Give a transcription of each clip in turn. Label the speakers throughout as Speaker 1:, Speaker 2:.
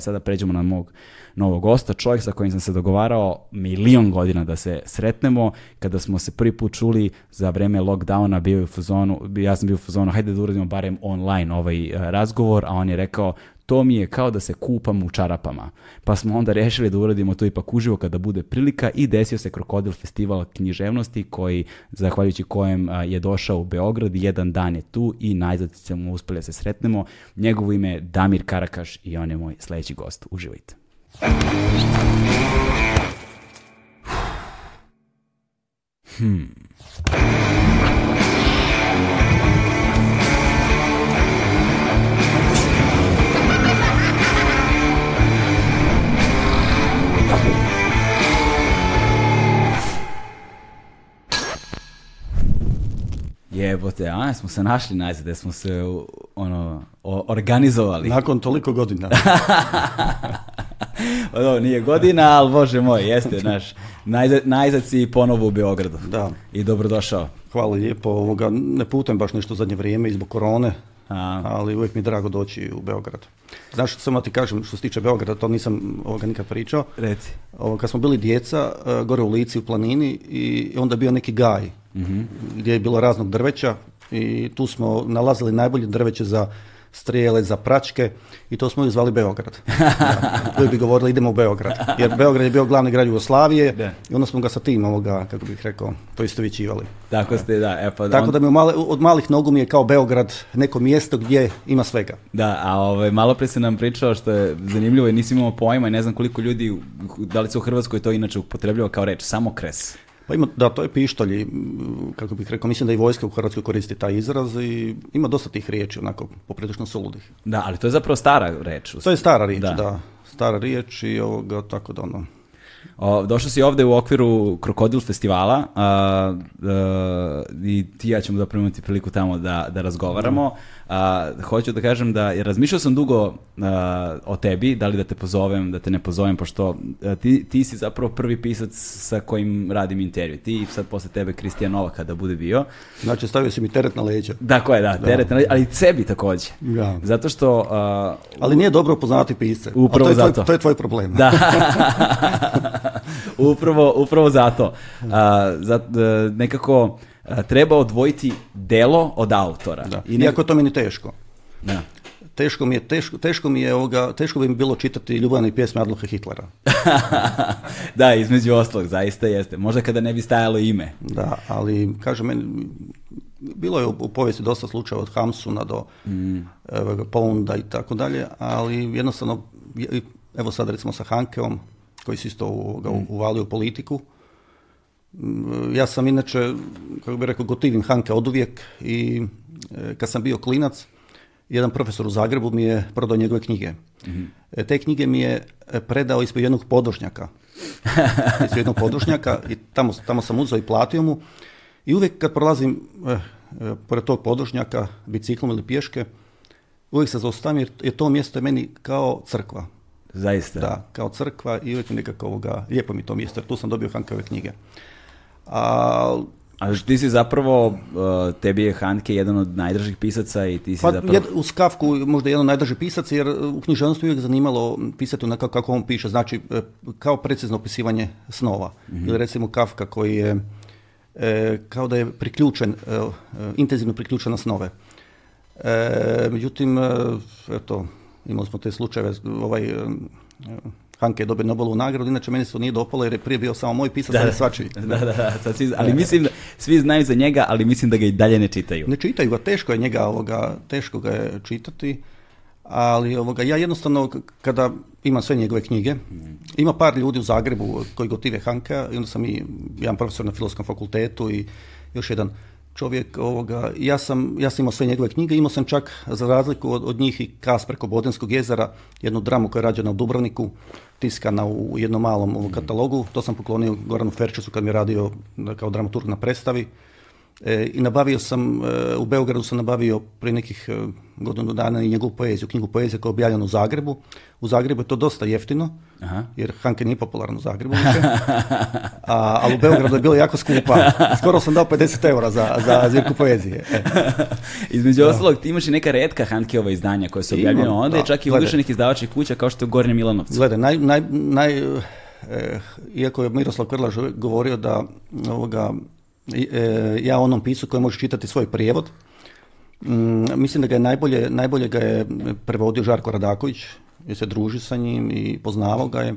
Speaker 1: sada pređemo na mog novog gosta, čovjek sa kojim sam se dogovarao milion godina da se sretnemo. Kada smo se prvi put čuli za vreme lockdowna, bio u fuzonu, ja sam bio u fuzonu, hajde da uradimo barem online ovaj eh, razgovor, a on je rekao to mi je kao da se kupam u čarapama. Pa smo onda rešili da uradimo to ipak uživo kada bude prilika i desio se Krokodil festival književnosti koji, zahvaljujući kojem je došao u Beograd, jedan dan je tu i najzad smo uspeli da se sretnemo. Njegovo ime je Damir Karakaš i on je moj sledeći gost. Uživajte. Hmm. Jebote, a smo se našli najzad, smo se ono, organizovali.
Speaker 2: Nakon toliko godina.
Speaker 1: nije godina, ali bože moj, jeste, znaš, Najzad, si ponovo u Beogradu. Da. I dobrodošao.
Speaker 2: Hvala lijepo, ovoga, ne putem baš nešto zadnje vrijeme i korone, ali uvijek mi je drago doći u Beograd. Znaš, samo ti kažem, što se tiče Beograda, to nisam ovoga nikad pričao.
Speaker 1: Reci.
Speaker 2: Ovo, kad smo bili djeca, e, gore u Lici, u planini, i onda bio neki gaj Mhm. gdje je bilo raznog drveća i tu smo nalazili najbolje drveće za strijele, za pračke i to smo ju zvali Beograd. Da, bi govorili idemo u Beograd, jer Beograd je bio glavni grad Jugoslavije i onda smo ga sa tim ovoga, kako bih rekao, poistovićivali.
Speaker 1: Tako ste, da. E, pa Tako da
Speaker 2: mi od malih nogu mi je kao Beograd neko mjesto gdje ima svega.
Speaker 1: Da, a ovaj, malo prije se nam pričao što je zanimljivo i nisi imao pojma i ne znam koliko ljudi, da li se u Hrvatskoj to inače upotrebljava kao reč, kres.
Speaker 2: Pa ima, da, to je pištolj i, kako bih rekao, mislim da i vojska u Hrvatskoj koristi taj izraz i ima dosta tih riječi, onako, poprilično suludih.
Speaker 1: Da, ali to je zapravo stara
Speaker 2: riječ. To je stara riječ, da. Stara riječ i ovoga, tako da ono,
Speaker 1: o, došao si ovde u okviru Krokodil festivala a, e, i ti ja ćemo da primiti priliku tamo da, da razgovaramo. A, hoću da kažem da, jer razmišljao sam dugo o tebi, da li da te pozovem, da te ne pozovem, pošto ti, ti si zapravo prvi pisac sa kojim radim intervju. Ti i sad posle tebe Kristijan Novak kada bude bio.
Speaker 2: Znači stavio si mi teret na leđa.
Speaker 1: Dakle, da, je, da, teret na leđa, ali i sebi takođe. Zato što...
Speaker 2: ali nije dobro poznati pisce.
Speaker 1: Upravo to
Speaker 2: je zato.
Speaker 1: Tvoj,
Speaker 2: to je tvoj problem. Da.
Speaker 1: upravo, upravo zato. zato e, nekako treba odvojiti delo od autora.
Speaker 2: I Iako to meni teško. Da. Teško mi je, teško, teško mi je teško bi mi bilo čitati ljubavne pjesme Adolfa Hitlera.
Speaker 1: da, između ostalog, zaista jeste. Možda kada ne bi stajalo ime.
Speaker 2: Da, ali kažem, meni, bilo je u povijesti dosta slučajeva od Hamsuna do mm. evo, i tako dalje, ali jednostavno, evo sad recimo sa Hankeom, koji se isto u, mm. uvalio u politiku, ja sam inače, kako bih rekao, gotivim Hanke od uvijek i e, kad sam bio klinac, jedan profesor u Zagrebu mi je prodao njegove knjige. Mhm. E, te knjige mi je predao ispod jednog podošnjaka. ispod jednog podošnjaka i tamo, tamo sam uzeo i platio mu. I uvijek kad prolazim e, pored tog podošnjaka, biciklom ili pješke, uvijek se zaustavim jer, to mjesto je meni kao crkva.
Speaker 1: Zaista?
Speaker 2: Da, kao crkva i uvijek mi nekako lijepo mi to mjesto jer tu sam dobio Hankove knjige.
Speaker 1: A, a ti si zapravo, uh, tebi je Hanke jedan od najdražih pisaca i ti si pa, zapravo... Jed,
Speaker 2: uz Kafku možda jedan od najdražih pisaca jer u književnosti uvijek zanimalo pisati onako kako on piše, znači e, kao precizno opisivanje snova. Mhm. Ili recimo Kafka koji je e, kao da je priključen, e, intenzivno priključen na snove. međutim, eto, imali smo te slučajeve, ovaj Hanke je dobio Nobelovu nagradu, inače meni se nije dopalo jer je prije bio samo moj pisac, sad je svačiji.
Speaker 1: Da, da, da, ali mislim, da, svi znaju za njega, ali mislim da ga i dalje ne čitaju.
Speaker 2: Ne čitaju
Speaker 1: ga,
Speaker 2: teško je njega, ovoga, teško ga je čitati, ali ovoga, ja jednostavno kada imam sve njegove knjige, mm. ima par ljudi u Zagrebu koji gotive Hanka, i onda sam i jedan profesor na filozofskom fakultetu i još jedan čovjek ovoga, ja sam, ja sam imao sve njegove knjige, imao sam čak za razliku od, od njih i Kasper preko jezera, jednu dramu koja je rađena u Dubrovniku, tiskana u jednom malom katalogu. To sam poklonio Goranu Ferčesu kad mi je radio e, kao dramaturg na predstavi. E, i nabavio sam, e, u Beogradu sam nabavio prije nekih e, godinu dana i njegovu poeziju, knjigu poezije koja je objavljena u Zagrebu. U Zagrebu je to dosta jeftino, Aha. jer Hanke nije popularno u Zagrebu. A, ali u Beogradu je bilo jako skupa. Skoro sam dao 50 eura za, za zirku poezije.
Speaker 1: E. Između ostalog, ti imaš i neka redka Hankeova izdanja koja se objavljena onda, i čak i uvišenih izdavačih kuća kao što je u Gornje Milanovcu.
Speaker 2: Gledaj, naj, naj, naj iako je Miroslav Krlaž govorio da ovoga, E, ja onom pisu koji može čitati svoj prijevod. Mm, mislim da ga je najbolje, najbolje ga je prevodio Žarko Radaković, jer se druži sa njim i poznavao ga je.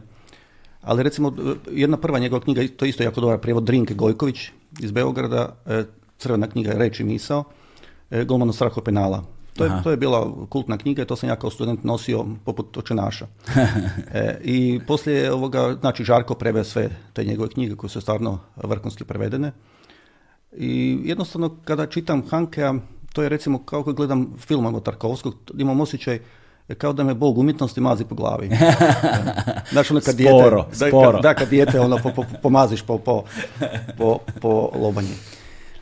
Speaker 2: Ali recimo e, jedna prva njegova knjiga, to je isto jako dobar prijevod, Drinke Gojković iz Beograda, e, crvena knjiga Reč i misao, Golmano straho penala. To je, to je bila kultna knjiga i to sam ja kao student nosio poput očenaša. e, I poslije ovoga, znači Žarko preveo sve te njegove knjige koje su stvarno vrhunski prevedene. I jednostavno kada čitam Hankea, to je recimo kao kad gledam film od Tarkovskog, imam osjećaj kao da me Bog umjetnosti mazi po glavi.
Speaker 1: Znaš,
Speaker 2: ono kad sporo, sporo. Da, kad dijete ono po, pomaziš po, po, po, po lobanji.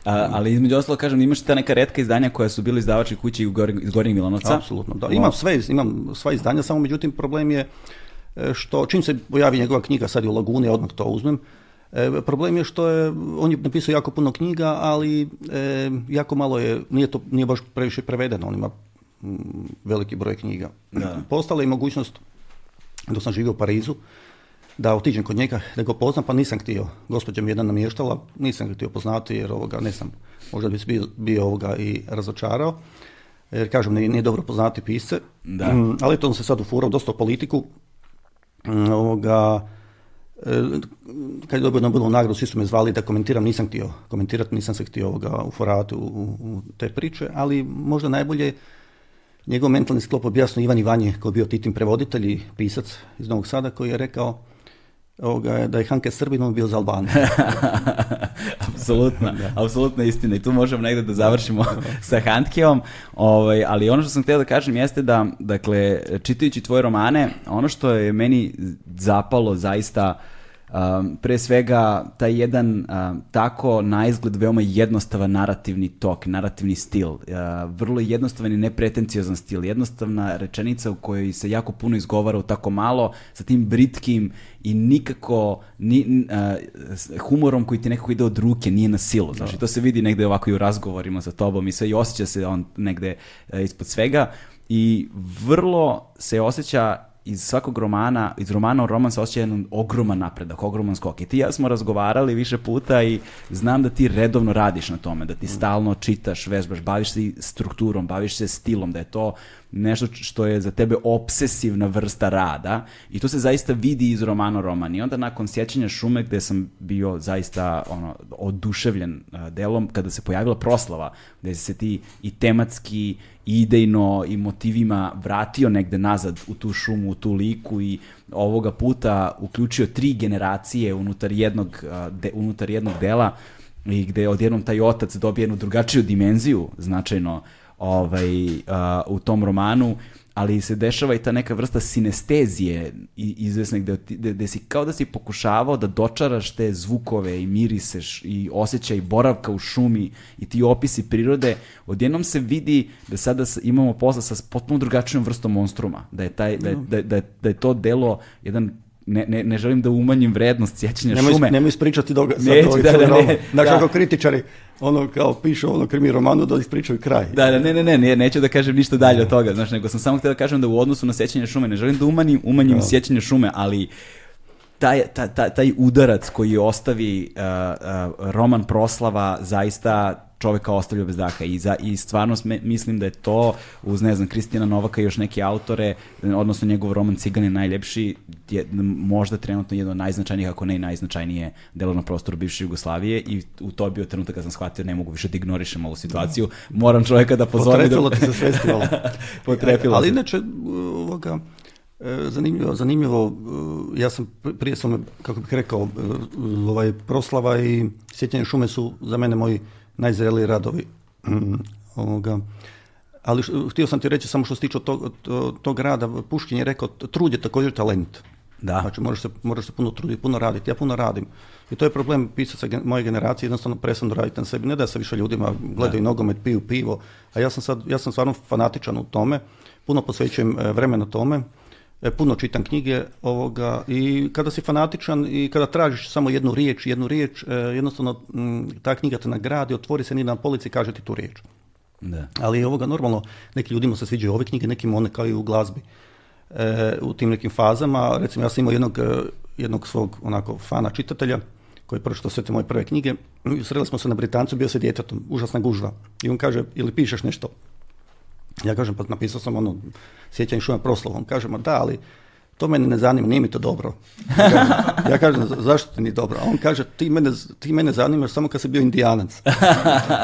Speaker 1: A, ali između ostalo kažem, imaš ta neka redka izdanja koja su bili izdavači kući iz Gornjeg Milanovca?
Speaker 2: Apsolutno, da. Imam sve, imam sva izdanja, samo međutim problem je e, što čim se pojavi njegova knjiga sad je u Laguni, odmah to uzmem, E, problem je što je, on je napisao jako puno knjiga, ali e, jako malo je, nije to nije baš previše prevedeno, on ima mm, veliki broj knjiga. Da. Postala je mogućnost, dok sam živio u Parizu, da otiđem kod njega, da ga poznam, pa nisam htio. Gospođa mi jedna namještala, nisam ga htio poznati jer ovoga, ne sam, možda bi bio, bio ovoga i razočarao. Jer kažem, nije, dobro poznati pisce. Da. Mm, ali to on se sad ufurao dosta u politiku. Mm, ovoga, E, kad je dobro Nobelovu nagradu, svi su me zvali da komentiram, nisam htio komentirati, nisam se htio ovoga uforavati u, te priče, ali možda najbolje njegov mentalni sklop objasnio Ivan Ivanje koji je bio titim prevoditelj i pisac iz Novog Sada koji je rekao ovoga, da je Hanke Srbin, on bio za Albaniju.
Speaker 1: apsolutno, istina. I tu možemo negdje da završimo sa Hankeom. Ovaj, ali ono što sam htio da kažem jeste da, dakle, čitajući tvoje romane, ono što je meni zapalo zaista Um, pre svega, taj jedan um, tako na izgled veoma jednostavan narativni tok, narativni stil, uh, vrlo jednostavan i nepretenciozan stil, jednostavna rečenica u kojoj se jako puno izgovara u tako malo, sa tim britkim i nikako ni, uh, humorom koji ti nekako ide od ruke, nije na silu. Znači, to se vidi negde ovako i u razgovorima sa tobom i sve i osjeća se on negde uh, ispod svega i vrlo se osjeća iz svakog romana, iz romana u roman se osjeća jedan ogroman napredak, ogroman skok. I ti ja smo razgovarali više puta i znam da ti redovno radiš na tome, da ti mm. stalno čitaš, vežbaš, baviš se strukturom, baviš se stilom, da je to nešto što je za tebe obsesivna vrsta rada i to se zaista vidi iz romana roman. I onda nakon sjećanja šume gde sam bio zaista ono, oduševljen delom kada se pojavila proslava, gde se ti i tematski idejno i motivima vratio negde nazad u tu šumu, u tu liku i ovoga puta uključio tri generacije unutar jednog, de, unutar jednog dela i gde odjednom taj otac dobije jednu drugačiju dimenziju značajno ovaj, u tom romanu ali se dešava i ta neka vrsta sinestezije izvesne gde, gde, si kao da si pokušavao da dočaraš te zvukove i miriseš i osjećaj boravka u šumi i ti opisi prirode, odjednom se vidi da sada imamo posla sa potpuno drugačijom vrstom monstruma, da je, taj, da da da je to delo jedan ne, ne, ne želim da umanjim vrednost sjećanja nemoj, šume.
Speaker 2: Nemoj ispričati doga Neću, da, ne, kritičari ono kao pišu ono krimi romanu da ispričaju kraj.
Speaker 1: Da, da, ne, ne, ne, ne, neću da kažem ništa dalje od toga, znaš, nego sam samo htio da kažem da u odnosu na sjećanje šume, ne želim da umanjim, umanjim sjećanje šume, ali taj, taj, taj udarac koji ostavi roman proslava zaista čoveka ostavlja bez daka i, za, i stvarno mislim da je to uz ne znam Kristina Novaka i još neke autore odnosno njegov roman Cigan je najljepši je možda trenutno jedno od najznačajnijih ako ne i najznačajnije delo na prostoru bivše Jugoslavije i u to je bio trenutak kad sam shvatio ne mogu više da ignorišem ovu situaciju moram čovjeka da pozovem
Speaker 2: Potrefilo da... ti
Speaker 1: se
Speaker 2: ali, inače e, ovoga e, Zanimljivo, e, ja sam prije sam, kako bih rekao, ovaj, proslava i sjećanje šume su za mene moji najzreliji radovi. Mm, Ali htio sam ti reći samo što se tiče tog, rada, Puškin je rekao, trud je također talent. Da. Znači, moraš se, moraš se puno truditi, puno raditi. Ja puno radim. I to je problem pisaca moje generacije, jednostavno prestanu raditi na sebi. Ne da se više ljudima gledaju da. nogomet, piju pivo, a ja sam, sad, ja sam stvarno fanatičan u tome, puno posvećujem e, vremena tome E, puno čitam knjige ovoga i kada si fanatičan i kada tražiš samo jednu riječ, jednu riječ, e, jednostavno ta knjiga te nagradi, otvori se ni na polici i kaže ti tu riječ. Da. Ali ovoga normalno, neki ljudima se sviđaju ove knjige, nekim one kao i u glazbi. E, u tim nekim fazama, recimo ja sam imao jednog, e, jednog svog onako fana čitatelja koji je pročitao sve te moje prve knjige, sreli smo se na Britancu, bio se djetetom, užasna gužva. I on kaže, ili pišeš nešto, ja kažem, pa napisao sam ono, sjećanje šuma proslovom. Kažemo, da, ali to mene ne zanima, nije mi to dobro. Ja kažem, zašto ti nije dobro? A on kaže, ti mene, ti mene zanimaš samo kad si bio indijanac.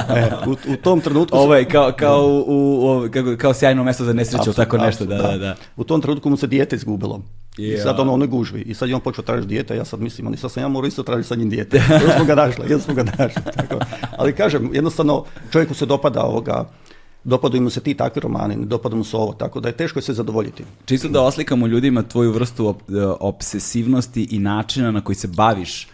Speaker 1: E, u, tom trenutku... Ovo je kao, kao, u, u, kao, sjajno mjesto za nesreću, tako nešto. Da, da, da.
Speaker 2: U tom trenutku mu se dijete izgubilo. Yeah. I sad ono, ono gužvi. I sad je on počeo tražiti dijete, ja sad mislim, ali sad sam ja morao isto tražiti sa njim dijete. Jedno smo ga našli, jedno smo ga našli. Tako. Ali kažem, jednostavno, čovjeku se dopada ovoga, dopadaju mu se ti takvi romani, ne dopada mu se ovo, tako da je teško se zadovoljiti.
Speaker 1: Čisto da oslikamo ljudima tvoju vrstu op e, obsesivnosti i načina na koji se baviš e,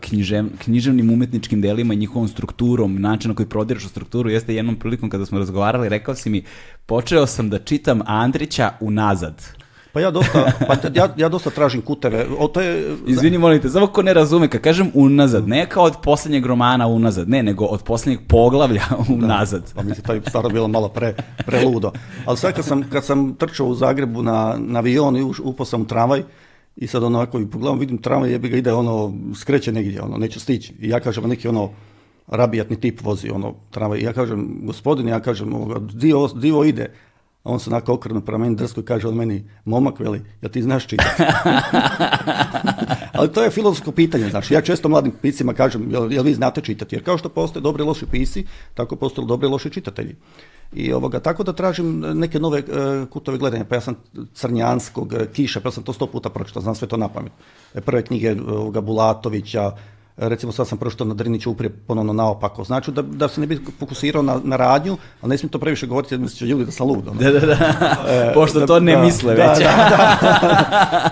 Speaker 1: književ, književnim umetničkim delima i njihovom strukturom, načinom na koji prodireš u strukturu, jeste jednom prilikom kada smo razgovarali, rekao si mi, počeo sam da čitam Andrića unazad.
Speaker 2: Pa ja dosta, pa ja, dosta tražim kuteve. O, to
Speaker 1: je... Izvini, molim te, samo ko ne razume, kad kažem unazad, ne kao od posljednjeg romana unazad, ne, nego od posljednjeg poglavlja unazad.
Speaker 2: pa mislim, to je stvarno bilo malo pre, preludo. Ali sad kad sam, kad sam trčao u Zagrebu na, na avion i upao sam u tramvaj, i sad onako, ako i pogledam, vidim tramvaj, jebi ga ide ono, skreće negdje, ono, neće stići. I ja kažem, neki ono, rabijatni tip vozi ono tramvaj. I ja kažem, gospodine, ja kažem, dio divo ide on se onako okrenu prema meni drsko kaže od meni, momak veli, ja ti znaš čitati? Ali to je filozofsko pitanje, znaš. ja često mladim piscima kažem, jel, vi znate čitati? Jer kao što postoje dobri loši pisi, tako postoje dobri loši čitatelji. I ovoga, tako da tražim neke nove e, kutove gledanja. Pa ja sam Crnjanskog, e, Kiša, pa sam to sto puta pročitao, znam sve to na pamet. E, prve knjige Bulatovića, recimo sad sam pročitao na Driniću uprije ponovno naopako, znači da, da se ne bi fokusirao na, na radnju, ali ne smijem to previše govoriti jer ljudi
Speaker 1: da
Speaker 2: sam lud.
Speaker 1: Ono. Da, da,
Speaker 2: da,
Speaker 1: e, pošto to ne misle već.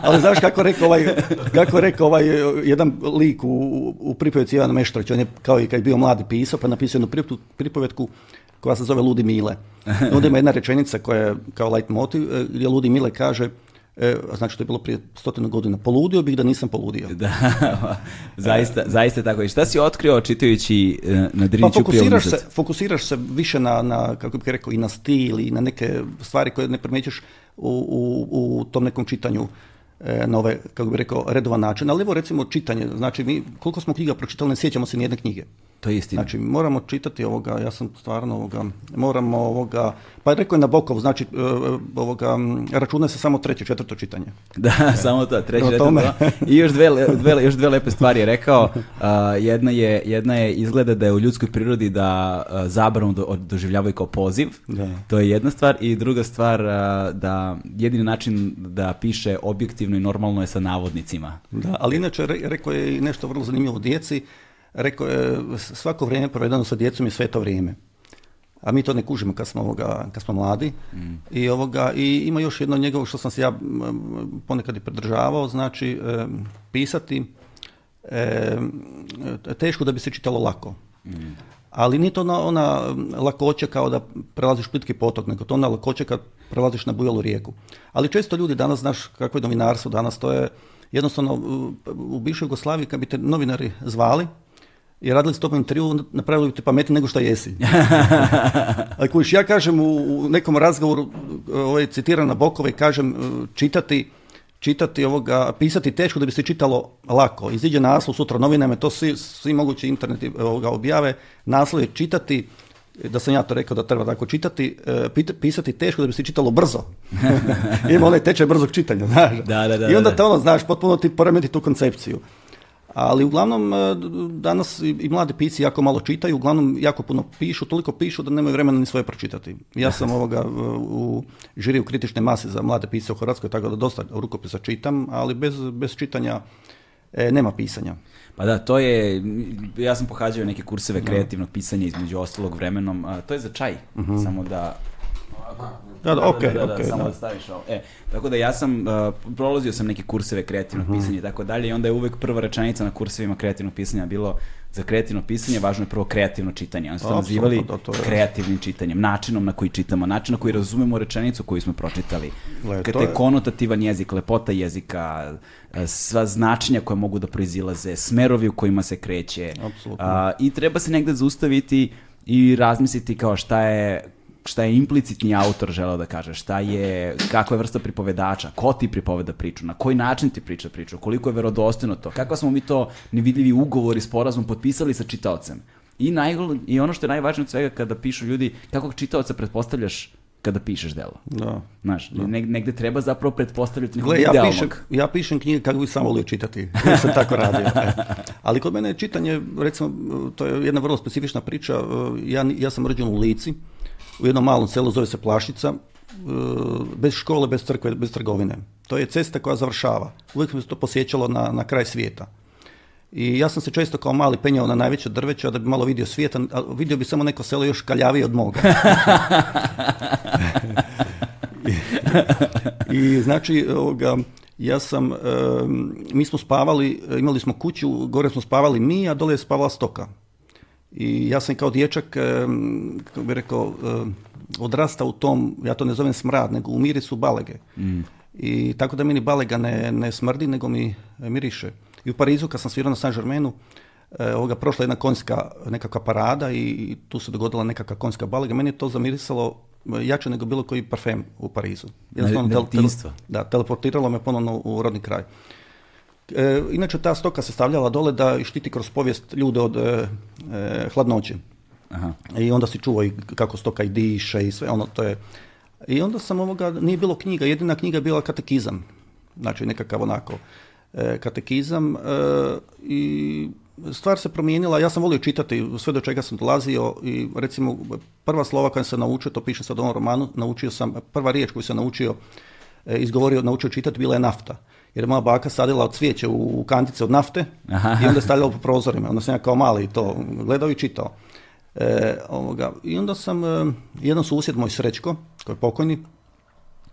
Speaker 2: ali znaš kako rekao ovaj, kako rekao ovaj jedan lik u, u Ivana Ivan on je kao i kad je bio mladi pisao, pa je napisao jednu pripovjetku koja se zove Ludi Mile. Onda ima jedna rečenica koja je kao light motiv, e, gdje Ludi Mile kaže – E, znači to je bilo prije stotinu godina. Poludio bih da nisam poludio.
Speaker 1: Da, zaista, zaista tako. I šta si otkrio čitajući e, na pa Driniću
Speaker 2: pa fokusiraš
Speaker 1: se,
Speaker 2: fokusiraš se više na, na, kako bih rekao, i na stil i na neke stvari koje ne primjećuješ u, u, u tom nekom čitanju e, na ovaj, kako bih rekao, redovan način. Ali evo recimo čitanje, znači mi, koliko smo knjiga pročitali, ne sjećamo se jedne knjige.
Speaker 1: To je istina.
Speaker 2: Znači, moramo čitati ovoga, ja sam stvarno ovoga, moramo ovoga, pa rekao je Nabokov, znači, e, e, ovoga, računa se samo treće, četvrto čitanje.
Speaker 1: Da, samo to, treće, četvrto. I još dve, lepe stvari je rekao. jedna, je, jedna je, izgleda da je u ljudskoj prirodi da uh, zabranu do, doživljavaju kao poziv. To je jedna stvar. I druga stvar, da jedini način da piše objektivno i normalno je sa navodnicima.
Speaker 2: Da, ali inače, rekao je nešto vrlo zanimljivo djeci, Rekao je, svako vrijeme provedeno sa djecom je to vrijeme. A mi to ne kužimo kad smo, ovoga, kad smo mladi. Mm. I, ovoga, I ima još jedno njegovo što sam se ja ponekad i pridržavao, znači e, pisati e, teško da bi se čitalo lako. Mm. Ali nije to ona, ona lakoća kao da prelaziš plitki potok, nego to ona lakoća kad prelaziš na bujalu rijeku. Ali često ljudi danas, znaš kakvo je novinarstvo danas, to je jednostavno u bivšoj Jugoslaviji kad bi te novinari zvali, i radili s tobom intervju, napravili te pametnije nego što jesi. Ako ja kažem u nekom razgovoru, ovaj, citiram na bokove, kažem e, čitati, čitati ovoga, pisati teško da bi se čitalo lako. Iziđe naslov sutra novinama, to svi, svi mogući interneti e, ovoga, objave, naslov je čitati, e, da sam ja to rekao da treba tako čitati, pisati teško da bi se čitalo brzo. Ima onaj tečaj brzog čitanja, znaš. Da, da, da, I onda to, ono, znaš, potpuno ti poremeti tu koncepciju ali uglavnom e, danas i mladi pici jako malo čitaju, uglavnom jako puno pišu, toliko pišu da nemaju vremena ni svoje pročitati. Ja sam ovoga e, u žiriju kritične mase za mlade pisce u Hrvatskoj, tako da dosta rukopisa čitam, ali bez, bez čitanja e, nema pisanja.
Speaker 1: Pa da, to je, ja sam pohađao neke kurseve kreativnog pisanja između ostalog vremenom, to je za čaj, mhm. samo da...
Speaker 2: Da, da, okej, okay,
Speaker 1: okay, Samo da. staviš ovo. E, tako da ja sam, uh, prolazio sam neke kurseve kreativnog uh mhm. -huh. pisanja i tako dalje i onda je uvek prva rečenica na kursevima kreativnog pisanja bilo za kreativno pisanje važno je prvo kreativno čitanje. Oni su to nazivali kreativnim čitanjem, načinom na koji čitamo, način na koji razumemo rečenicu koju smo pročitali. Le, je konotativan jezik, lepota jezika, e, sva značenja koja mogu da proizilaze, smerovi u kojima se kreće. I treba se negde zaustaviti i razmisliti kao šta je šta je implicitni autor želeo da kaže, šta je, kakva je vrsta pripovedača, ko ti pripoveda priču, na koji način ti priča priču, koliko je verodostojno to, kako smo mi to nevidljivi ugovor i sporazum potpisali sa čitaocem. I, naj, I ono što je najvažnije od svega kada pišu ljudi, kakvog čitaoca pretpostavljaš kada pišeš delo. Da. Znaš, negde treba zapravo pretpostavljati nekog
Speaker 2: Gle,
Speaker 1: ja
Speaker 2: Pišem, ja pišem knjige kako bi sam volio čitati. Ja sam tako radio. E. Ali kod mene je čitanje, recimo, to je jedna vrlo specifična priča. E, ja, ja sam rođen u Lici u jednom malom selu, zove se Plašnica, e, bez škole, bez crkve, bez trgovine. To je cesta koja završava. Uvijek mi se to posjećalo na, na kraj svijeta. I ja sam se često kao mali penjao na najveće drveće da bi malo vidio svijeta, a vidio bi samo neko selo još kaljavije od moga. I, znači, ovoga, ja sam, mi smo spavali, imali smo kuću, gore smo spavali mi, a dole je spavala stoka. I ja sam kao dječak, kako bih rekao, odrastao u tom, ja to ne zovem smrad, nego u mirisu balege. Mm. I tako da meni balega ne, ne smrdi, nego mi e, miriše. I u Parizu, kad sam svirao na saint Germainu, e, ovoga, prošla jedna konjska nekakva parada i tu se dogodila nekakva konjska balega. Meni je to zamirisalo e, jače nego bilo koji parfem u Parizu.
Speaker 1: Jednostavno, tel, tel,
Speaker 2: da, teleportiralo me ponovno u rodni kraj. E, inače, ta stoka se stavljala dole da štiti kroz povijest ljude od e, e hladnoće. Aha. I onda si čuo i kako stoka i diše i sve ono, to je... I onda sam ovoga, nije bilo knjiga, jedina knjiga je bila katekizam. Znači nekakav onako e, katekizam e, i stvar se promijenila, ja sam volio čitati sve do čega sam dolazio i recimo prva slova koja sam naučio, to piše sad u ovom romanu, naučio sam, prva riječ koju sam naučio, e, izgovorio, naučio čitati, bila je nafta jer je moja baka sadila od cvijeće u kantice od nafte Aha. i onda je stavljala po prozorima. Onda sam ja kao mali to gledao i čitao. E, ovoga. I onda sam, e, jedan susjed moj Srećko, koji je pokojni,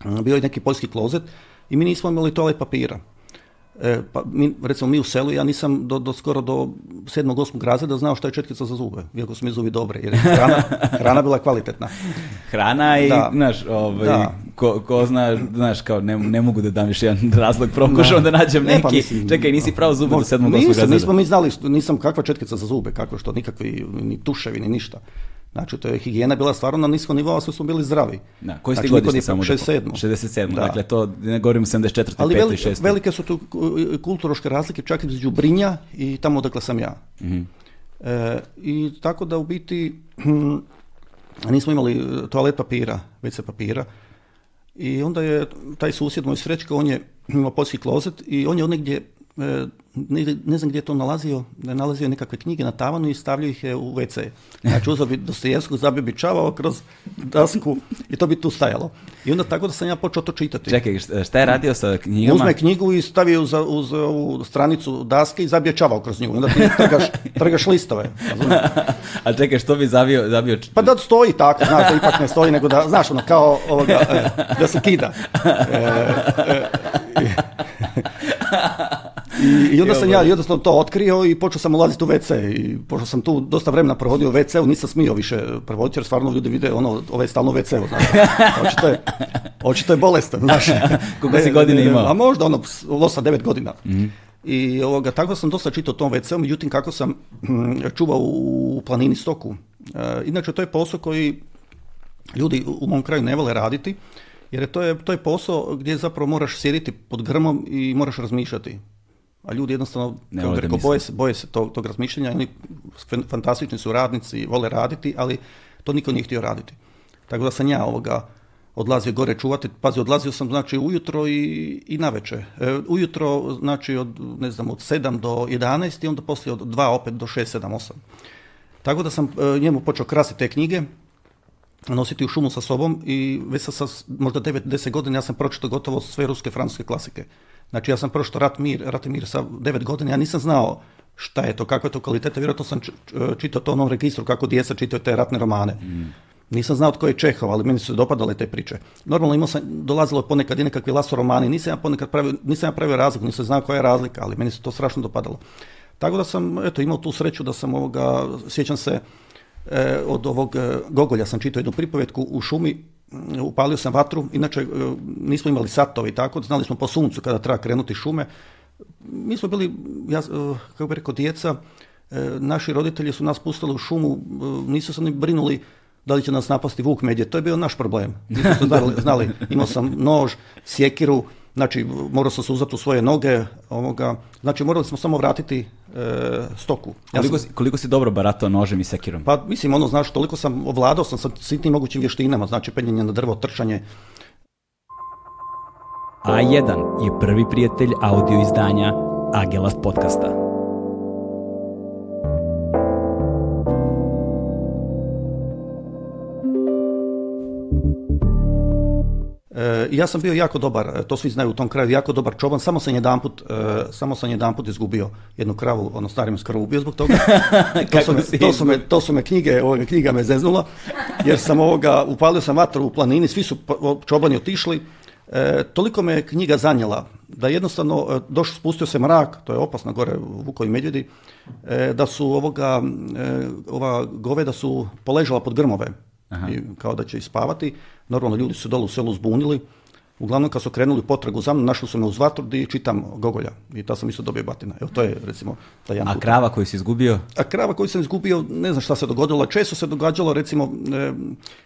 Speaker 2: e, bio je neki poljski klozet i mi nismo imali toalet papira. E, pa mi, recimo mi u selu, ja nisam do, do skoro do sedmog, osmog razreda znao što je četkica za zube, iako su mi zubi dobre, jer je hrana, hrana bila kvalitetna.
Speaker 1: Hrana i, znaš, ovaj, Ko, zna, znaš, kao ne, ne mogu da dam još jedan razlog prokuš, da nađem pa neki, čekaj, nisi pravo zube do sedmog, osmog razreda.
Speaker 2: Nismo mi znali, nisam kakva četkica za zube, kakva što, nikakvi ni tuševi, ni ništa. Znači, to je higijena bila stvarno na niskom nivou, a svi smo bili zdravi.
Speaker 1: Da, koji ste znači, godište samo?
Speaker 2: 67.
Speaker 1: 67. Dakle, to ne govorimo 74. Ali 5. velike,
Speaker 2: 6. velike su tu e, kulturoške razlike, čak i između Brinja i tamo odakle sam ja. Mm-hmm. I tako da u biti nismo imali e, toalet papira, WC papira. I onda je taj susjed, moj srećko, on je imao poslije klozet i on je negdje E, ne, znam gdje je to nalazio, nalazio nekakve knjige na tavanu i stavljao ih je u WC. Znači uzao bi Dostojevskog, čavao kroz dasku i to bi tu stajalo. I onda tako da sam ja počeo to čitati.
Speaker 1: Čekaj, šta je radio sa knjigama?
Speaker 2: Uzme knjigu i stavio uz, uz ovu stranicu daske i čavao kroz nju. Onda ti trgaš, trgaš listove.
Speaker 1: A čekaj, što bi zabio zabio
Speaker 2: Pa da stoji tako, znaš, da ipak ne stoji, nego da, znaš, ono, kao ovoga, e, da se kida. E, I, i onda sam ja jednostavno to otkrio i počeo sam ulaziti u WC. I pošto sam tu dosta vremena provodio u WC-u, nisam smio više provoditi jer stvarno ljudi vide ono, ove stalno u WC-u. Znaš. Očito, je, očito je bolestan, znaš.
Speaker 1: Koliko si godine imao?
Speaker 2: A možda ono, 8-9 godina. Mhm. I ovoga, tako sam dosta čitao tom WC-u, međutim kako sam hm, čuvao u planini stoku. E, inače, to je posao koji ljudi u mom kraju ne vole raditi, jer to je, to je posao gdje zapravo moraš sjediti pod grmom i moraš razmišljati a ljudi jednostavno kao rekao, boje, se, boje se tog, tog razmišljanja, oni fantastični su radnici, vole raditi, ali to niko nije htio raditi. Tako da sam ja ovoga odlazio gore čuvati, pazi, odlazio sam znači ujutro i, i večer. E, ujutro znači od, ne znam, od 7 do 11 i onda poslije od 2 opet do 6, 7, 8. Tako da sam e, njemu počeo krasiti te knjige, nositi u šumu sa sobom i već sa, sa možda 9-10 godina ja sam pročitao gotovo sve ruske, francuske klasike. Znači ja sam prošao rat mir, rat mir sa devet godina, ja nisam znao šta je to, kakva je to kvaliteta, vjerojatno sam čitao to u onom registru kako djeca čitaju te ratne romane. Mm. Nisam znao tko je Čehov, ali meni su se dopadale te priče. Normalno imao sam, dolazilo je ponekad i nekakvi laso romani, nisam ja ponekad pravio, nisam ja pravio razliku, nisam znao koja je razlika, ali meni se to strašno dopadalo. Tako da sam, eto, imao tu sreću da sam ovoga, sjećam se, E, od ovog e, Gogolja sam čitao jednu pripovetku u šumi upalio sam vatru, inače e, nismo imali satovi, tako, znali smo po suncu kada treba krenuti šume. Mi smo bili, ja, kako bi rekao, djeca, naši roditelji su nas pustili u šumu, nisu se ni brinuli da li će nas napasti vuk medje, to je bio naš problem. Nisu znali, znali, imao sam nož, sjekiru, znači morao sam se uzeti u svoje noge, ovoga. znači morali smo samo vratiti E, stoku.
Speaker 1: koliko, sam, si, koliko si dobro baratao nožem i sekirom?
Speaker 2: Pa mislim, ono, znaš, toliko sam, ovladao sam sa svim tim mogućim vještinama, znači penjenje na drvo, trčanje, A1 je prvi prijatelj audio izdanja Agelast podcasta. E, ja sam bio jako dobar, e, to svi znaju u tom kraju, jako dobar čoban, samo sam jedanput, e, samo sam jedanput izgubio jednu kravu, ono starim skrvu ubio zbog toga. to, su me, to, su me, to su me knjige, knjiga me zeznula, jer sam ovoga, upalio sam vatru u planini, svi su čobani otišli, toliko me knjiga zanjela da jednostavno došo spustio se mrak, to je opasno gore u i medvjedi, da su ovoga, ova goveda su poležala pod grmove kao da će ispavati Normalno, ljudi su dole u selu zbunili. Uglavnom, kad su krenuli potragu za mnom, našli su me uz vatru gdje čitam Gogolja. I ta sam isto dobio batina. Evo, to je, recimo,
Speaker 1: taj jedan A krava koju si izgubio?
Speaker 2: A krava koju sam izgubio, ne znam šta se dogodilo. Često se događalo, recimo, e,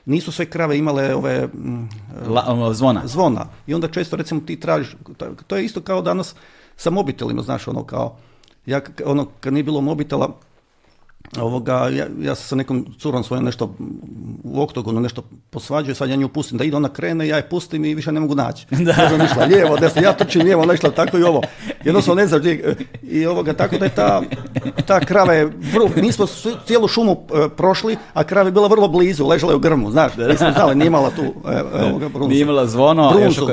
Speaker 2: nisu sve krave imale ove... Mm,
Speaker 1: e, ono, zvona.
Speaker 2: Zvona. I onda često, recimo, ti tražiš... To je isto kao danas sa mobitelima, znaš, ono kao... Ja, ono, kad nije bilo mobitela, ovoga, ja, ja sam sa nekom curom svojom nešto u oktogonu nešto posvađaju, sad ja nju pustim da ide, ona krene, ja je pustim i više ne mogu naći. Da. Ne znam, išla lijevo, desno, ja trčim lijevo, ona išla tako i ovo. Jednostavno ne znaš gdje, i ovoga, tako da je ta, ta krava je, vrlo, mi smo cijelu šumu e, prošli, a krava je bila vrlo blizu, ležala je u grmu, znaš, nismo znali, nije imala tu e, e, ovoga
Speaker 1: zvono, brunzu.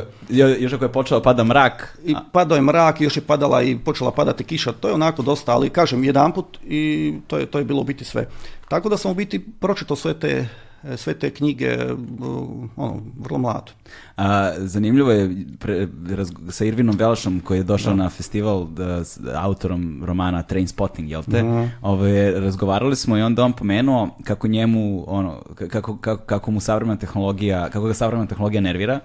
Speaker 1: još ako, je počeo pada mrak.
Speaker 2: I padao je mrak, još je padala i počela padati kiša, to je onako dosta, ali kažem, jedanput i to je, to je je bilo u biti sve. Tako da sam u biti pročitao sve te sve te knjige, e, ono, vrlo mlado.
Speaker 1: A, zanimljivo je pre, raz, sa Irvinom Velašom koji je došao na festival da, s autorom romana Train Spotting, jel te? Ove, ovaj, razgovarali smo i onda on pomenuo kako njemu, ono, kako, kako, kako mu savremena tehnologija, kako ga savremena tehnologija nervira,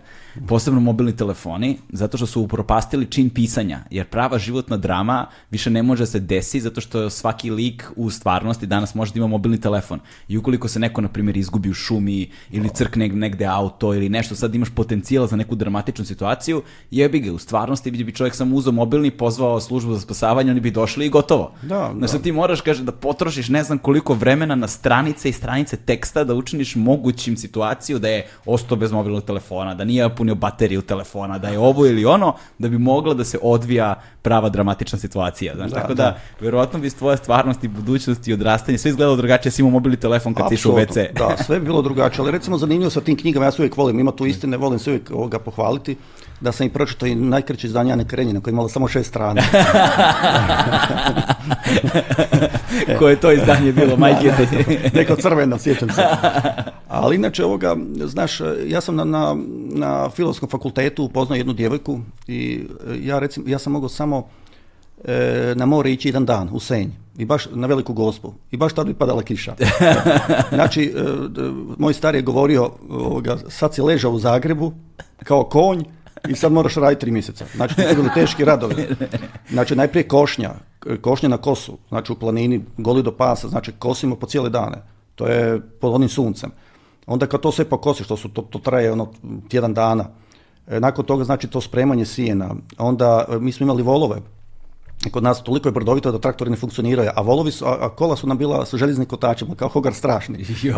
Speaker 1: posebno mobilni telefoni, zato što su upropastili čin pisanja, jer prava životna drama više ne može se desi zato što svaki lik u stvarnosti danas može da ima mobilni telefon. I ukoliko se neko, na primjer, izgubi u šumi ili crkne negde auto ili nešto, sad imaš potencijala za neku dramatičnu situaciju, jebi ga, u stvarnosti bi čovjek samo uzao mobilni, pozvao službu za spasavanje, oni bi došli i gotovo. Da, znači, ti moraš, kaže, da potrošiš ne znam koliko vremena na stranice i stranice teksta da učiniš mogućim situaciju da je ostao bez mobilnog telefona, da nije bateriju telefona, da je ovo ili ono, da bi mogla da se odvija prava dramatična situacija. Znaš, tako da, da, bi tvoja tvoje stvarnosti, budućnosti i odrastanje sve izgledalo drugačije, si imao mobilni telefon kad si u WC.
Speaker 2: da, sve bi bilo drugačije, ali recimo zanimljivo sa tim knjigama, ja se uvijek volim, ima tu istine, volim se uvijek ga pohvaliti da sam i pročito i najkraće izdanje Ane Karenjine koje je imalo samo šest strana.
Speaker 1: koje to izdanje bilo, majke
Speaker 2: Neko crveno, sjećam se. Ali inače ovoga, znaš, ja sam na, na, na filozofskom fakultetu upoznao jednu djevojku i e, ja, recimo, ja sam mogao samo e, na more ići jedan dan u Senj i baš na veliku gospu i baš tad bi padala kiša. Znači, e, moj star je govorio, ovoga, sad si ležao u Zagrebu kao konj, i sad moraš raditi tri mjeseca. Znači, to su teški radovi. Znači, najprije košnja, košnja na kosu, znači u planini, goli do pasa, znači kosimo po cijele dane. To je pod onim suncem. Onda kad to sve pokosiš, to, su, to, to traje ono tjedan dana. E, nakon toga znači to spremanje sijena. Onda e, mi smo imali volove, kod nas toliko je brdovito da traktori ne funkcioniraju, a volovi su, a, kola su nam bila sa željeznim kotačima, kao hogar strašni.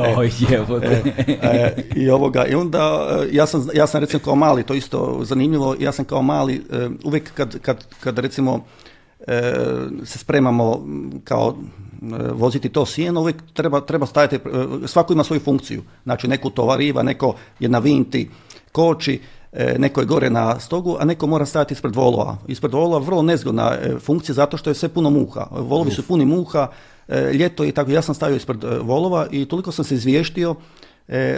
Speaker 1: E, e,
Speaker 2: I ovoga, i onda e, ja sam, ja sam recimo kao mali, to isto zanimljivo, ja sam kao mali, uvijek kad, kad, kad recimo se spremamo kao voziti to sijeno, uvijek treba, treba stajati, svako ima svoju funkciju, znači neko tovariva, neko je na vinti, koči, E, neko je gore na stogu, a neko mora stajati ispred volova. Ispred volova vrlo nezgodna e, funkcija zato što je sve puno muha. Volovi su puni muha, e, ljeto i tako. Ja sam stavio ispred volova i toliko sam se izvještio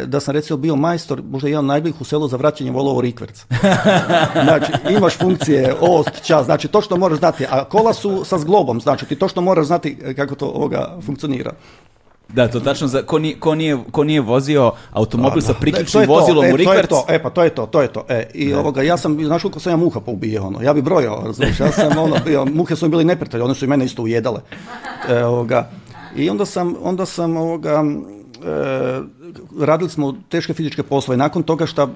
Speaker 2: da sam recimo bio majstor, možda jedan najboljih u selu za vraćanje volova u rikverc. Znači, imaš funkcije ost, čas, znači to što moraš znati, a kola su sa zglobom, znači ti to što moraš znati kako to ovoga funkcionira.
Speaker 1: Da, to tačno za ko nije, ko ko vozio automobil sa priključnim e, vozilom e, u to je to,
Speaker 2: e, pa to je to, to je to. E, i ovoga, ja sam, znaš koliko sam ja muha poubijao, ono, ja bi brojao, razumiješ, ja sam, ono, bio, muhe su mi bili neprijatelji, one su i mene isto ujedale. E, ovoga, I onda sam, onda sam, ovoga, radili smo teške fizičke poslove. Nakon toga što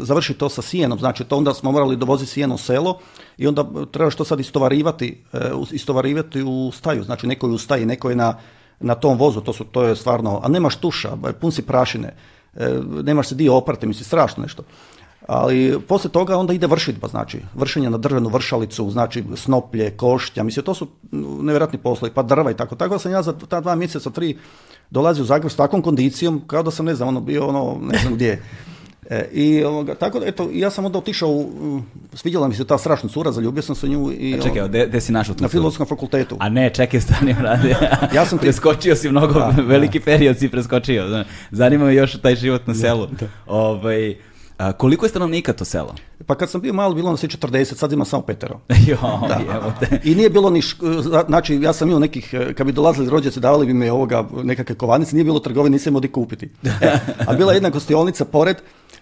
Speaker 2: završi to sa sijenom, znači to onda smo morali dovoziti sijeno selo i onda trebaš to sad istovarivati, istovarivati u staju, znači neko je u staji, neko je na na tom vozu, to, su, to je stvarno, a nemaš tuša, pun si prašine, e, nemaš se dio oprate, misli strašno nešto. Ali poslije toga onda ide vršitba, znači vršenje na drvenu vršalicu, znači snoplje, košnja, mislim to su nevjerojatni poslovi, pa drva i tako. Tako da sam ja za ta dva mjeseca, tri dolazio u Zagreb s takvom kondicijom, kao da sam ne znam, ono bio ono, ne znam gdje. E, I tako da, eto, ja sam onda otišao, svidjela mi se ta strašna cura, zaljubio sam se nju i... A e,
Speaker 1: čekaj, gdje si našao tu
Speaker 2: Na filozofskom fakultetu.
Speaker 1: A ne, čekaj, stani, radi. ja sam... Preskočio si mnogo, veliki da. period si preskočio. Zanima me još taj život na selu. Ovaj, koliko je stanovnika to selo?
Speaker 2: Pa kad sam bio malo, bilo nas je 40, sad ima samo petero.
Speaker 1: jo,
Speaker 2: I nije bilo ni, znači ja sam imao nekih, e, kad bi dolazili rođaci, davali bi me ovoga nekakve kovanice, nije bilo trgovine, nisam imao di kupiti. a bila jedna gostionica pored,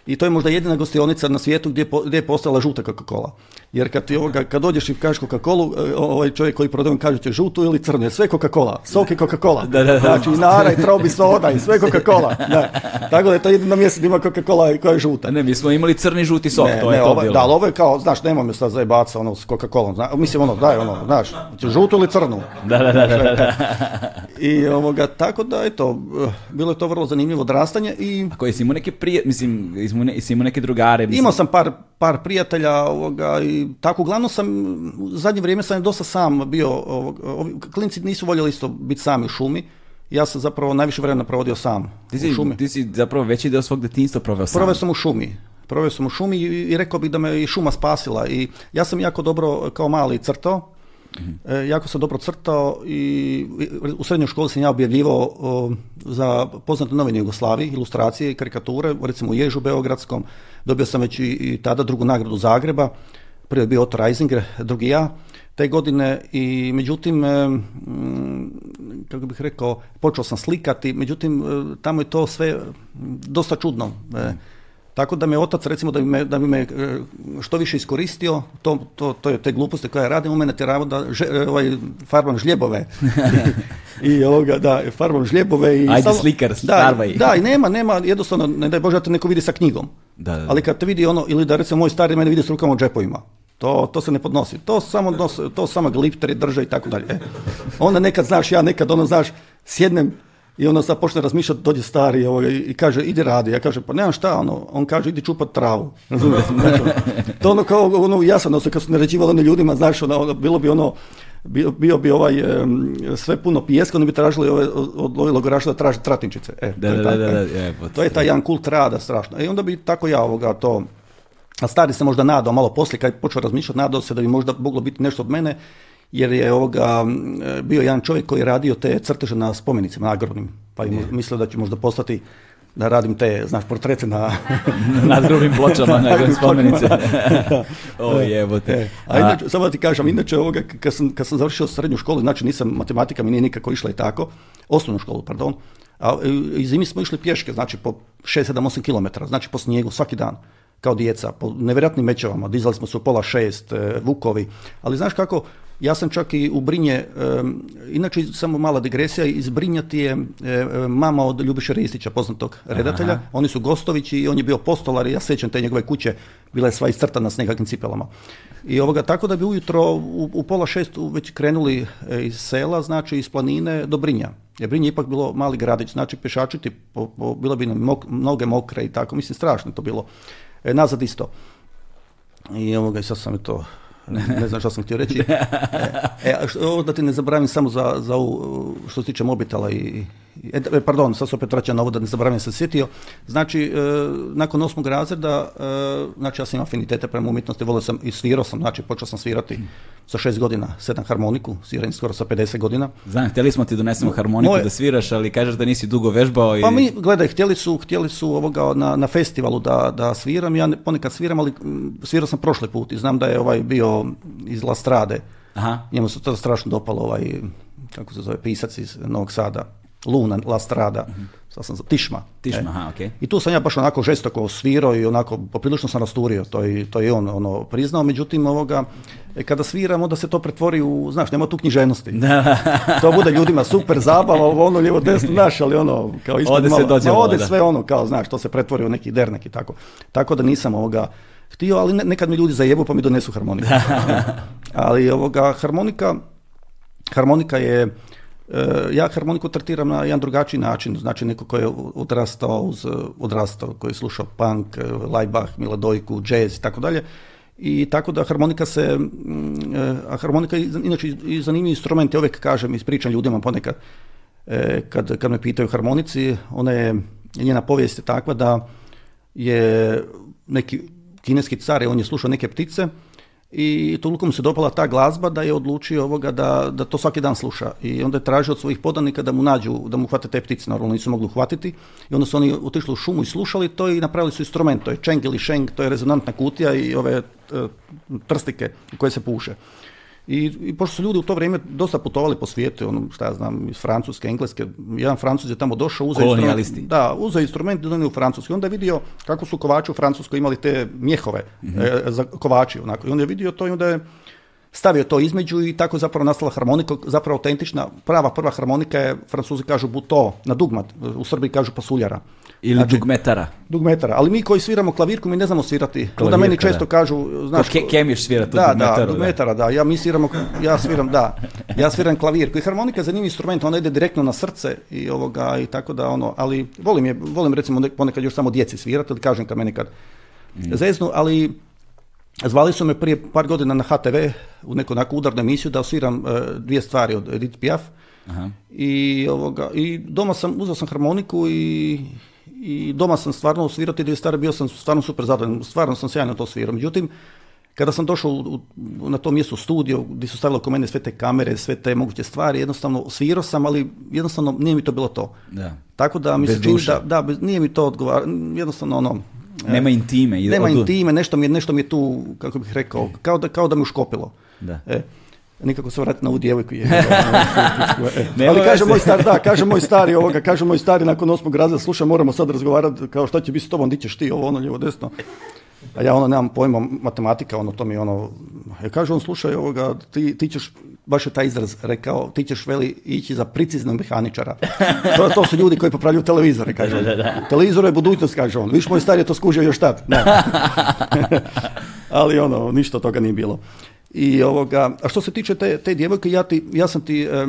Speaker 2: i to je možda jedina gostionica na svijetu gdje, je postala žuta Coca-Cola. Jer kad, ti ovoga, kad dođeš i kažeš Coca-Colu, e, ovaj čovjek koji prodaje kaže će žutu ili crnu, sve Coca-Cola, sok je Coca-Cola. Da, da, da. Znači nara i trobi soda i sve Coca-Cola. Da. Tako da je to jedino mjesto ima Coca-Cola koja je žuta.
Speaker 1: Ne, mi smo imali crni žuti sok, ne, to
Speaker 2: to
Speaker 1: bilo.
Speaker 2: Da, ali ovo je kao, znaš, nema me sad zajebaca ono, s Coca-Colom, zna, mislim ono, daj ono, znaš, žutu ili crnu. Da, da, da. I ovoga, tako da, eto, eh, bilo je to vrlo zanimljivo odrastanje i...
Speaker 1: A koji si imao neke prije, mislim, imao neke drugare? Mislim... Imao
Speaker 2: sam par par prijatelja ovoga, i tako. Uglavnom sam, u zadnje vrijeme sam dosta sam bio, klinci nisu voljeli isto biti sami u šumi, ja sam zapravo najviše vremena provodio sam ti si, u šumi.
Speaker 1: Ti si zapravo veći dio svog djetinjstva proveo sam.
Speaker 2: Proveo sam u šumi. Proveo sam u šumi i, i rekao bih da me i šuma spasila. I ja sam jako dobro kao mali crtao, E, jako sam dobro crtao i u srednjoj školi sam ja objavljivao za poznate novine Jugoslavije, ilustracije i karikature, recimo u Ježu Beogradskom, dobio sam već i, tada drugu nagradu Zagreba, prvi je bio Otto Reisinger, drugi ja, te godine i međutim, e, kako bih rekao, počeo sam slikati, međutim, e, tamo je to sve dosta čudno. E, mm. Tako da me otac, recimo, da bi me, da e, što više iskoristio, to, to, to je te gluposti koje radi u mene tjerava da e, ovaj, farbam žljebove. I, ovoga, da, farbam žljebove. I Ajde
Speaker 1: slikar,
Speaker 2: da, da, i nema, nema, jednostavno, ne daj Bože da te neko vidi sa knjigom. Da, Ali kad te vidi ono, ili da recimo moj stari mene vidi s rukama u džepovima. To, to se ne podnosi. To samo, nos, to samo glipteri drže i tako dalje. E, onda nekad znaš, ja nekad ono znaš, sjednem, i onda sad počne razmišljati, dođe stari ovaj, i kaže, idi radi. Ja kažem, pa nemam šta, ono. On kaže, idi čupat travu. To Znači, to ono kao, ono, jasno, kad su naređivali ono ljudima, znaš, ono, ono, bilo bi ono, bio, bio bi ovaj, sve puno pijeska, oni bi tražili ove, od logoraša da traži tratinčice. E, da, to, je da, da, da, e, to je taj jedan kult rada strašno. I e, onda bi tako ja to, a stari se možda nadao malo poslije, kad je počeo razmišljati, nadao se da bi možda moglo biti nešto od mene, jer je ovoga, bio jedan čovjek koji je radio te crteže na spomenicima, na pa je mislio da će možda postati da radim te, znaš, portrete na...
Speaker 1: na drugim pločama, na spomenice. o jebote. E,
Speaker 2: a, a inače, samo da ti kažem, inače ovoga, kad sam, kad sam završio srednju školu, znači nisam, matematika mi nije nikako išla i tako, osnovnu školu, pardon, a e, i zimi smo išli pješke, znači po 6, 7, 8 km, znači po snijegu svaki dan kao djeca, po nevjerojatnim mećevama, dizali smo se u pola šest, e, vukovi, ali znaš kako, ja sam čak i u Brinje, inače samo mala digresija, iz Brinja ti je mama od Ljubiše Ristića, poznatog redatelja. Oni su Gostovići i on je bio postolar i ja sećam te njegove kuće, bila je sva iscrtana s nekakvim cipelama. I ovoga, tako da bi ujutro u, pola šest već krenuli e, iz sela, znači iz planine do Brinja. Jer Brinje ipak bilo mali gradić, znači pešačiti, po, bilo bi mok, mnoge mokre i tako, mislim strašno to bilo. E, nazad isto. I ovoga, sad sam to ne znam što sam htio reći. E, e, da ti ne zaboravim samo za, za ovu, što se tiče mobitela i, E, e, pardon, sad se opet vraćam na ovo da ne zaboravim se sjetio. Znači, e, nakon osmog razreda, e, znači ja sam imao afinitete prema umjetnosti, volio sam i svirao sam, znači počeo sam svirati sa šest godina, sedam harmoniku, sviram skoro sa 50 godina.
Speaker 1: Znam, htjeli smo ti donesemo harmoniku da sviraš, ali kažeš da nisi dugo vežbao i...
Speaker 2: Pa mi, gledaj, htjeli su, htjeli su ovoga na, na festivalu da, da sviram, ja ponekad sviram, ali svirao sam prošli put i znam da je ovaj bio iz Lastrade. Aha. Njemu se to strašno dopalo ovaj, kako se zove, pisac iz Novog Sada Luna, La Strada, sad mhm. sam, Tišma.
Speaker 1: Tišma, e. aha, okay.
Speaker 2: I tu sam ja baš onako žestoko svirao i onako poprilično sam rasturio, to je, to je on ono, priznao, međutim ovoga, e, kada sviram onda se to pretvori u, znaš, nema tu književnosti. to bude ljudima super zabava, ono lijevo desno, znaš, ali ono, kao isto ode,
Speaker 1: se dođe ode
Speaker 2: sve ono, kao znaš, to se pretvori u neki dernek i tako. Tako da nisam ovoga htio, ali nekad mi ljudi zajebu pa mi donesu harmoniku. ali ovoga, harmonika, harmonika je Eh, ja harmoniku tretiram na jedan drugačiji način, znači neko koji je odrastao, uz, eh, odrastao koji je slušao punk, eh, Laibach, Miladojku, jazz i tako dalje, i tako da harmonika se, mm, a harmonika je inače i zanimljiv instrument, ja uvijek kažem, ispričam ljudima ponekad, kad, kad me pitaju harmonici, ona je, njena povijest je takva da je neki kineski car, on je slušao neke ptice, i toliko mu se dopala ta glazba da je odlučio ovoga da, da to svaki dan sluša i onda je tražio od svojih podanika da mu nađu, da mu hvate te ptice, naravno nisu mogli uhvatiti i onda su oni otišli u šumu i slušali to i napravili su instrument, to je čeng ili šeng, to je rezonantna kutija i ove e, trstike koje se puše. I, I pošto su ljudi u to vrijeme dosta putovali po svijetu, ono, šta ja znam, iz Francuske, Engleske, jedan Francuz je tamo došao,
Speaker 1: uzeo
Speaker 2: instrument, da, uzeo instrument i donio u Francuski. onda je vidio kako su kovači u Francuskoj imali te mjehove mhm. e, za kovači, onako. I onda je vidio to i onda je stavio to između i tako zapravo nastala harmonika, zapravo autentična, prava prva harmonika je, francuzi kažu buto, na dugmat, u Srbiji kažu pasuljara.
Speaker 1: Ili znači, dugmetara.
Speaker 2: Dugmetara, ali mi koji sviramo klavirku, mi ne znamo svirati. Onda meni često kažu, znaš...
Speaker 1: Kemir ke, kemiš svira da,
Speaker 2: Da, dugmetara, da. da. Ja, mi sviramo, ja sviram, da. Ja sviram klavirku. I harmonika je zanimljiv instrument, ona ide direktno na srce i ovoga, i tako da ono, ali volim je, volim recimo ponekad još samo djeci svirati, ali kažem kad meni kad mm. zeznu, ali Zvali su me prije par godina na HTV u neku onako udarnu emisiju da sviram e, dvije stvari od Edith Piaf. I, ovoga, I doma sam, uzeo sam harmoniku i, i doma sam stvarno osvirao te dvije stvari, bio sam stvarno super zadovoljan, stvarno sam sjajno to osvirao. Međutim, kada sam došao na to mjesto u studio gdje su stavili oko mene sve te kamere, sve te moguće stvari, jednostavno svirao sam, ali jednostavno nije mi to bilo to. Da. Tako da mi se da, da nije mi to odgovaralo, jednostavno ono,
Speaker 1: E, nema intime.
Speaker 2: Nema intime, nešto mi, je, nešto mi je tu, kako bih rekao, e. kao da, kao da mi uškopilo. Da. E, nikako se vratiti na ovu djevojku. Je, e, Ali kaže moj stari, da, kaže moj stari ovoga, kaže moj stari nakon osmog razreda, slušaj, moramo sad razgovarati kao šta će biti s tobom, di ćeš ti, ovo ono, ljevo, desno. A ja ono nemam pojma, matematika, ono to mi ono... Ja e, kaže on, slušaj ovoga, ti, ti ćeš, baš je taj izraz rekao, ti ćeš veli ići za preciznog mehaničara. To, to su ljudi koji popravljaju televizore, kaže on. Televizor je budućnost, kaže on. Viš moj star je to skužio još tad. Ali ono, ništa toga nije bilo. I ovoga, a što se tiče te, te djevojke, ja, ti, ja sam ti e,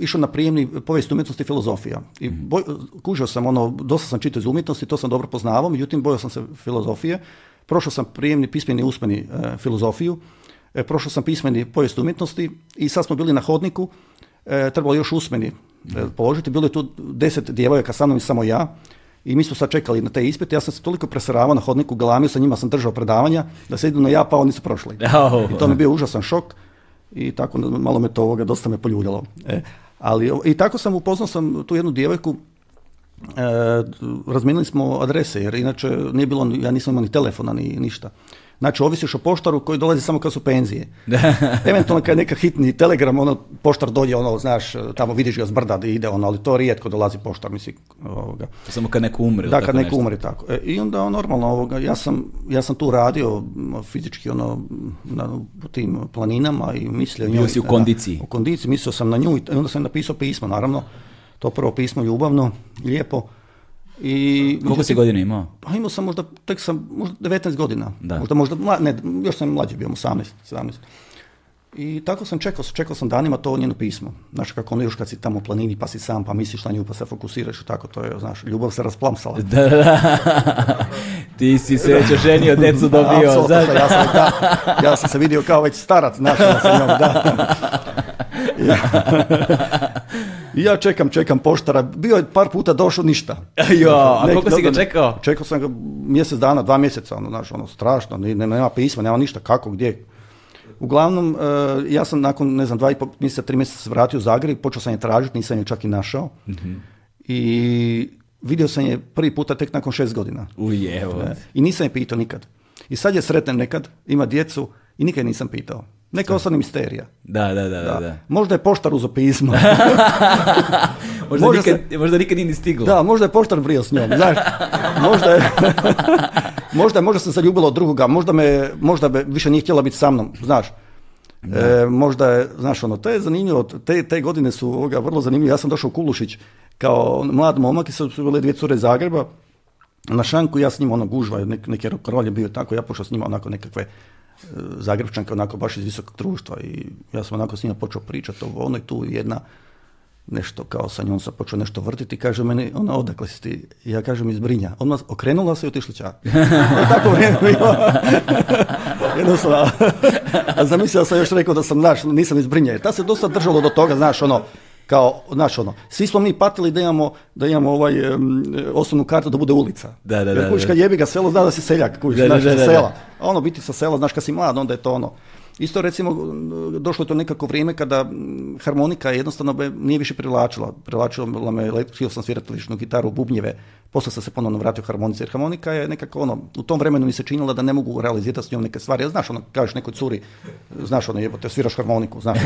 Speaker 2: išao na prijemni povijest umjetnosti i filozofija. I mhm. kužio sam ono, dosta sam čitao iz umjetnosti, to sam dobro poznavao, međutim bojao sam se filozofije. Prošao sam prijemni pismeni usmeni e, filozofiju, e, prošao sam pismeni povijest umjetnosti i sad smo bili na hodniku, e, trebalo još usmeni mhm. položiti. Bilo je tu deset djevojaka, sa mnom i samo ja. I mi smo sad čekali na te ispite, ja sam se toliko presaravao na hodniku, galamio sa njima, sam držao predavanja, da se idu na ja, pa oni su prošli. I to mi je bio užasan šok i tako malo me to ovoga, dosta me poljuljalo. E, ali, I tako sam upoznao sam tu jednu djevojku, e, razmijenili smo adrese, jer inače nije bilo, ja nisam imao ni telefona, ni ništa. Znači, ovisiš o poštaru koji dolazi samo kad su penzije. Eventualno kad je neka hitni telegram, ono, poštar dođe, ono, znaš, tamo vidiš ga zbrda, ide, ono, ali to rijetko dolazi poštar, misli, ovoga.
Speaker 1: Samo kad neko umre.
Speaker 2: Da, kad neko umre, tako. E, I onda, ono, normalno, ovoga, ja sam, ja sam tu radio fizički, ono, na tim planinama i mislio...
Speaker 1: Bio si u kondiciji.
Speaker 2: u kondiciji, mislio sam na nju i onda sam napisao pismo, naravno. To prvo pismo ljubavno, lijepo i,
Speaker 1: Koliko si godina imao?
Speaker 2: Pa imao sam možda, tek sam možda 19 godina. Da. Možda, možda, ne, još sam mlađi bio, 18, 17. I tako sam čekao, čekao sam danima to njeno pismo. Znaš kako ono još kad si tamo planini pa si sam pa misliš na nju pa se fokusiraš tako to je, znaš, ljubav se rasplamsala. Da, da.
Speaker 1: Ti si se već oženio, djecu dobio.
Speaker 2: Da, ja, sam, da, ja sam se vidio kao već starac, znaš, sam da. Ja, ja čekam, čekam poštara. Bio je par puta došao ništa.
Speaker 1: Jo, a koliko si ga čekao?
Speaker 2: Čekao sam ga mjesec dana, dva mjeseca, ono, znaš, ono, strašno, nema pisma, nema ništa, kako, gdje. Uglavnom, e, ja sam nakon, ne znam, dva i pol mjeseca, tri mjeseca se vratio u Zagreb, počeo sam je tražiti, nisam je čak i našao. Mhm. I vidio sam je prvi puta tek nakon šest godina.
Speaker 1: Ujevo. E,
Speaker 2: I nisam je pitao nikad. I sad je sretan nekad, ima djecu i nikad nisam pitao. Neka ostane misterija.
Speaker 1: Da, da, da. da. da.
Speaker 2: Možda je poštar uzo pismo.
Speaker 1: možda, možda, nikad, možda nije ni stiglo.
Speaker 2: Da, možda je poštar vrio s njom. Znaš, možda je... možda, možda sam se ljubila od drugoga, možda me, možda više nije htjela biti sa mnom, znaš. E, možda je, znaš, ono, to je zanimljivo, te, te godine su ovoga, vrlo zanimljive. Ja sam došao u Kulušić kao mlad momak i su bile dvije cure Zagreba na šanku ja s njima ono gužva, neki je bio tako, ja pošao s njima onako nekakve Zagrebčanka onako baš iz visokog društva i ja sam onako s njima počeo pričati ovo ono tu jedna nešto kao sa njom sam počeo nešto vrtiti, kaže meni, ona odakle si ti? Ja kažem iz Brinja. Ona okrenula se i otišla ća tako je bilo. Jednostavno. A zamislio sam još rekao da sam naš, nisam iz Brinja. ta se dosta držalo do toga, znaš, ono, kao, naš ono, svi smo mi patili da imamo, da imamo ovaj, osnovnu kartu da bude ulica.
Speaker 1: Da, da, Jer da.
Speaker 2: kad jebi ga selo, zna da si seljak, kuš, znaš, sela. A ono, biti sa sela, znaš, kad si mlad, onda je to ono. Isto recimo došlo je to nekako vrijeme kada harmonika jednostavno nije više privlačila. Privlačila me, htio sam svirati ličnu gitaru, bubnjeve. Posle sam se ponovno vratio harmonici, jer harmonika je nekako ono, u tom vremenu mi se činilo da ne mogu realizirati s njom neke stvari. Ja, znaš, ono, kažeš nekoj curi, znaš, ono, jebote, sviraš harmoniku, znaš,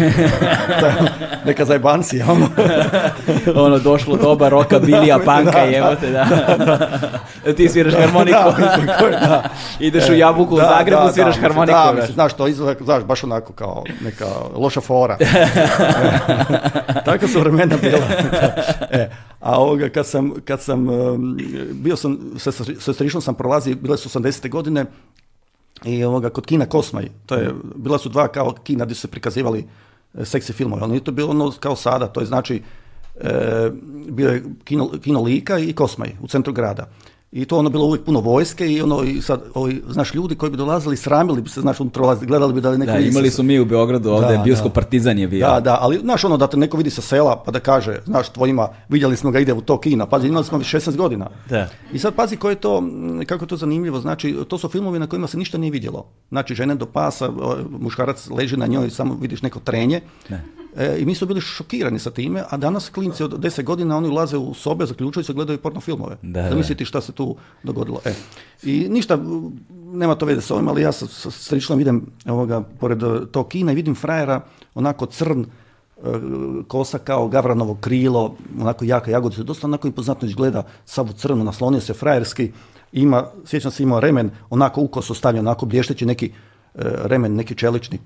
Speaker 2: neka zajbanci, ono.
Speaker 1: ono, došlo doba roka bilija panka, jebote, da. E, ti sviraš harmoniku. Ideš u e, Jabuku u Zagrebu, sviraš harmoniku. Da, mislim,
Speaker 2: znaš, to izgleda, znaš, baš onako kao neka loša fora. E, tako su vremena bila. e, a ovoga, kad sam, kad sam e, bio sam, sestrišno sam prolazi, bile su 80. godine, i ovoga, kod Kina Kosmaj, to je, bila su dva kao Kina gdje su se prikazivali e, seksi filmove, ali nije to bilo ono kao sada, to je znači, e, bio je kino, kino Lika i Kosmaj u centru grada i to ono bilo uvijek puno vojske i ono i sad znaš ljudi koji bi dolazili sramili bi se znaš on gledali bi da li da,
Speaker 1: imali su mi u Beogradu ovdje da, partizan je bio
Speaker 2: da da ali znaš ono da te neko vidi sa sela pa da kaže znaš tvojima vidjeli smo ga ide u to kina pazi imali smo 16 godina da. i sad pazi koje je to kako je to zanimljivo znači to su filmovi na kojima se ništa nije vidjelo znači žene do pasa muškarac leži na njoj samo vidiš neko trenje ne E, I mi smo bili šokirani sa time, a danas klinci od 10 godina oni ulaze u sobe, zaključuju se, gledaju porno filmove. Da, misliti šta se tu dogodilo. E. I ništa, nema to veze s ovim, ali ja sa, sričnom vidim idem ovoga, pored e, tog kina i vidim frajera onako crn, e, kosa kao gavranovo krilo, onako jaka jagodica, dosta onako impoznatno izgleda, savu crnu, naslonio se frajerski, ima, sjećam se imao remen, onako ukos stavljen, onako blješteći neki e, remen, neki čelični,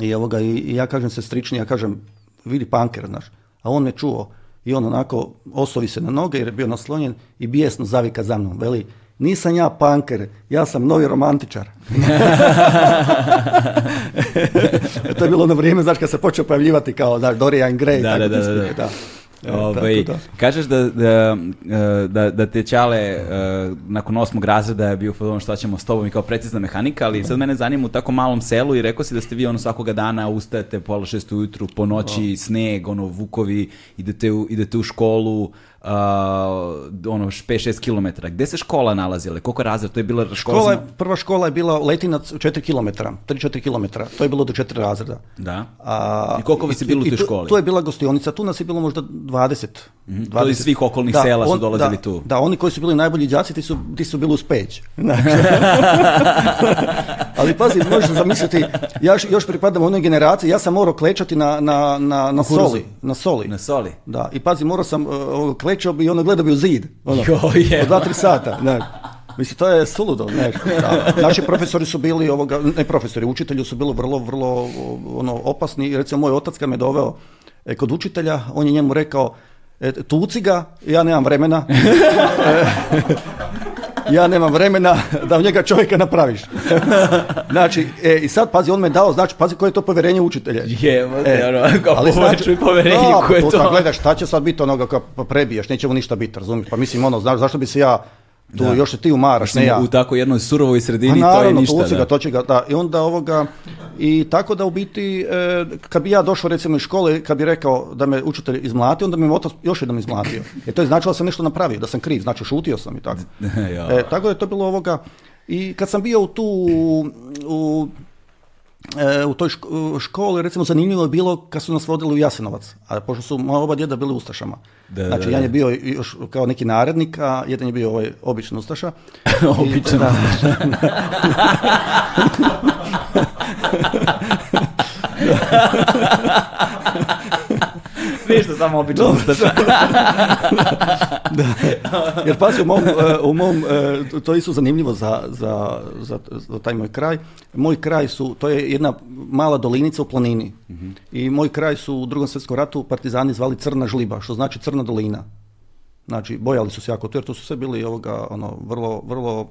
Speaker 2: i, ovoga, i ja kažem se strični, ja kažem, vidi panker, znaš. A on me čuo i on onako osovi se na noge jer je bio naslonjen i bijesno zavika za mnom. Veli, nisam ja panker, ja sam novi romantičar. to je bilo ono vrijeme, znaš, kad se počeo pojavljivati kao, znaš, Dorian Gray.
Speaker 1: Da, tako da, da, da. E, ovaj, da. Kažeš da, da, e, da, te Ćale e, nakon osmog razreda je bio šta ćemo s tobom i kao precizna mehanika, ali sad mene zanima u tako malom selu i rekao si da ste vi ono svakoga dana ustajete pola šest ujutru, po noći, sneg, ono, vukovi, idete u, idete u školu, uh, ono 5-6 km. Gde se škola nalazila? Koliko razreda? To je bila
Speaker 2: škola... škola je, prva škola je bila Letinac 4 km, 3-4 km. To je bilo do 4 razreda.
Speaker 1: Da. A, I koliko vas je bilo u toj školi?
Speaker 2: To je bila gostionica. Tu nas je bilo možda 20. Mm -hmm.
Speaker 1: 20. To je svih okolnih da, sela su dolazili da, tu.
Speaker 2: Da, oni koji su bili najbolji đaci, ti su, ti su bili uz speć. Ali pazi, možeš zamisliti, ja još pripadam onoj generaciji, ja sam morao klečati na, na, na, na soli.
Speaker 1: Na soli.
Speaker 2: Na soli. Da, i pazi, morao sam uh, klečao bi i ono gledao bi u zid. Ono, jo, dva, tri sata. Ne. Mislim, to je suludo, ne, Naši profesori su bili, ovoga, ne profesori, učitelji su bili vrlo, vrlo ono, opasni. Recimo, moj otac kad me doveo e, kod učitelja, on je njemu rekao, e, tuci ga, ja nemam vremena. ja nemam vremena da u njega čovjeka napraviš. znači, e, i sad, pazi, on me dao, znači, pazi koje je to povjerenje učitelja. Je,
Speaker 1: e, ali znači, povjerenje koje to...
Speaker 2: gledaš, šta će sad biti onoga kao pa prebiješ, neće mu ništa biti, razumiješ? Pa mislim, ono, znaš, zašto bi se ja tu još se ti umaraš, ne ja.
Speaker 1: U tako jednoj surovoj sredini, naravno, pa to je ništa. Naravno, to,
Speaker 2: to će ga, da. I onda ovoga, i tako da u biti, e, kad bi ja došao recimo iz škole, kad bi rekao da me učitelj izmlatio, onda bi me otac još jednom izmlatio. Jer to je značilo da sam nešto napravio, da sam kriv, znači šutio sam i tako. e, tako da je to bilo ovoga, i kad sam bio u tu, u E, u toj školi, recimo, zanimljivo je bilo kad su nas vodili u Jasenovac, a pošto su moja oba djeda bili Ustašama. znači, jedan je bio još kao neki narednik, a jedan je bio ovaj običan Ustaša. običan Ustaša.
Speaker 1: Ništa, samo ustaša.
Speaker 2: da. Jer pazi, u mom, e, u mom, e, to je isto zanimljivo za, za, za, taj moj kraj. Moj kraj su, to je jedna mala dolinica u planini. Mhm. I moj kraj su u drugom svjetskom ratu partizani zvali Crna žliba, što znači Crna dolina. Znači, bojali su se jako tu, jer to su sve bili ovoga, ono, vrlo, vrlo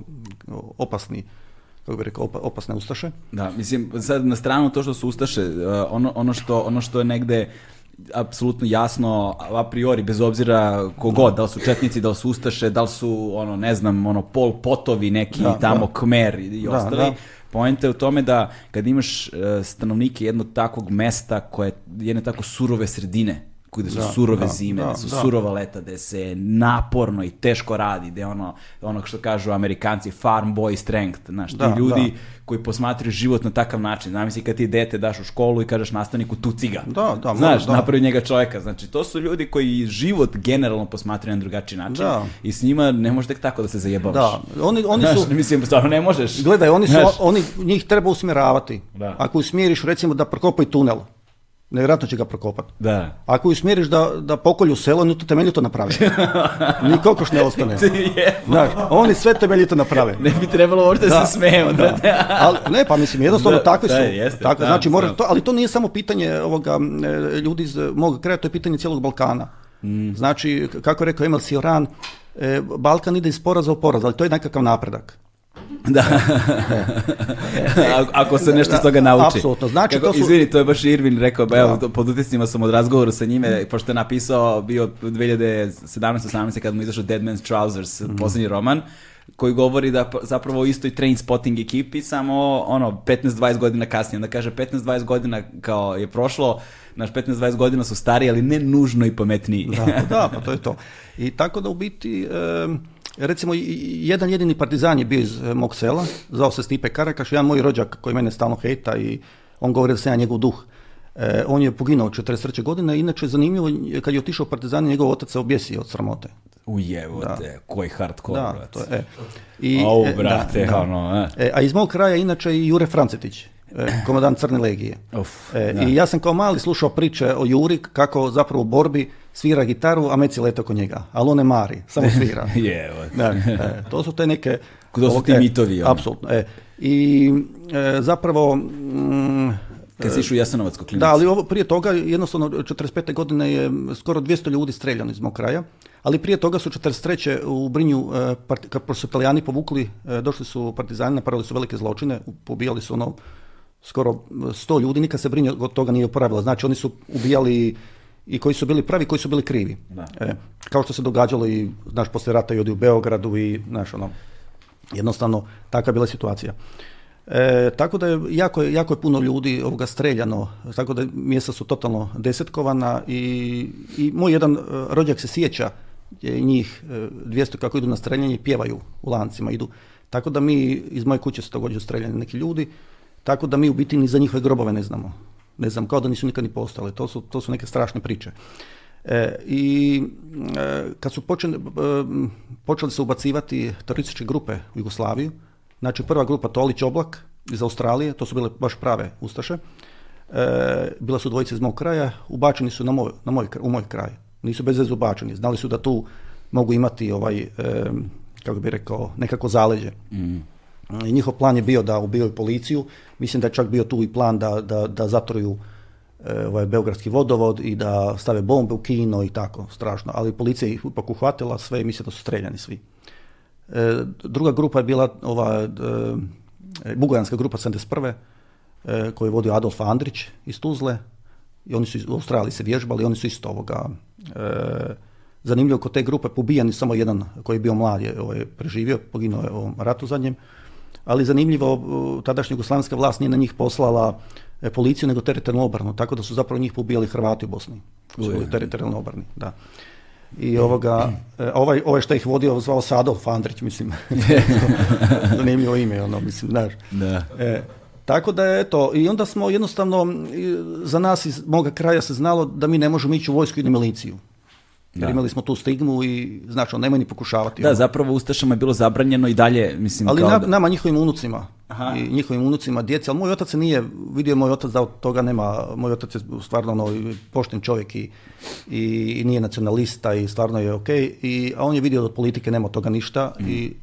Speaker 2: opasni kako bi rekao, opasne ustaše.
Speaker 1: Da, mislim, sad na stranu to što su ustaše, e, ono, ono, što, ono što je negde apsolutno jasno a priori, bez obzira kogod, da li su četnici, da li su ustaše, da li su, ono, ne znam, ono, pol potovi neki tamo da. kmer i, ostali. Poenta je u tome da kad imaš e, stanovnike jednog takvog mesta koje jedne tako surove sredine, gde su surove da, zime, da, su da. surova leta, gde se naporno i teško radi, gde ono, ono što kažu amerikanci farm boy strength, znaš, da, ljudi koji posmatraju život na takav način, zamisli kad ti dete daš u školu i kažeš nastavniku tu ciga.
Speaker 2: da, da,
Speaker 1: znaš, napravi njega čovjeka, znači to su ljudi koji život generalno posmatraju na drugačiji način i s njima ne može tek tako da se zajebavaš. oni, oni Mislim, stvarno ne možeš.
Speaker 2: Gledaj, oni su, oni, njih treba usmjeravati. Ako usmjeriš recimo da prokopaj tunel, nevjerojatno će ga prokopati.
Speaker 1: Da.
Speaker 2: Ako ju smjeriš da, da pokolju selo, oni to temeljito naprave. Ni kokoš ne ostane. oni sve temeljito naprave.
Speaker 1: Ne bi trebalo možda da, se smeju.
Speaker 2: Ali, ne, pa mislim, jednostavno da, takvi su. tako, znači, to, ali to nije samo pitanje ovoga, e, ljudi iz mog kraja, to je pitanje cijelog Balkana. Mm. Znači, kako je rekao Emil Sioran, e, Balkan ide iz poraza u poraz, ali to je nekakav napredak.
Speaker 1: Da. Ako se nešto iz toga nauči.
Speaker 2: Apsolutno. Znači,
Speaker 1: Kako, to su... Izvini, to je baš Irvin rekao, ba, evo, pod utjecima sam od razgovoru sa njime, pošto je napisao, bio 2017-18 kad mu izašao Dead Man's Trousers, mm. posljednji roman, koji govori da zapravo u istoj train spotting ekipi, samo ono 15-20 godina kasnije. Onda kaže 15-20 godina kao je prošlo, naš 15-20 godina su stari, ali ne nužno i pametniji.
Speaker 2: da, da, pa to je to. I tako da u biti recimo jedan jedini partizan je bio iz e, mog sela, zvao se Stipe Karakaš, jedan moj rođak koji mene stalno hejta i on govori da sam ja njegov duh. E, on je poginuo 43. godine, inače zanimljivo, kad je otišao partizan, njegov otac se objesio od sramote.
Speaker 1: Ujevote, da. koji hardcore, da, To e, i, e, brate, ono,
Speaker 2: A iz mog kraja inače i Jure Francetić, komandant Crne legije. I ja sam kao mali slušao priče o Juri, kako zapravo u borbi svira gitaru, a meci lete oko njega, ali on ne mari, samo svira. je, da,
Speaker 1: e,
Speaker 2: to su te neke...
Speaker 1: Kdo su ti mitovi?
Speaker 2: Ono. Apsolutno, e. I e, zapravo... Mm,
Speaker 1: kad si
Speaker 2: Da, ali ovo, prije toga, jednostavno, 45. godine je skoro 200 ljudi streljano iz mog kraja, ali prije toga su 43. u Brinju, e, kad su italijani povukli, došli su partizani, napravili su velike zločine, pobijali su ono skoro 100 ljudi, nikad se brinju od toga nije oporavila. Znači, oni su ubijali i koji su bili pravi, koji su bili krivi. E, kao što se događalo i, naš poslije rata i odi u Beogradu i, znaš, ono, jednostavno, takva bila situacija. E, tako da je jako, jako je puno ljudi ovoga streljano, tako da mjesta su totalno desetkovana i, i moj jedan e, rođak se sjeća e, njih 200 kako idu na streljanje i pjevaju u lancima, idu. Tako da mi, iz moje kuće se također streljani neki ljudi, tako da mi u biti ni za njihove grobove ne znamo ne znam, kao da nisu nikad ni postale. To su, to su neke strašne priče. E, I e, kad su počeli, e, se ubacivati terorističke grupe u Jugoslaviju, znači prva grupa Tolić Oblak iz Australije, to su bile baš prave Ustaše, e, bila su dvojice iz mog kraja, ubačeni su na moj, na moj, u moj kraj. Nisu bez veze ubačeni, znali su da tu mogu imati ovaj, e, kako bi rekao, nekako zaleđe. Mm njihov plan je bio da ubijaju policiju, mislim da je čak bio tu i plan da, da, da zatruju e, ovaj beogradski vodovod i da stave bombe u kino i tako, strašno. Ali policija ih ipak uhvatila sve i mislim da su streljani svi. E, druga grupa je bila ova e, bugojanska grupa 71. E, koju je vodio Adolf Andrić iz Tuzle i oni su u Australiji se vježbali, oni su isto ovoga e, zanimljivo kod te grupe pobijani samo jedan koji je bio mlad je ovaj, preživio, poginuo je u ovom ratu zadnjem ali zanimljivo, tadašnja jugoslavenska vlast nije na njih poslala e, policiju, nego teritorijalnu obranu, tako da su zapravo njih pobijali Hrvati u Bosni, koji su obrani, da. I ovoga, e, ovaj, ovaj, što ih vodio zvao Sadolf Andrić, mislim. Zanimljivo ime, ono, mislim, znaš. Da. E, tako da eto I onda smo jednostavno, za nas iz moga kraja se znalo da mi ne možemo ići u vojsku i miliciju. Jer imali smo tu stigmu i znači on nema ni pokušavati.
Speaker 1: Da,
Speaker 2: ono.
Speaker 1: zapravo Ustašama je bilo zabranjeno i dalje, mislim.
Speaker 2: Ali nama, njihovim unucima i njihovim unucima, djeci, ali moj otac se nije, vidio moj otac da od toga nema, moj otac je stvarno ono, pošten čovjek i, i, nije nacionalista i stvarno je ok, a on je vidio da od politike nema toga ništa mm. i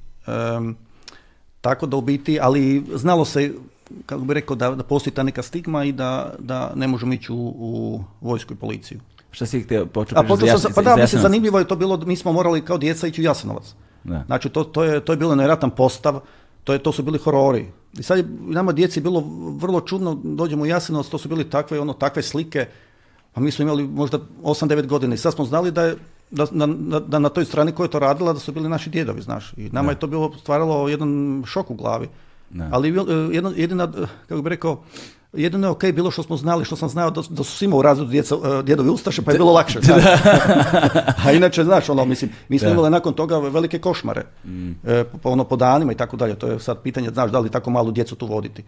Speaker 2: tako da u biti, ali znalo se, kako bi rekao, da, da postoji ta neka stigma i da, da ne možemo ići u, u vojsku i policiju.
Speaker 1: Šta si htio početi? Pa,
Speaker 2: pa da, zanimljivo je to bilo, mi smo morali kao djeca ići u Jasenovac. Znači, to, je, to je bilo nevjerojatan postav, to, je, to su bili horori. I sad je nama djeci bilo vrlo čudno, dođemo u Jasenovac, to su bili takve, ono, takve slike, a pa mi smo imali možda 8-9 godina i sad smo znali da je na toj strani koja je to radila da su bili naši djedovi, znaš. I nama je to bilo stvaralo jedan šok u glavi. Ali eh, jedina, jedina, eh, kako bih rekao, Jedino je ok bilo što smo znali, što sam znao da, su svima u razredu e, djedovi ustaše, pa je bilo lakše. A inače, znaš, ono, mislim, mi smo da. imali nakon toga velike košmare, mm. E, ono, po danima i tako dalje. To je sad pitanje, znaš, da li tako malu djecu tu voditi.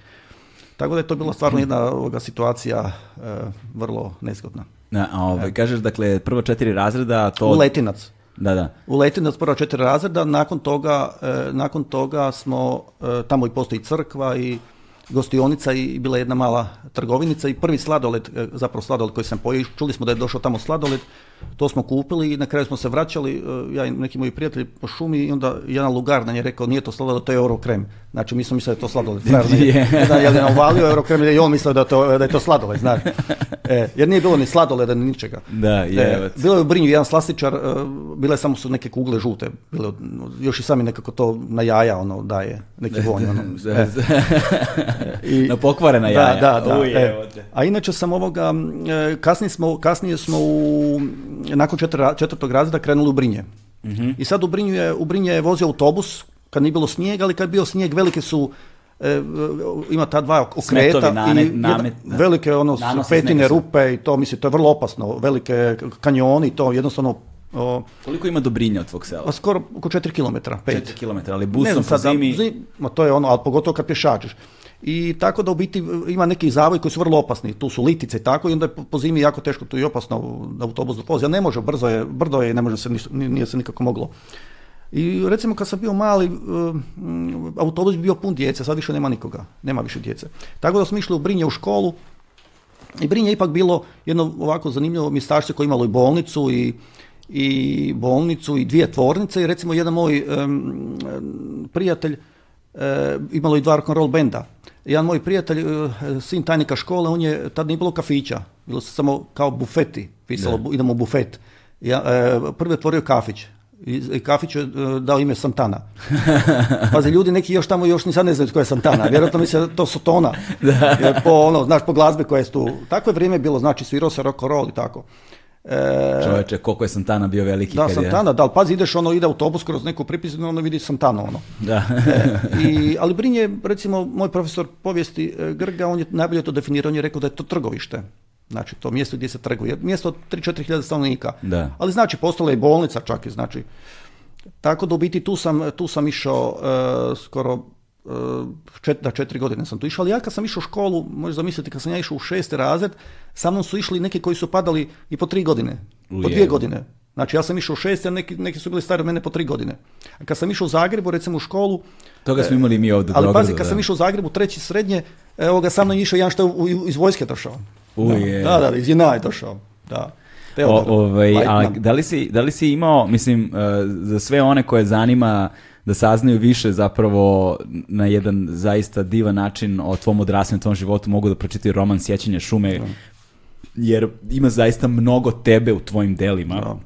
Speaker 2: Tako da je to bila stvarno mm. jedna ovoga, situacija e, vrlo nezgodna.
Speaker 1: a ovaj, kažeš, dakle, prvo četiri razreda, to...
Speaker 2: U letinac.
Speaker 1: Da, da.
Speaker 2: U Letinac prva četiri razreda, nakon toga, nakon toga smo, tamo i postoji crkva i gostionica i bila jedna mala trgovinica i prvi sladoled, e, zapravo sladoled koji sam pojeo, čuli smo da je došao tamo sladoled, to smo kupili i na kraju smo se vraćali, e, ja i neki moji prijatelji po šumi i onda jedan lugar nam je rekao nije to sladoled, to je krem. Znači mi smo mislili da je to sladoled. Jedan je nam euro krem i on mislio da, da je to sladoled, znaš. E, jer nije bilo ni sladoleda ni ničega.
Speaker 1: Da, e, je.
Speaker 2: bilo je u Brinju jedan slastičar, e, bile samo su neke kugle žute, bile, još i sami nekako to na jaja ono daje, neki vonj. Ono.
Speaker 1: na pokvarena jaja.
Speaker 2: Da, da, A inače sam ovoga, kasnije, smo, kasnije smo u nakon četvrtog razreda krenuli u Brinje. mm I sad u Brinju je, u Brinje je vozio autobus kad nije bilo snijeg, ali kad je bio snijeg velike su e, ima ta dva okreta i velike ono petine rupe i to mislim to je vrlo opasno velike kanjoni i to jednostavno
Speaker 1: Koliko ima Dobrinja od tvog sela? Pa
Speaker 2: skoro oko 4 km, 5.
Speaker 1: km, ali busom ne po sad, zimi...
Speaker 2: to je ono, ali pogotovo kad pješačiš i tako da u biti ima neki zavoj koji su vrlo opasni, tu su litice i tako i onda je po zimi jako teško, tu je opasno da autobus dopozi, ne može, brzo je, brdo je, ne može se, nije se nikako moglo. I recimo kad sam bio mali, e, mm, autobus bi bio pun djece, sad više nema nikoga, nema više djece. Tako da smo išli u Brinje u školu i Brinje je ipak bilo jedno ovako zanimljivo mjestašće koje imalo i bolnicu i, i bolnicu i dvije tvornice i recimo jedan moj prijatelj Eh, imalo i dva rock'n'roll benda. Jedan moj prijatelj, eh, sin tajnika škole, on je, tad nije bilo kafića, bilo se samo kao bufeti, pisalo, idemo u bufet. Ja, eh, je otvorio kafić, i kafić je dao ime Santana. Pazi, ljudi neki još tamo još ni sad ne znaju tko je Santana. Vjerojatno misle da to Sotona. tona. po, ono, znaš, po glazbi koja je tu. Takvo je vrijeme bilo, znači svirao se rock roll i tako.
Speaker 1: E, Čovječe, koliko je Santana bio veliki.
Speaker 2: Da, kad Santana, je... da, ali pazi, ideš ono, ide autobus kroz neku pripisnu, ono vidi Santana, ono. Da. E, i, ali Brin recimo, moj profesor povijesti e, Grga, on je najbolje to definirao, on je rekao da je to trgovište. Znači, to mjesto gdje se trguje. Mjesto od 3-4 hiljada stanovnika. Da. Ali znači, postala je bolnica čak i, znači. Tako da u biti tu sam, tu sam išao skoro da eh, četiri godine sam tu išao, ali ja kad sam išao u školu, možeš zamisliti, kad sam ja išao u šesti razred, sa mnom su išli neki koji su padali i po tri godine, po dvije godine. Znači ja sam išao u šest, a neki, neki su bili stari od mene po tri godine. A kad sam išao u Zagrebu, recimo u školu...
Speaker 1: Toga smo eh, imali mi ovdje.
Speaker 2: Ali
Speaker 1: pazi,
Speaker 2: kad sam išao u Zagrebu, treći srednje, evo eh, ga sa mnom je išao jedan što je iz vojske došao. Da, da, iz Jena je došao.
Speaker 1: Ovaj, da. li, si, da li si imao, mislim, za sve one koje zanima da saznaju više zapravo na jedan zaista divan način o tvom odrastanju, o tvom životu, mogu da pročitaju roman Sjećanje šume, jer ima zaista mnogo tebe u tvojim delima.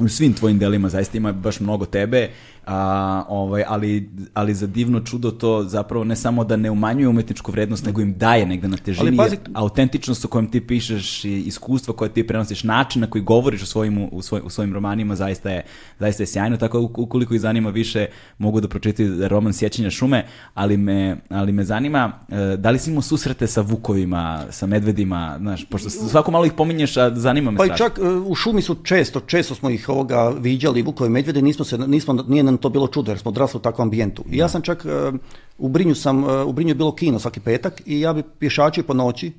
Speaker 1: U svim tvojim delima zaista ima baš mnogo tebe a, ovaj, ali, ali za divno čudo to zapravo ne samo da ne umanjuje umetničku vrednost, nego im daje negde na težini. autentičnost o kojem ti pišeš i iskustva koje ti prenosiš, način na koji govoriš u svojim, u svojim romanima zaista je, zaista sjajno. Tako ukoliko ih zanima više, mogu da pročitaju roman Sjećanja šume, ali me, ali me zanima e, da li si imao susrete sa vukovima, sa medvedima, znaš, pošto svako malo ih pominješ, a zanima me
Speaker 2: Pa i čak e, u šumi su često, često smo ih ovoga viđali, vukove medvede, nismo se, nismo, nije nam to bilo čudo jer smo odrasli u takvom ambijentu. I ja sam čak, e, u Brinju sam, e, u Brinju je bilo kino svaki petak i ja bi pješačio po noći,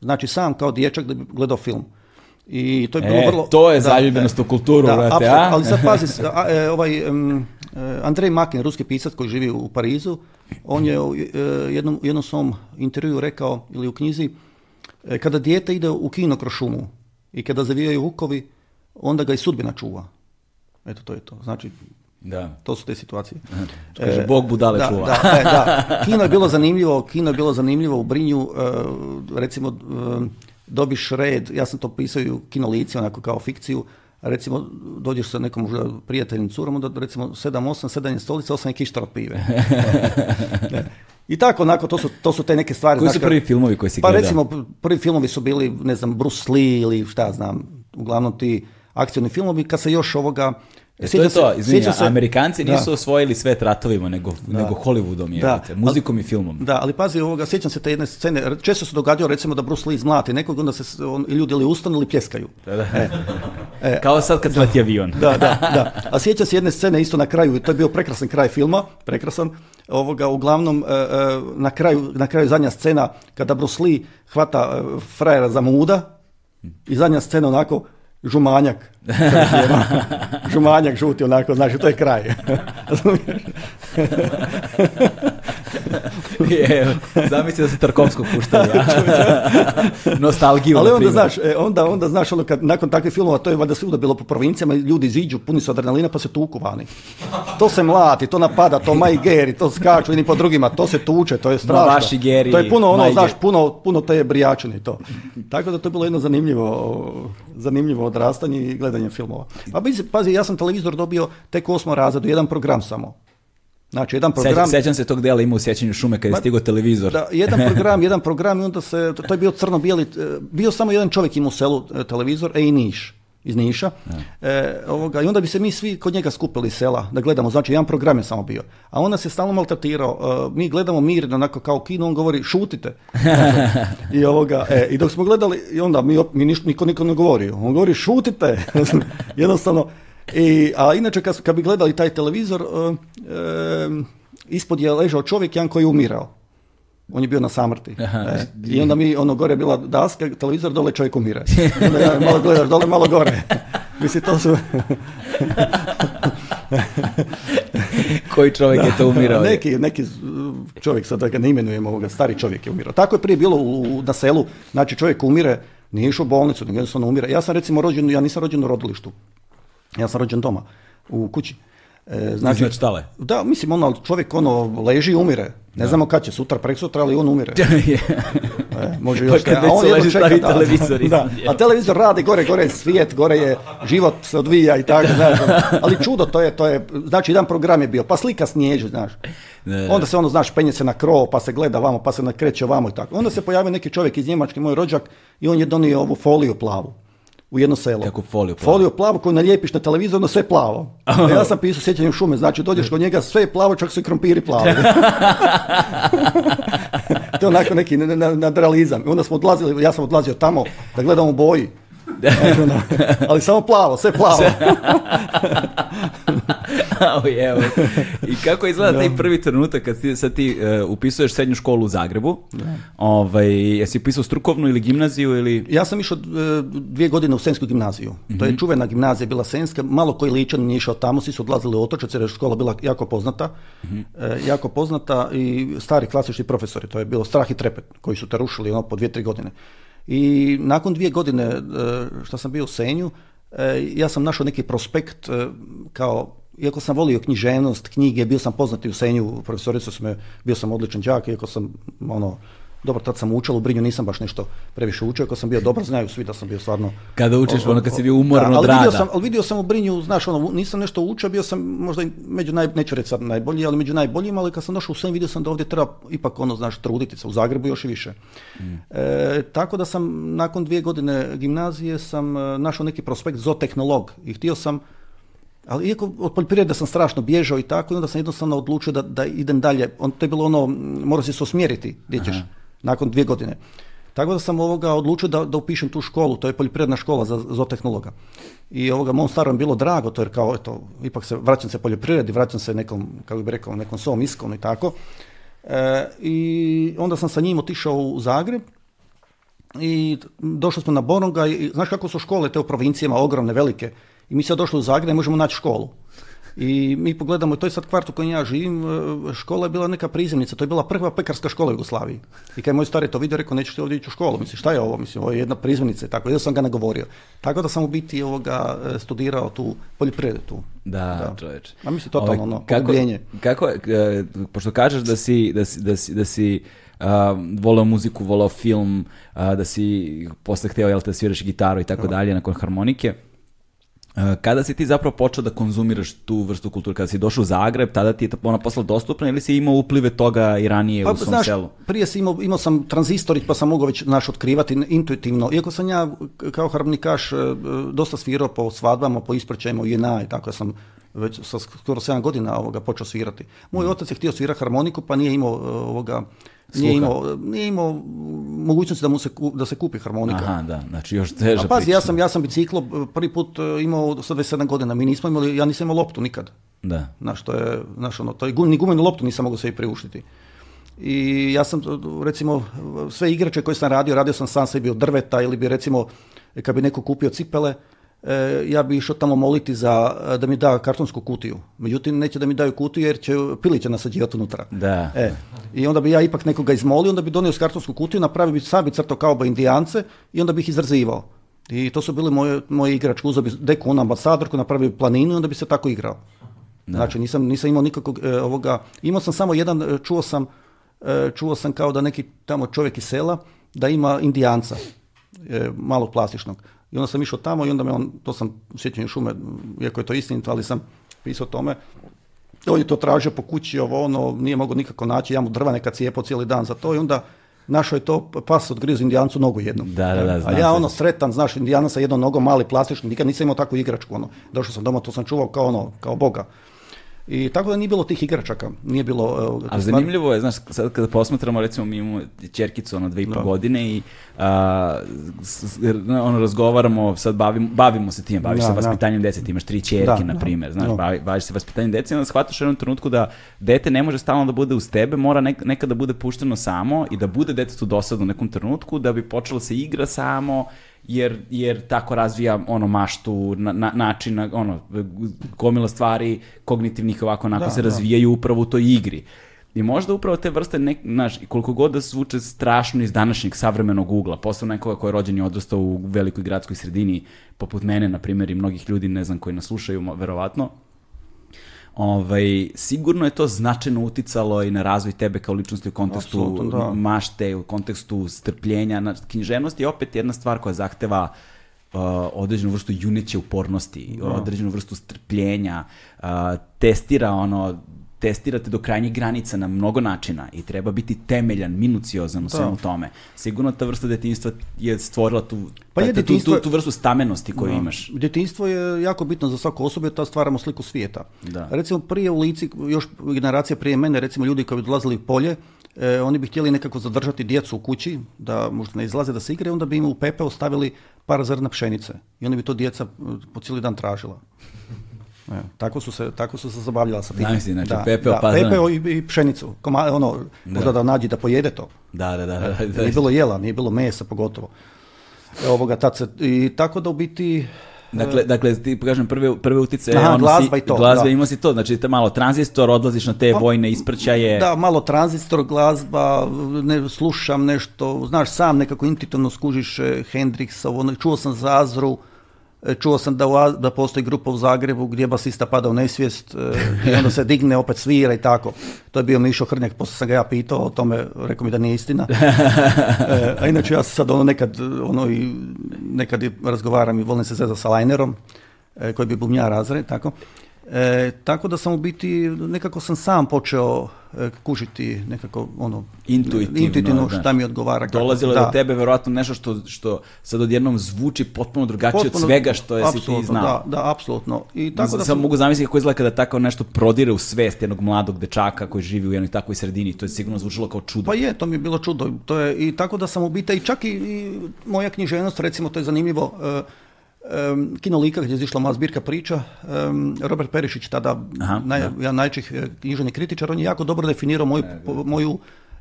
Speaker 2: znači sam kao dječak da bi gledao film.
Speaker 1: I to je bilo e, vrlo... to je zaljubljenost u kulturu, da, a? ali sad
Speaker 2: pazi, e, ovaj, um, Andrej Makin, ruski pisac koji živi u Parizu, on je u jednom, jednom svom intervju rekao, ili u knjizi, kada dijete ide u kino kroz šumu i kada zavijaju vukovi, onda ga i sudbina čuva. Eto, to je to. Znači, da. To su te situacije. Bog budale čuva. Da, e, da, Kino je bilo zanimljivo, kino je bilo zanimljivo u Brinju, e, recimo e, dobiš red, ja sam to pisao i u kinolici, onako kao fikciju, recimo dođeš sa nekom prijateljnim curom, onda recimo sedam 8 7 je stolica, osam je kištar od pive. I tako, onako, to su, to su te neke stvari.
Speaker 1: Koji su prvi filmovi koji
Speaker 2: si
Speaker 1: Pa
Speaker 2: recimo, prvi filmovi su bili, ne znam, Bruce Lee ili šta znam, uglavnom ti akcijni filmovi, kad se još ovoga
Speaker 1: E,
Speaker 2: to
Speaker 1: je to, se... Amerikanci nisu osvojili sve tratovima, nego, nego Hollywoodom, muzikom i filmom.
Speaker 2: Da, ali pazi ovoga, sjećam se te jedne scene, često se događao recimo da Bruce Lee izmlati nekog, onda se on, ljudi ili ustanu ili pljeskaju.
Speaker 1: E, e. Kao sad kad avion.
Speaker 2: Da, da, da. A sjećam se jedne scene isto na kraju, to je bio prekrasan kraj filma, prekrasan, ovoga, uglavnom e, na kraju, na kraju zadnja scena kada Bruce Lee hvata frajera za muda i zadnja scena onako žumanjak, Žumanjak žuti onako, znaš, to je kraj.
Speaker 1: je, zamisli da su Tarkovskog puštali. Nostalgiju.
Speaker 2: Ali onda znaš, e, onda, onda znaš, ono kad, nakon takvih filmova, to je valjda svuda bilo po provincijama, ljudi iziđu, puni su adrenalina pa se tuku vani. To se mlati, to napada, to maj geri, to skaču jedni po drugima, to se tuče, to je strašno.
Speaker 1: to je
Speaker 2: puno
Speaker 1: ono, znaš,
Speaker 2: puno, puno te brijačeni to. Tako da to je bilo jedno zanimljivo, zanimljivo odrastanje i gledanje gledanjem filmova. Pa pazi, ja sam televizor dobio tek u osmom razredu, jedan program samo. Znači, jedan program...
Speaker 1: Sjećam se tog dela ima u sjećanju šume kada je stigao televizor.
Speaker 2: Da, jedan program, jedan program i onda se, to je bio crno-bijeli, e, bio samo jedan čovjek ima u selu e, televizor, e i niš iz Niša. E, ovoga, I onda bi se mi svi kod njega skupili sela da gledamo. Znači, jedan program je samo bio. A on se stalno maltretirao. E, mi gledamo mirno, onako kao kino, on govori šutite. I, ovoga, e, I dok smo gledali, i onda mi, mi niš, niko, niko ne govori. On govori šutite. Jednostavno. I, a inače, kad, kad bi gledali taj televizor, e, ispod je ležao čovjek, jedan koji je umirao on je bio na samrti. E, I onda mi, ono, gore bila daska, televizor, dole čovjek umire. Onda ja malo gledaš dole, malo gore. Mislim, to su...
Speaker 1: Koji čovjek je to umirao?
Speaker 2: Neki, neki čovjek, sad da ga ne imenujem ovoga, stari čovjek je umirao. Tako je prije bilo u, na selu, znači čovjek umire, nije išao u bolnicu, nego jednostavno umira. Ja sam recimo rođen, ja nisam rođen u rodilištu, ja sam rođen doma, u kući.
Speaker 1: E, znači, znači
Speaker 2: Da, mislim, ono, čovjek ono leži i umire. Ne znamo kad će, sutra, prek sutra, ali on umire. E, može još A on televizor. a televizor radi gore, gore je svijet, gore je život se odvija i tako, ono. Ali čudo to je, to je, znači jedan program je bio, pa slika snježi, znaš. Onda se ono, znaš, penje se na krov, pa se gleda vamo, pa se nakreće vamo i tako. Onda se pojavio neki čovjek iz Njemačke, moj rođak, i on je donio ovu foliju plavu u jedno selo. Kako foliju plavu? Foliju plavu koju nalijepiš na televizor, ono sve plavo. ja sam pisao sjećanjem šume, znači dođeš kod njega, sve je plavo, čak su i krompiri plavi. to je onako neki nadrealizam. Onda smo odlazili, ja sam odlazio tamo da gledam boji. Ali samo plavo, sve plavo.
Speaker 1: I kako izgleda da. taj prvi trenutak kad ti, sad ti eh, upisuješ srednju školu u Zagrebu? Ovaj, jesi upisao strukovnu ili gimnaziju? Ili...
Speaker 2: Ja sam išao eh, dvije godine u Sensku gimnaziju. To je mhm. čuvena gimnazija, bila Senska. Malo koji ličan nije išao tamo, svi su odlazili u otočac jer je škola bila jako poznata. Mhm. Eh, jako poznata i stari klasični profesori. To je bilo strah i trepet koji su te rušili ono, po dvije, tri godine. I nakon dvije godine e, što sam bio u Senju, e, ja sam našao neki prospekt e, kao iako sam volio književnost, knjige, bio sam poznati u Senju, profesoricu sam, bio sam odličan đak, iako sam ono dobro, tad sam učio, u Brinju nisam baš nešto previše učio, ako sam bio dobar, znaju svi da sam bio stvarno...
Speaker 1: Kada učiš, ono kad si bio umoran od rada.
Speaker 2: Sam, ali vidio sam u Brinju, znaš, ono, nisam nešto učio, bio sam možda među, naj, neću reći sad najbolji, ali među najboljima, ali kad sam došao u sve, vidio sam da ovdje treba ipak, ono, znaš, truditi se u Zagrebu još i više. Mm. E, tako da sam nakon dvije godine gimnazije sam e, našao neki prospekt tehnolog i htio sam ali iako od poljoprivrede sam strašno bježao i tako, i onda sam jednostavno odlučio da, da idem dalje. On, to je bilo ono, morao si se osmjeriti gdje ćeš nakon dvije godine. Tako da sam ovoga odlučio da, da upišem tu školu, to je poljoprivredna škola za zootehnologa. I ovoga mom starom bilo drago, to jer kao eto, ipak se vraćam se poljoprivredi, vraćam se nekom, kako bih rekao, nekom svom iskom i tako. E, I onda sam sa njim otišao u Zagreb i došli smo na Boronga i znaš kako su škole te u provincijama ogromne, velike. I mi se došli u Zagreb i možemo naći školu. I mi pogledamo, to je sad kvart u kojem ja živim, e, škola je bila neka prizemnica, to je bila prva pekarska škola u Jugoslaviji. I kad je moj stari to vidio, rekao, nećeš ti ovdje ići u školu, mislim, šta je ovo, mislim, ovo je jedna prizemnica tako, ja sam ga nagovorio. Tako da sam u biti ovoga e, studirao tu poljoprivredu tu. Da,
Speaker 1: da.
Speaker 2: A mislim, totalno, ovaj, ono, kako,
Speaker 1: kako, e, pošto kažeš da si, da si, da si, da si uh, muziku, volao film, da si posle hteo, jel te sviraš gitaru i tako dalje, nakon harmonike, Eh, kada si ti zapravo počeo da konzumiraš tu vrstu kulture, kada si došao u Zagreb, tada ti je ona postala dostupna ili si imao uplive toga i ranije pa, u svom znaš,
Speaker 2: Prije si imao,
Speaker 1: imao
Speaker 2: sam tranzistorić pa sam mogao već naš otkrivati intuitivno. Iako sam ja kao harmonikaš eh, dosta svirao po svadbama, po ispraćajima na i tako ja sam već sa skoro 7 godina ovoga počeo svirati. Moj mm. otac je htio svirati harmoniku pa nije imao eh, ovoga nije imao, mogućnosti da, mu se, da se kupi harmonika. Aha,
Speaker 1: da, znači još teža A pazi,
Speaker 2: ja sam, ja sam biciklo eh, prvi put eh, imao sa 27 godina, mi nismo imali, ja nisam imao loptu nikad.
Speaker 1: Da.
Speaker 2: Znaš, to je, znaš, ono, to je, ni gumenu loptu nisam mogao sebi priuštiti. I ja sam, eh, recimo, sve igrače koje sam radio, radio sam sam sebi od drveta ili bi, recimo, kad bi neko kupio cipele, E, ja bi išao tamo moliti za, e, da mi da kartonsku kutiju. Međutim, neće da mi daju kutiju jer će piliće nasađivati unutra.
Speaker 1: Da.
Speaker 2: E, I onda bi ja ipak nekoga izmolio, onda bi donio kartonsku kutiju, napravio bi sam bi crto ba indijance i onda bih ih izrazivao. I to su bile moje, moje igračke. Uzeo bi deku on ambasadorku, napravio planinu i onda bi se tako igrao. Da. Znači, nisam, nisam imao nikakvog e, ovoga. Imao sam samo jedan, čuo sam, čuo sam kao da neki tamo čovjek iz sela, da ima indijanca, malog plastičnog. I onda sam išao tamo i onda me on, to sam u šume, iako je to istinito, ali sam pisao tome, on je to tražio po kući, ovo ono, nije mogao nikako naći, ja mu drva neka cijepo cijeli dan za to i onda našao je to pas od grizu indijancu nogu jednu.
Speaker 1: Da, da, da, A
Speaker 2: ja ono sretan, znaš, indijana sa jednom nogom, mali plastični, nikad nisam imao takvu igračku, ono. Došao sam doma, to sam čuvao kao ono, kao boga. I tako da nije bilo tih igračaka, nije bilo...
Speaker 1: E, a zanimljivo je, znaš, sad kada posmatramo, recimo mi imamo Čerkicu, ono, dve i pol godine i ono, razgovaramo, sad bavimo, bavimo se tim, baviš da, se vaspitanjem dece, ti imaš tri čerke, na primjer, znaš, bavi, baviš se vaspitanjem dece i onda shvataš u jednom trenutku da dete ne može stalno da bude uz tebe, mora nek, nekada bude pušteno samo i da bude detetu dosadno u nekom trenutku, da bi počelo se igra samo jer, jer tako razvija ono maštu, na, na, način, ono, gomila stvari kognitivnih ovako onako se razvijaju da. upravo u toj igri. I možda upravo te vrste, nek, naš koliko god da zvuče strašno iz današnjeg savremenog ugla, posebno nekoga koji je rođen i odrastao u velikoj gradskoj sredini, poput mene, na primjer, i mnogih ljudi, ne znam, koji nas slušaju, verovatno, ovaj, sigurno je to značajno uticalo i na razvoj tebe kao ličnosti u kontekstu da. mašte, u kontekstu strpljenja. književnost je opet jedna stvar koja zahteva uh, određenu vrstu juneće upornosti, da. određenu vrstu strpljenja, uh, testira ono testirate do krajnjih granica na mnogo načina i treba biti temeljan, minuciozan u svemu tome. Sigurno ta vrsta detinjstva je stvorila tu, pa je, tu, tu, tu, vrstu stamenosti koju imaš.
Speaker 2: Detinjstvo je jako bitno za svaku osobu jer ta stvaramo sliku svijeta. Recimo prije u Lici, još generacija prije mene, recimo ljudi koji bi dolazili u polje, eh, oni bi htjeli nekako zadržati djecu u kući, da možda ne izlaze da se igre, onda bi im u pepe ostavili par zrna pšenice. I oni bi to djeca eh, po cijeli dan tražila. Tako su se, tako su se zabavljala sa tim.
Speaker 1: Znači, da, pepeo,
Speaker 2: da, pa pepeo i, pšenicu. Koma, ono, da. možda da nađi da pojede to.
Speaker 1: Da, da, da.
Speaker 2: nije bilo jela, nije bilo mesa pogotovo. ovoga, i tako da u biti,
Speaker 1: Dakle, e, dakle ti kažem prve prve utice
Speaker 2: Aha, ono glazba i to.
Speaker 1: Glazba da. ima si to, znači malo tranzistor, odlaziš na te pa, vojne isprćaje.
Speaker 2: Da, malo tranzistor, glazba, ne slušam nešto, znaš sam nekako intuitivno skužiš e, Hendrixa, ono, čuo sam Zazru, E, čuo sam da, da postoji grupa u Zagrebu gdje je basista pada u nesvijest e, i onda se digne, opet svira i tako. To je bio Mišo Hrnjak, poslije sam ga ja pitao o tome, rekao mi da nije istina. E, a inače ja sad ono nekad, ono i, nekad razgovaram i volim se zezati sa lajnerom, koji bi bumnjar razred, tako. E, tako da sam u biti, nekako sam sam počeo e, kužiti nekako ono
Speaker 1: intuitivno, intuitivno
Speaker 2: šta mi odgovara.
Speaker 1: Dolazilo je do tebe vjerojatno nešto što, što sad odjednom zvuči potpuno drugačije od svega što je si ti znao.
Speaker 2: Da, da, apsolutno.
Speaker 1: I tako da, da sam, mogu zamisliti kako izgleda kada tako nešto prodire u svest jednog mladog dečaka koji živi u jednoj takvoj sredini. To je sigurno zvučilo kao čudo.
Speaker 2: Pa je, to mi je bilo čudo. To je, I tako da sam u biti, i čak i, moja književnost, recimo, to je zanimljivo, e, Um, Kino Lika gdje je izišla moja zbirka priča, Robert Perišić, tada Aha, naj, ja najčih e, kritičar, on je jako dobro definirao moju, moju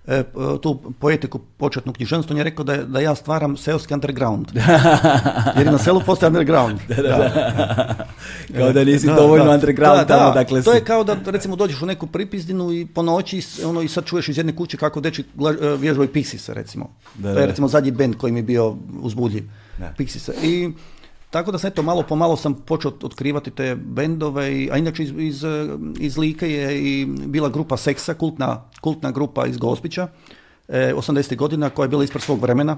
Speaker 2: e, tu poetiku početnu književnost on je rekao da, da ja stvaram seoski underground. Jer na selu postoje underground. da, da,
Speaker 1: kao da nisi dovoljno underground tamo, dakle
Speaker 2: To je kao da recimo dođeš u neku pripizdinu i po noći ono, i sad čuješ iz jedne kuće kako deči e, vježbaju Pixis, recimo. to je recimo zadnji bend koji mi je bio uzbudljiv. Pixis. I tako da sam eto, malo po malo sam počeo otkrivati te bendove, i, a inače iz, iz, iz Like je i bila grupa Seksa, kultna, kultna grupa iz Gospića, e, 80. godina koja je bila ispred svog vremena,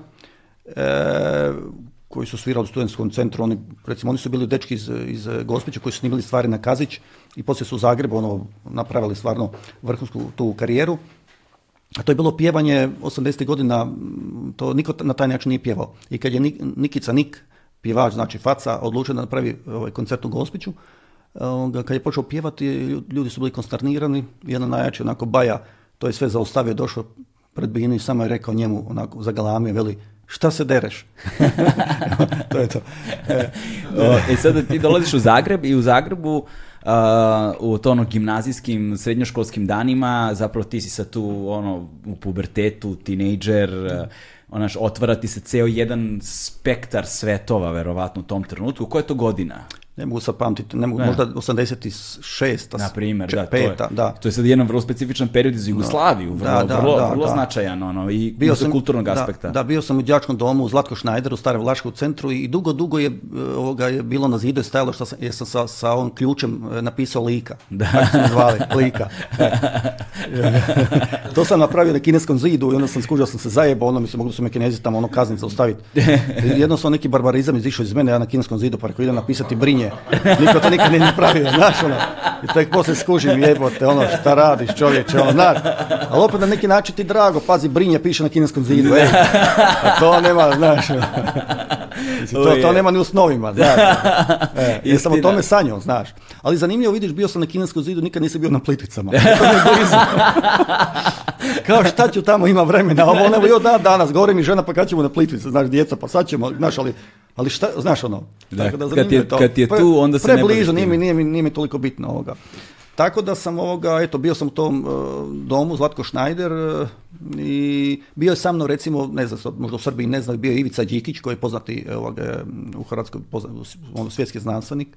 Speaker 2: e, koji su svirali u studentskom centru, oni, recimo oni su bili dečki iz, iz Gospića koji su snimili stvari na Kazić i poslije su u Zagrebu ono, napravili stvarno vrhunsku tu karijeru. A to je bilo pjevanje 80. godina, to niko na taj način nije pjevao. I kad je Nikica Nik pjevač, znači faca, odlučio da napravi ovaj, koncert u Gospiću. E, kad je počeo pjevati, ljudi su bili konsternirani, jedan najjači onako baja, to je sve zaustavio, došao pred binu i samo je rekao njemu, onako zagalamio, veli, šta se dereš? to je to.
Speaker 1: E, e sad ti dolaziš u Zagreb i u Zagrebu u to ono gimnazijskim, srednjoškolskim danima, zapravo ti si sad tu ono u pubertetu, tinejdžer, uh, onaš, otvara ti se ceo jedan spektar svetova, verovatno, u tom trenutku. Koja je to godina?
Speaker 2: ne mogu
Speaker 1: sad
Speaker 2: pamtiti, ne mogu, možda 86. Na primjer,
Speaker 1: da, to je, To je sad jedan vrlo specifičan period iz Jugoslaviju, vrlo, vrlo, značajan ono, i bio sam, kulturnog aspekta.
Speaker 2: Da, bio sam u đačkom domu u Zlatko Šnajderu, stare Vlaškoj centru i dugo, dugo je, eh, ovoga, je bilo na zidu i stajalo što sam, jer sam sa, sa ovim ključem eh, napisao lika, tako zvali, lika. to sam napravio na kineskom zidu i onda sam skužio sam se zajebao, Ono, mislim, mogli su me kinezi tamo ono kaznice ostaviti. Jednostavno neki barbarizam izišao iz mene, ja na kineskom zidu, pa rekao idem napisati brinje Niko to nikad nije napravio, znaš ono. I tek poslije skužim jebote, ono šta radiš čovječe, ono, znaš. Ali opet na neki način ti drago, pazi, Brinja piše na kineskom zidu, e. A to nema, znaš. Ono to, to nema ni u snovima, da E, sam o tome sanjao, znaš. Ali zanimljivo, vidiš, bio sam na kineskom zidu, nikad nisam bio na Plitvicama. Kao šta ću tamo, ima vremena, ovo ono danas, gore mi žena, pa kad ćemo na Plitvice, znaš, djeca, pa sad ćemo, znaš, ali ali šta, znaš ono,
Speaker 1: da, tako da kad je, to. Kad je tu,
Speaker 2: onda se
Speaker 1: ne
Speaker 2: nije, nije, nije, mi toliko bitno ovoga. Tako da sam ovoga, eto, bio sam u tom e, domu, Zlatko Šnajder, i bio je sa mnom recimo, ne znam, možda u Srbiji ne znam, bio je Ivica Đikić koji je poznati e, e, u Hrvatskoj, ono, svjetski znanstvenik.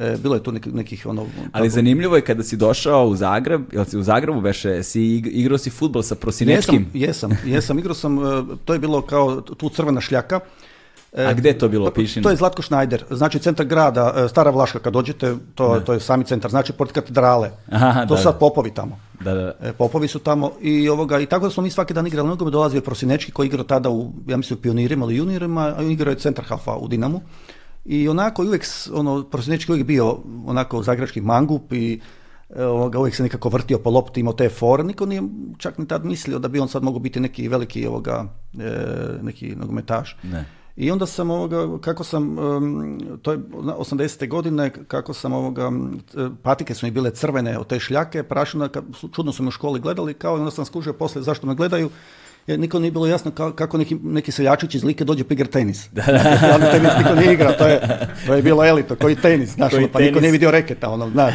Speaker 2: E, bilo je tu nekih, nekih ono...
Speaker 1: Ali zanimljivo je kada si došao u Zagreb, jel si u Zagrebu beše, si igrao si futbol sa Prosinečkim?
Speaker 2: Jesam, jesam, jesam, igrao sam, to je bilo kao tu crvena šljaka,
Speaker 1: a gdje to bilo
Speaker 2: To je Zlatko Šnajder, znači centar grada, e, Stara Vlaška kad dođete, to, to je sami centar, znači pored katedrale. Aha, to su sad popovi tamo.
Speaker 1: Da, da. E,
Speaker 2: popovi su tamo i ovoga i tako da smo mi svaki dan igrali nogomet, dolazio Prosinečki koji igrao tada u ja mislim u pionirima ili juniorima, a igrao je centar hafa u Dinamu. I onako i uvijek ono Prosinečki uvijek bio onako zagrebački mangup i e, ovoga, uvijek se nekako vrtio po lopti, imao te fore, niko nije čak ni tad mislio da bi on sad mogao biti neki veliki ovoga, neki nogometaš. Ne. I onda sam ovoga, kako sam, to je 80. godine, kako sam ovoga, patike su mi bile crvene od te šljake, prašina, čudno su me u školi gledali, kao i onda sam skužio poslije zašto me gledaju, jer niko nije bilo jasno kako neki, neki seljačić iz Like dođe pa igra tenis. da. Dakle, tenis niko nije igrao, to je, to je bilo elito, koji tenis, znaš, koji ono, pa tenis. niko nije vidio reketa, ono,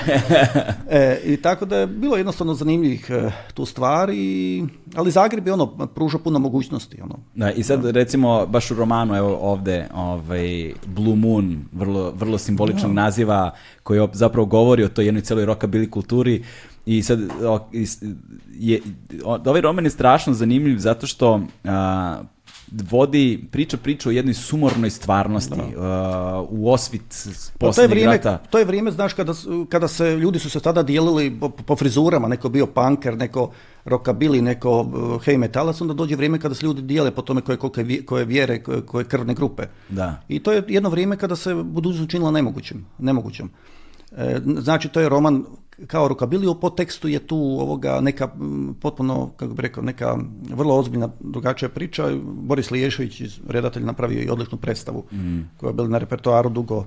Speaker 2: E, I tako da je bilo jednostavno zanimljivih e, tu stvari, ali Zagreb je ono, pružao puno mogućnosti. Ono. Da,
Speaker 1: I sad recimo, baš u romanu, evo ovde, ovaj, Blue Moon, vrlo, vrlo simboličnog naziva, koji zapravo govori o toj jednoj celoj rokabili kulturi, i sad, je, ovaj roman je strašno zanimljiv zato što vodi priča priču o jednoj sumornoj stvarnosti u osvit pa posljednjeg je rata.
Speaker 2: To je vrijeme, znaš, kada, kada se, ljudi su se tada dijelili po, frizurama, neko bio panker, neko rokabili neko e, heavy metalac, onda dođe vrijeme kada se ljudi dijele po tome koje, koje, vjere, koje, krvne grupe.
Speaker 1: Da.
Speaker 2: I to je jedno vrijeme kada se budućnost učinila nemogućim. nemogućim. E, znači, to je roman kao rokabiliju, po tekstu je tu ovoga neka potpuno, kako bi rekao, neka vrlo ozbiljna drugačija priča. Boris Liješević, redatelj, napravio i odličnu predstavu koja je bila na repertoaru dugo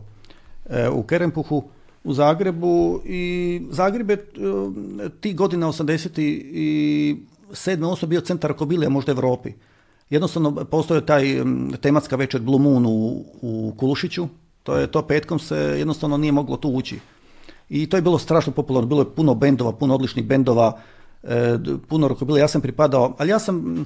Speaker 2: e, u Kerempuhu u Zagrebu i Zagreb je e, ti godine 80. i sedme osoba bio centar Rukabilija, možda Europi. Jednostavno postoje taj tematska večer Blue Moon u, u Kulušiću, to je to petkom se jednostavno nije moglo tu ući. I to je bilo strašno popularno, bilo je puno bendova, puno odličnih bendova, e, puno rokobila, ja sam pripadao, ali ja sam,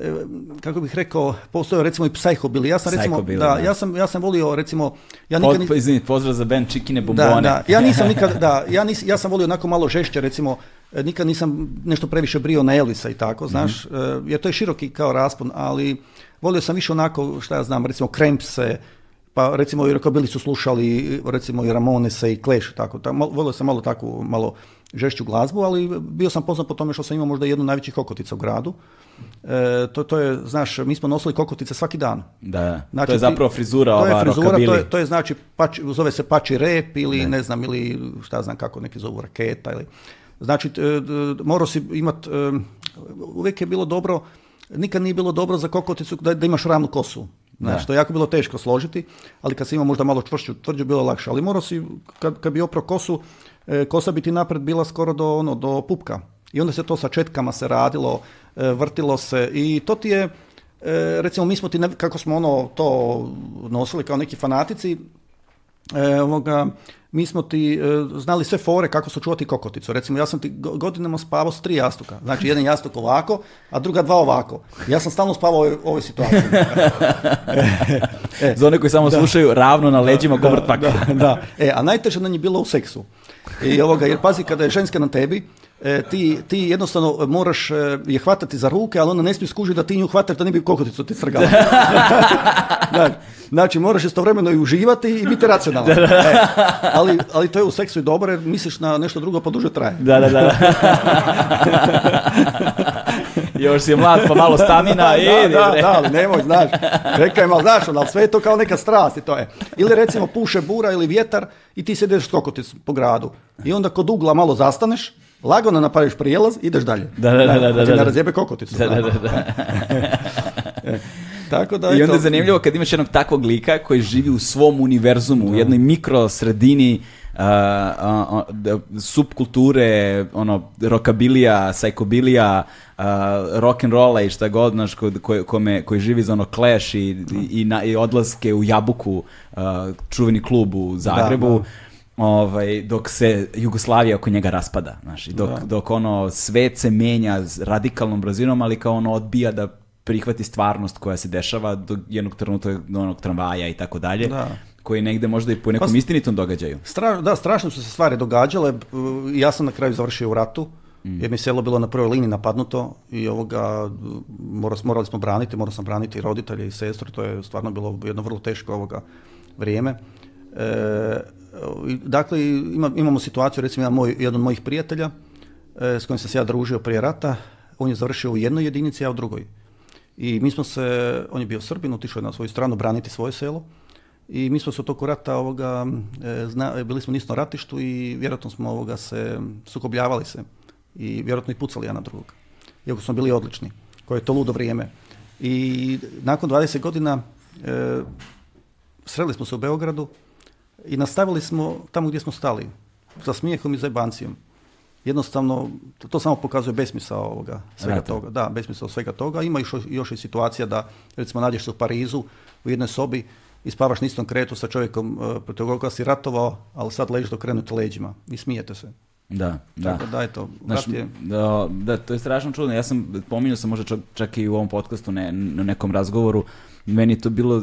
Speaker 2: e, kako bih rekao, postojao recimo i bili ja sam recimo, da, ja sam, ja sam volio recimo, ja
Speaker 1: nikad... Pod, izvini, pozdrav za band Čikine Da,
Speaker 2: da, ja nisam nikad, da, ja, ja sam volio onako malo žešće, recimo, e, nikad nisam nešto previše brio na Elisa i tako, znaš, mm jer to je široki kao raspon, ali volio sam više onako, šta ja znam, recimo Krempse, pa recimo i bili su slušali recimo i Ramonesa i Clash, tako, tako volio sam malo takvu, malo žešću glazbu, ali bio sam poznat po tome što sam imao možda jednu najvećih kokotica u gradu. E, to, to je, znaš, mi smo nosili kokotice svaki dan.
Speaker 1: Da, znači, to je znači, zapravo frizura to je frizura, to je,
Speaker 2: to je znači, pač, zove se pači rep ili ne. znam, ili šta znam kako neki zovu raketa. Ili, znači, e, morao si imat, e, uvijek je bilo dobro, nikad nije bilo dobro za kokoticu da, da imaš ravnu kosu. Znaš, to je jako bilo teško složiti, ali kad si imao možda malo čvršću tvrđu, bilo je lakše. Ali morao si, kad, kad bi opro kosu, e, kosa bi ti napred bila skoro do, ono, do pupka. I onda se to sa četkama se radilo, e, vrtilo se i to ti je, e, recimo mi smo ti, kako smo ono to nosili kao neki fanatici, E, ovoga, mi smo ti e, znali sve fore kako su čuvati kokoticu. Recimo, ja sam ti godinama spavao s tri jastuka. Znači, jedan jastuk ovako, a druga dva ovako. Ja sam stalno spavao u ovoj situaciji
Speaker 1: e, e, Za one koji samo slušaju, ravno na leđima govrt
Speaker 2: da, E, a najteže nam je bilo u seksu. I ovoga, jer pazi, kada je ženska na tebi, E, ti, ti jednostavno moraš e, je hvatati za ruke, ali ona ne smije skužiti da ti nju hvataš da ne bi kokoticu ti crgala. znači, moraš istovremeno i uživati i biti racionalan. E, ali, ali to je u seksu i dobro jer misliš na nešto drugo pa duže traje.
Speaker 1: Da, da, da. Još si mlad pa malo stamina.
Speaker 2: da, da, da, ali nemoj, znaš. Rekaj malo, znaš, ali sve je to kao neka strast i to je. Ili recimo puše bura ili vjetar i ti ideš s po gradu. I onda kod ugla malo zastaneš Lagano napraviš prijelaz, ideš dalje.
Speaker 1: Da, da, da. da,
Speaker 2: da, da, da. kokoticu. Da, da, da. E,
Speaker 1: tako da, I onda je zanimljivo kad imaš jednog takvog lika koji živi u svom univerzumu, u jednoj mikrosredini uh, uh, subkulture, ono, rokabilija, sajkobilija, uh, rock'n'rolla i šta god, znaš, koji živi za ono clash i, i, i, odlaske u Jabuku, čuveni klub u Zagrebu ovaj, dok se Jugoslavija oko njega raspada, znaš, dok, dok ono svet se menja s radikalnom brzinom, ali kao ono odbija da prihvati stvarnost koja se dešava do jednog trenutka do onog tramvaja i tako dalje. koji negde možda i po nekom pa istinitom događaju.
Speaker 2: da, strašno su se stvari događale. E, ja sam na kraju završio u ratu, mm. jer mi selo bilo na prvoj liniji napadnuto i ovoga, mora, morali smo braniti, morao sam braniti i roditelje i sestru, to je stvarno bilo jedno vrlo teško ovoga vrijeme. E, dakle, ima, imamo situaciju, recimo, jedan, moj, jedan od mojih prijatelja e, s kojim sam se ja družio prije rata, on je završio u jednoj jedinici, ja u drugoj. I mi smo se, on je bio Srbin, otišao je na svoju stranu braniti svoje selo. I mi smo se u toku rata, ovoga, e, bili smo na ratištu i vjerojatno smo ovoga se sukobljavali se i vjerojatno i pucali jedan na drugog. Iako smo bili odlični, koje je to ludo vrijeme. I nakon 20 godina e, sreli smo se u Beogradu, i nastavili smo tamo gdje smo stali, sa smijehom i zajbancijom. Jednostavno, to samo pokazuje besmisao ovoga, svega toga. Da, besmisao svega toga. Ima još, još i situacija da, recimo, nađeš se u Parizu u jednoj sobi i spavaš na istom kretu sa čovjekom e, protiv koga si ratovao, ali sad ležiš krenuti leđima i smijete se.
Speaker 1: Da, da. Tako
Speaker 2: da, eto,
Speaker 1: da, to je strašno čudno. Ja sam, pominjao sam možda čak, i u ovom podcastu, ne, nekom razgovoru, meni je to bilo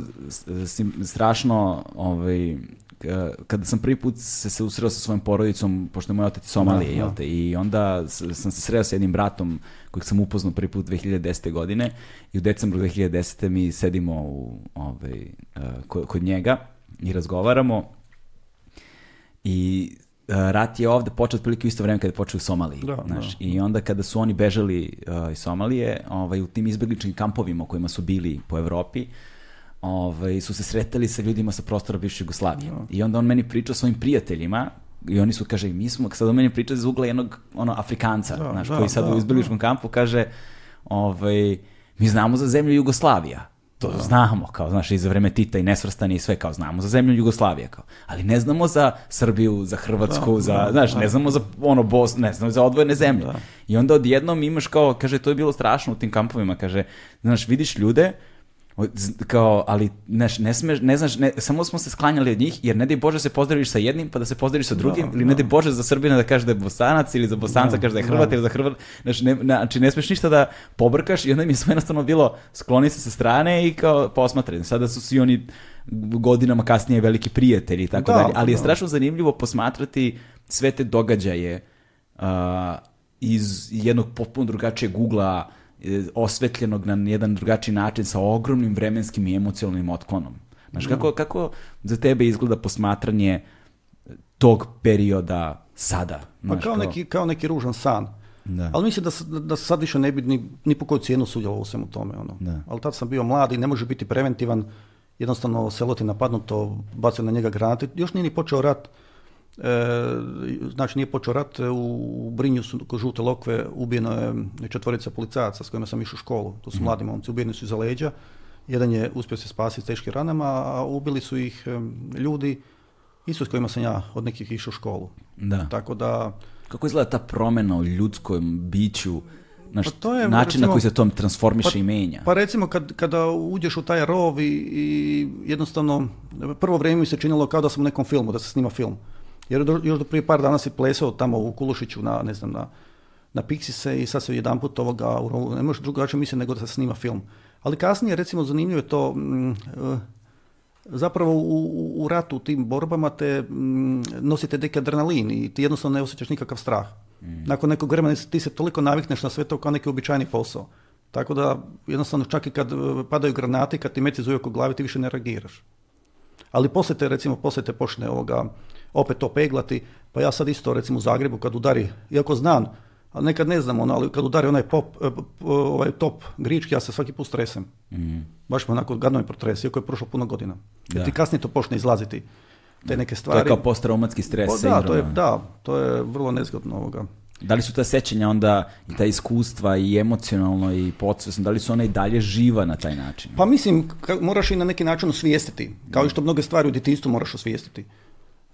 Speaker 1: strašno ovaj, Uh, kada sam prvi put se, se usreo sa svojom porodicom, pošto je moj otac Somalije, i onda sam se sreo sa jednim bratom kojeg sam upoznao prvi put 2010. godine i u decembru 2010. mi sedimo u, ovaj, uh, kod njega i razgovaramo i uh, rat je ovde počeo otprilike u isto vreme kada je počeo u Somaliji. Da, I onda kada su oni bežali iz Somalije, ovaj, u tim izbjegličnim kampovima u kojima su bili po Evropi, ovaj, su se sretali sa ljudima sa prostora bivše Jugoslavije. I onda on meni priča svojim prijateljima, i oni su, kaže, mi smo, sad on meni priča iz ugla jednog ono, Afrikanca, da, koji sad u izbjegličkom kampu kaže, ovaj, mi znamo za zemlju Jugoslavija. To znamo, kao, znaš, i za vreme Tita i nesvrstani i sve, kao, znamo za zemlju Jugoslavije, kao. Ali ne znamo za Srbiju, za Hrvatsku, za, znaš, ne znamo za, ono, Bos, ne znamo za odvojene zemlje. I onda odjednom imaš kao, kaže, to je bilo strašno u tim kampovima, kaže, znaš, vidiš ljude, kao, ali ne, smeš, ne znaš, ne, samo smo se sklanjali od njih, jer ne daj Bože se pozdraviš sa jednim, pa da se pozdraviš sa drugim, ili ne daj Bože za Srbina da kaže da je Bosanac, ili za Bosanca da, kaže da je Hrvat, ili za znači ne, znači ne smeš ništa da pobrkaš i onda mi je sve jednostavno bilo skloni se sa strane i kao posmatraj. Sada su svi oni godinama kasnije veliki prijatelji tako dalje, ali je strašno zanimljivo posmatrati sve te događaje uh, iz jednog potpuno drugačijeg ugla, E, osvetljenog na jedan drugačiji način sa ogromnim vremenskim i emocionalnim otklonom. Znaš, kako, mm. kako za tebe izgleda posmatranje tog perioda sada? Pa Znaš,
Speaker 2: kao, Neki, kao neki ružan san. Da. Ali mislim da, da sad više ne bi ni, po koju cijenu sudjelo u svemu tome. Ono. Da. Ali tad sam bio mlad i ne može biti preventivan. Jednostavno, selo ti napadnuto, bacio na njega granate. Još nije ni počeo rat. E, znači nije počeo rat, e, u Brinju su kod žute lokve ubijeno je četvorica policajaca s kojima sam išao u školu, to su mhm. mladi momci, ubijeni su iza leđa, jedan je uspio se spasiti s teškim ranama, a ubili su ih e, ljudi isto s kojima sam ja od nekih išao u školu. Da. Tako da...
Speaker 1: Kako izgleda ta promjena u ljudskom biću, pa to je, način na koji se to transformiše
Speaker 2: pa, i
Speaker 1: menja.
Speaker 2: Pa recimo kad, kada uđeš u taj rov i, i jednostavno prvo vrijeme mi se činilo kao da sam u nekom filmu, da se snima film. Jer do, još do prije par dana si plesao tamo u Kulušiću na, ne znam, na, na Pixise i sad se jedan put ovoga, ne možeš drugačije misliti nego da se snima film. Ali kasnije, recimo, zanimljivo je to, mm, eh, zapravo u, u, ratu, u tim borbama te mm, nosite neki adrenalin i ti jednostavno ne osjećaš nikakav strah. Mm. Nakon nekog vremena ti se toliko navikneš na sve to kao neki običajni posao. Tako da jednostavno čak i kad eh, padaju granate, kad ti meci zuju oko glavi, ti više ne reagiraš. Ali poslije te, recimo, poslije te počne ovoga, opet to peglati. Pa ja sad isto recimo u Zagrebu kad udari, iako znam, a nekad ne znam ono, ali kad udari onaj pop, e, ovaj top grički, ja se svaki put stresem. Mm. Baš me onako gadno je protresi, iako je prošlo puno godina. Da. Jer ti kasnije to počne izlaziti, te neke stvari.
Speaker 1: To je kao posttraumatski stres.
Speaker 2: Pa da, to je, da, to je vrlo nezgodno ovoga.
Speaker 1: Da li su ta sećanja onda i ta iskustva i emocionalno i podsvesno, da li su ona i dalje živa na taj način?
Speaker 2: Pa mislim, moraš i na neki način osvijestiti, kao i što mnoge stvari u djetinstvu moraš osvijestiti.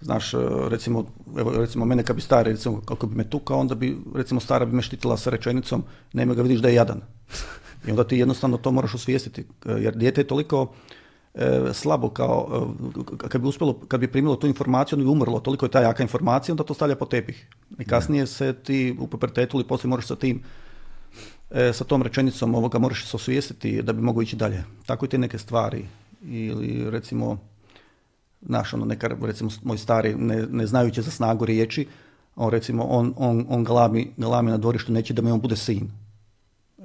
Speaker 2: Znaš, e, recimo, evo, recimo mene kad bi stara kako bi me tukao, onda bi, recimo, stara bi me štitila sa rečenicom, nema ga vidiš da je jadan. I onda ti jednostavno to moraš osvijestiti, e, jer dijete je toliko e, slabo kao, kad bi uspjelo, kad bi primilo tu informaciju, ono bi umrlo, toliko je ta jaka informacija, onda to stavlja po tepih. I kasnije se ti u pubertetu ili poslije moraš sa tim, e, sa tom rečenicom ovoga moraš se osvijestiti da bi mogao ići dalje. Tako i te neke stvari. Ili recimo, Znaš, ono, neka, recimo, moj stari, ne, ne znajući za snagu riječi, on, recimo, on, on, on galami, galami na dvorištu, neće da mi on bude sin.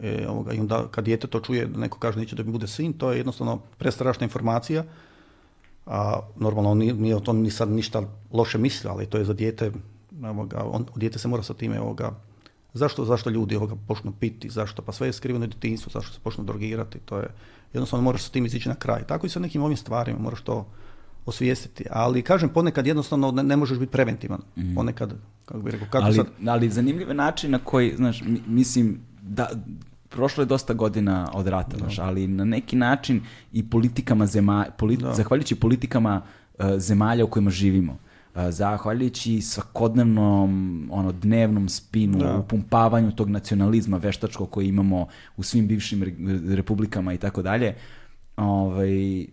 Speaker 2: E, ovoga, I onda kad dijete to čuje, neko kaže neće da mi bude sin, to je jednostavno prestrašna informacija. A normalno on nije, o tom ni sad ništa loše mislio, ali to je za dijete, ovoga, on, dijete se mora sa time ovoga, zašto, zašto ljudi ovoga počnu piti, zašto, pa sve je skriveno djetinstvo, zašto se počnu drogirati, to je, jednostavno moraš sa tim izići na kraj. Tako i sa nekim ovim stvarima, moraš to osvijestiti. Ali kažem, ponekad jednostavno ne, ne možeš biti preventivan. Mm. Ponekad, kako bi
Speaker 1: rekao, kako ali, sad... Ali zanimljiv način na koji, znaš, mislim, da, prošlo je dosta godina od rata, znaš, ali na neki način i politikama zemalja, zahvaljujući politikama e, zemalja u kojima živimo, e, zahvaljujući svakodnevnom, ono, dnevnom spinu, da. upumpavanju tog nacionalizma veštačkog koji imamo u svim bivšim republikama i tako dalje, ovaj,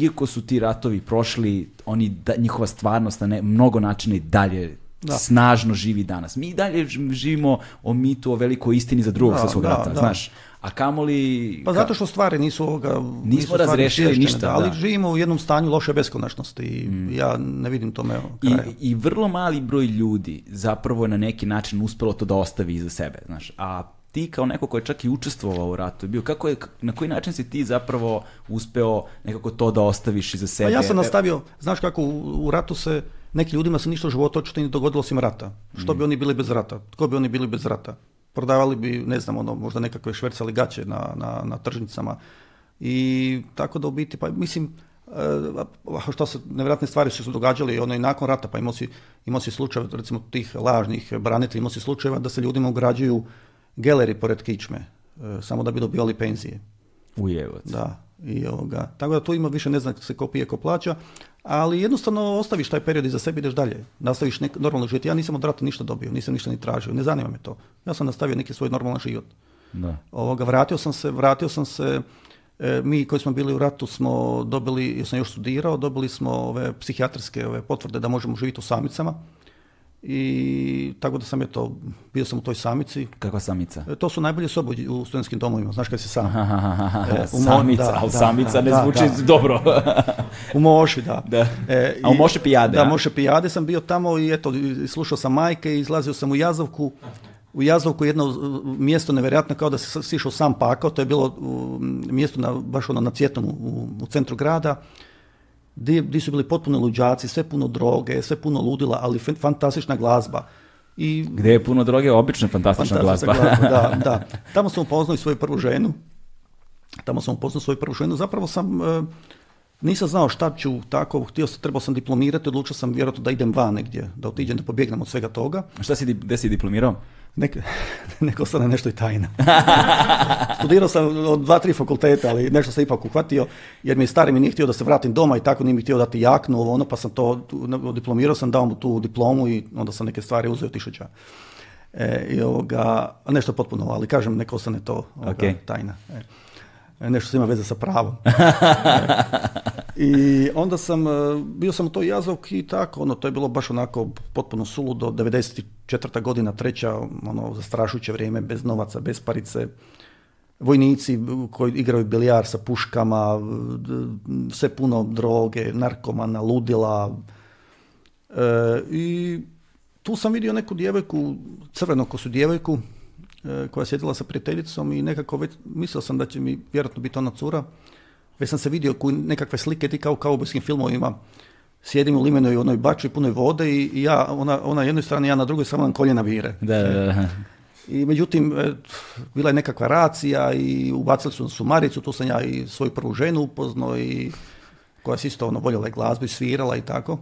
Speaker 1: iako su ti ratovi prošli, oni da, njihova stvarnost na ne, mnogo načina i dalje snažno živi danas. Mi i dalje živimo o mitu, o velikoj istini za drugog da, svjetskog rata, znaš. A kamoli...
Speaker 2: Pa zato što stvari nisu ovoga...
Speaker 1: Nismo razrešili ništa,
Speaker 2: da. Ali živimo u jednom stanju loše beskonačnosti i mm. ja ne vidim tome kraja.
Speaker 1: I, I vrlo mali broj ljudi zapravo na neki način uspelo to da ostavi iza sebe, znaš. A ti kao neko ko je čak i učestvovao u ratu bio, kako je, na koji način si ti zapravo uspeo nekako to da ostaviš iza sebe?
Speaker 2: Pa ja sam nastavio, znaš kako, u, u ratu se, neki ljudima se ništa u životu očito nije dogodilo osim rata. Što bi mm. oni bili bez rata? Tko bi oni bili bez rata? Prodavali bi, ne znam, ono, možda nekakve švercali gaće na, na, na tržnicama. I tako da u biti, pa mislim, eh, pa što se, nevjerojatne stvari su se događale ono i nakon rata, pa imao si, imao slučaj, recimo tih lažnih branitelja, imao si slučajeva da se ljudima ugrađuju geleri pored kičme, e, samo da bi dobivali penzije.
Speaker 1: Ujevac.
Speaker 2: Da. I ovoga. Tako da tu ima više ne zna se ko pije, ko plaća, ali jednostavno ostaviš taj period iza sebe, ideš dalje. Nastaviš nek, normalno živjeti. Ja nisam od rata ništa dobio, nisam ništa ni tražio, ne zanima me to. Ja sam nastavio neki svoj normalan život. Da. Ovoga, vratio sam se, vratio sam se, e, mi koji smo bili u ratu smo dobili, ja sam još studirao, dobili smo ove psihijatrske ove potvrde da možemo živjeti u samicama i tako da sam to, bio sam u toj samici.
Speaker 1: Kakva samica?
Speaker 2: E, to su najbolje sobe u studentskim domovima, znaš kad si sam.
Speaker 1: samica, da, ali samica ne zvuči dobro.
Speaker 2: u Moši, da.
Speaker 1: E, a u Moše pijade?
Speaker 2: Da, Moše pijade sam bio tamo i eto, slušao sam majke i izlazio sam u Jazovku. U Jazovku jedno mjesto nevjerojatno kao da si sišao sam pakao, to je bilo mjesto na, baš ono na Cvjetnom u centru grada gdje su bili potpuno luđaci, sve puno droge, sve puno ludila, ali fantastična glazba.
Speaker 1: I, Gdje je puno droge, obično fantastična, fantastična glazba.
Speaker 2: da, da. Tamo sam upoznao i svoju prvu ženu. Tamo sam upoznao svoju prvu ženu. Zapravo sam, e, nisam znao šta ću tako, htio sam, trebao sam diplomirati, odlučio sam vjerojatno da idem van negdje, da otiđem, da pobjegnem od svega toga.
Speaker 1: A šta si, gdje si diplomirao?
Speaker 2: nek, ostane nešto i tajna. Studirao sam od dva, tri fakulteta, ali nešto sam ipak uhvatio, jer mi je stari mi nije htio da se vratim doma i tako nije mi htio dati jaknu, ono, pa sam to, diplomirao sam, dao mu tu diplomu i onda sam neke stvari uzeo tišuća. E, i nešto potpuno, ali kažem, nek ostane to ovoga, tajna. E. E, nešto što ima veze sa pravom. I onda sam, e, bio sam u toj i tako, ono, to je bilo baš onako potpuno suludo, 94. godina, treća, ono, zastrašujuće vrijeme, bez novaca, bez parice, vojnici koji igraju bilijar sa puškama, e, sve puno droge, narkomana, ludila. I tu sam vidio neku djevojku, kosu djevojku, E, koja je sjedila sa prijateljicom i nekako već mislio sam da će mi vjerojatno biti ona cura. Već sam se vidio ku nekakve slike ti kao u kaubojskim filmovima. Sjedim u limenoj onoj bači punoj vode i ja, ona, ona jednoj strani, ja na drugoj samo nam koljena vire. Da, da, da. I međutim, e, bila je nekakva racija i ubacili su na sumaricu, tu sam ja i svoju prvu ženu upoznao i koja se isto ono voljela je glazbu i svirala i tako.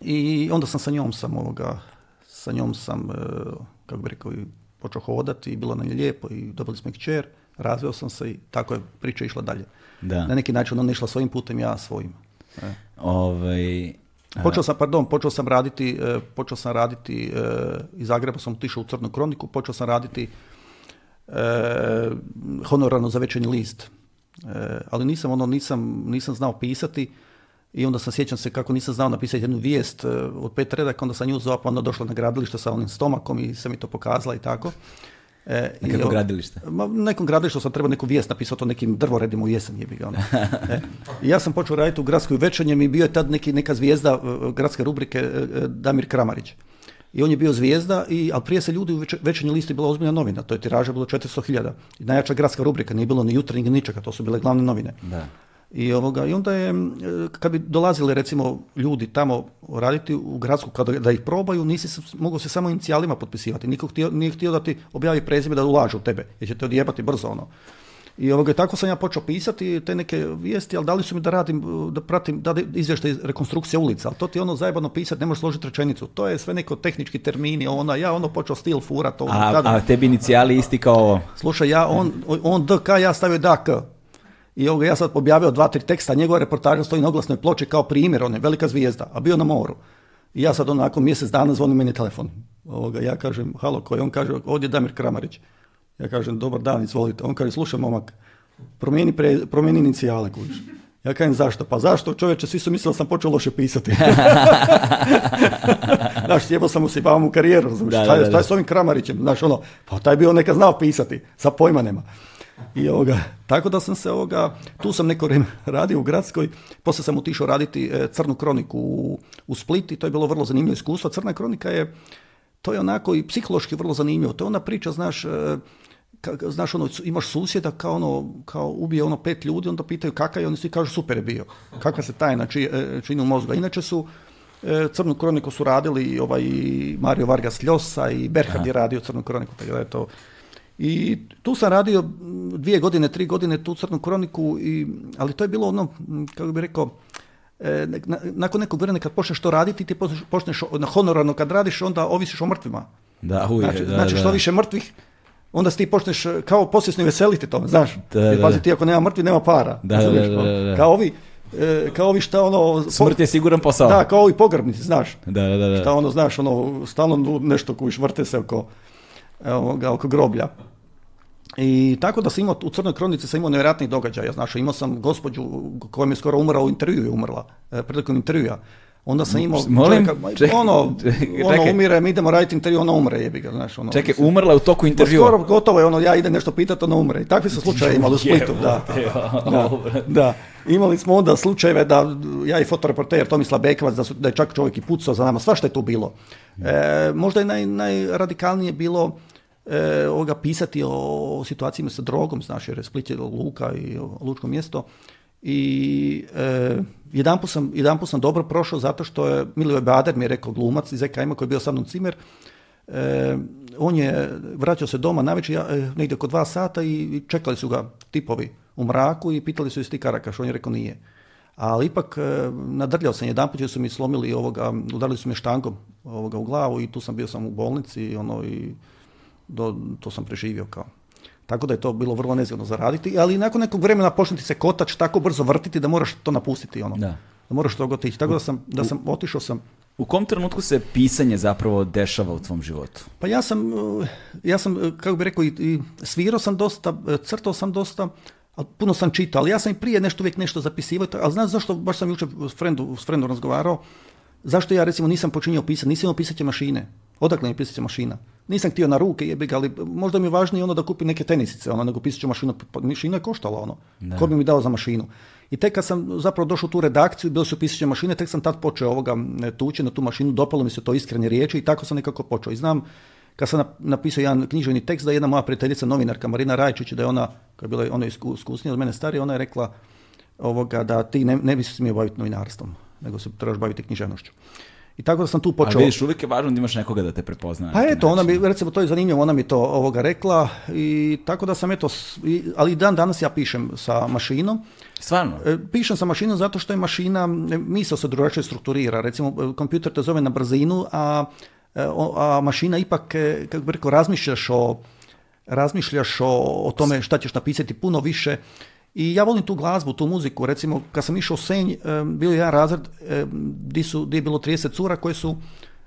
Speaker 2: I onda sam sa njom sam ovoga, sa njom sam, e, kako bi rekao, počeo hodati i bilo nam je lijepo i dobili smo čer, razveo sam se i tako je priča išla dalje. Da. Na neki način ona išla svojim putem, ja svojim. E. Ovaj, e. Počeo sam, pardon, počeo sam raditi, e, počeo sam raditi iz Zagreba sam otišao u Crnu kroniku, počeo sam raditi honorarno za večernji list. ali nisam ono, nisam, nisam znao pisati, i onda sam sjećam se kako nisam znao napisati jednu vijest e, od pet redaka, onda sam nju zvao, pa onda došla na gradilište sa onim stomakom i sam mi to pokazala i tako.
Speaker 1: E, na kako gradilište?
Speaker 2: Ma, nekom gradilištu sam trebao neku vijest napisati o nekim drvoredima u jesen je bilo. Ono. E, ja sam počeo raditi u gradskoj večernjem i bio je tad neki, neka zvijezda e, gradske rubrike Damir Kramarić. I on je bio zvijezda, i, ali prije se ljudi u večernji listi bila ozbiljna novina, to je tiraža bilo 400.000. Najjača gradska rubrika, nije bilo ni jutarnjeg ničega, to su bile glavne novine. Da. I, ovoga, I onda je, e, kad bi dolazili recimo ljudi tamo raditi u gradsku, kada da ih probaju, nisi mogao se samo inicijalima potpisivati. Niko htio, nije htio da ti objavi prezime da ulažu u tebe, jer će te odjebati brzo ono. I ovoga, tako sam ja počeo pisati te neke vijesti, ali dali su mi da radim, da pratim, da izvještaj rekonstrukcija ulica, ali to ti ono zajebano pisati, ne možeš složiti rečenicu. To je sve neko tehnički termini, ona, ja ono počeo stil fura ono,
Speaker 1: a, a tebi inicijali isti kao
Speaker 2: Slušaj, ja on, on DK, ja stavio DK. I ovoga, ja sad objavio dva, tri teksta, njegova reportaža stoji na oglasnoj ploči kao primjer, on je velika zvijezda, a bio na moru. I ja sad onako mjesec dana zvoni meni telefon. Ovoga, ja kažem, halo, koji? On kaže, ovdje je Damir Kramarić. Ja kažem, dobar dan, izvolite. On kaže, slušaj momak, promijeni, pre, promijeni inicijale, Ja kažem zašto? Pa zašto? Čovječe, svi su mislili da sam počeo loše pisati. znaš, jebo sam usipavam u karijeru, znaš, da, šta, je, s ovim Kramarićem? Znaš, ono, pa taj bi on neka znao pisati, sa pojma nema. I ovoga, tako da sam se ovoga, tu sam neko vrijeme radio u gradskoj, poslije sam otišao raditi e, crnu kroniku u, Split i to je bilo vrlo zanimljivo iskustvo. Crna kronika je, to je onako i psihološki vrlo zanimljivo. To je ona priča, znaš, e, znaš ono, imaš susjeda kao ono, kao ubije ono pet ljudi, onda pitaju kakav je, oni svi kažu super je bio. Kakva se tajna či, e, čini u mozgu. Inače su, Crnu kroniku su radili ovaj Mario Vargas Ljosa i Berhard je radio Crnu kroniku, tako da je to i tu sam radio dvije godine, tri godine tu crnu kroniku, i, ali to je bilo ono, kako bih rekao, e, nakon nekog vremena kad počneš to raditi, ti počneš na honorarno kad radiš, onda ovisiš o mrtvima. Da, uje, znači, da, znači što više mrtvih, onda ti počneš e, kao posvjesno veseliti to, znaš. Da, Jer, pazi, ti ako nema mrtvi, nema para. Da, da. Ono, kao ovi, e, kao ovi šta ono...
Speaker 1: Smrt je siguran posao.
Speaker 2: Da, kao ovi pogrbnici, znaš. Da, da, da. Šta ono, znaš, ono, stalno nešto kuviš, vrte se oko ovoga, oko groblja. I tako da sam imao, u Crnoj kronici sam imao nevjerojatnih događaja, znaš, imao sam gospođu koja mi je skoro umrla u intervju je umrla, e, prilikom intervjua onda sam imao ono, ono umire, mi idemo raditi intervju, ona umre, jebi ga, znaš, ono.
Speaker 1: Čekaj, umrla u toku intervjua. Skoro
Speaker 2: gotovo je ono, ja idem nešto pitati, ona umre. I takvi su slučajevi imali u Splitu, da. da, Imali smo onda slučajeve da ja i fotoreporter Tomislav Bekovac, da, su, da je čak čovjek i pucao za nama, svašta je tu bilo. E, možda je naj, najradikalnije bilo e, ovoga pisati o, o situacijama sa drogom, znaš, jer je Split je luka i lučko mjesto i e, jedanput sam, jedan sam dobro prošao zato što je Milivoj Bader mi je rekao glumac iz ekm koji je bio sa mnom cimer, e, on je vraćao se doma navečer ja, e, negdje oko dva sata i čekali su ga tipovi u mraku i pitali su isti karakaš, on je rekao nije. Ali ipak e, nadrljao sam jedanput jer su mi slomili ovoga, udarili su me štangom ovoga u glavu i tu sam bio sam u bolnici ono, i do, to sam preživio kao. Tako da je to bilo vrlo nezgodno zaraditi, ali nakon nekog vremena počne ti se kotač tako brzo vrtiti da moraš to napustiti ono. Da. Da moraš toga otići. Tako da sam, da sam otišao sam
Speaker 1: u kom trenutku se pisanje zapravo dešava u tvom životu?
Speaker 2: Pa ja sam, eh, ja sam eh, kako bi rekao, i, svirao sam dosta, eh, crtao sam dosta, puno sam čitao, ali ja sam i prije nešto uvijek nešto zapisivao, ali znaš zašto, baš sam jučer s frendom, s razgovarao, zašto ja recimo nisam počinio pisati, nisam imao pisaće mašine, odakle mi je mašina? nisam htio na ruke jebi ali možda mi je važnije ono da kupi neke tenisice, ono, nego pisaću mašinu, pa mašina je koštala ono, ko bi mi dao za mašinu. I tek kad sam zapravo došao u tu redakciju, bilo su pisaće mašine, tek sam tad počeo ovoga tući na tu mašinu, dopalo mi se to iskrene riječi i tako sam nekako počeo. I znam, kad sam napisao jedan književni tekst, da je jedna moja prijateljica novinarka Marina Rajčić, da je ona, koja je bila ona iskusnija od mene starija, ona je rekla ovoga, da ti ne, ne bi se smio baviti novinarstvom, nego se trebaš baviti književnošću. I tako da sam tu počeo. A
Speaker 1: vidiš, uvijek je važno da imaš nekoga da te prepozna.
Speaker 2: Pa eto, ona mi, recimo, to je zanimljivo, ona mi to ovoga rekla i tako da sam eto, ali dan danas ja pišem sa mašinom.
Speaker 1: Stvarno? E,
Speaker 2: pišem sa mašinom zato što je mašina, e, misao se drugačije strukturira. Recimo, e, kompjuter te zove na brzinu, a, a mašina ipak, kako bi rekao, razmišljaš o, razmišljaš o, o tome šta ćeš napisati puno više i ja volim tu glazbu, tu muziku. Recimo, kad sam išao u Senj, bio je jedan razred gdje su, je bilo 30 cura koje su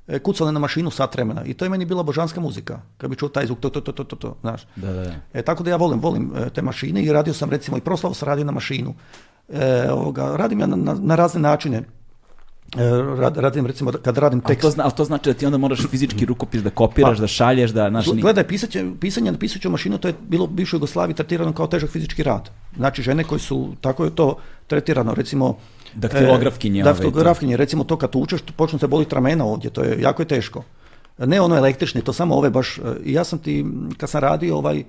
Speaker 2: e, kucale na mašinu sat vremena. I to je meni bila božanska muzika. Kad bi čuo taj zvuk, to, to, to, to, to, znaš. Da, da. E, tako da ja volim, volim e, te mašine i radio sam recimo i proslavu sam radio na mašinu. E, ovoga, radim ja na, na, na razne načine. E, radim recimo kad radim tekst. A
Speaker 1: to, zna, to znači da ti onda moraš fizički rukopis da kopiraš, pa, da šalješ, da naš
Speaker 2: Gledaj, pisanje, pisanje na pisaću mašinu to je bilo u bivšoj Jugoslaviji tretirano kao težak fizički rad. Znači žene koje su tako je to tretirano recimo
Speaker 1: e, daktilografkinje.
Speaker 2: Ovaj, daktilografkinje, recimo to kad učeš počne se boliti ramena ovdje, to je jako je teško. Ne ono električni, to samo ove baš e, ja sam ti kad sam radio ovaj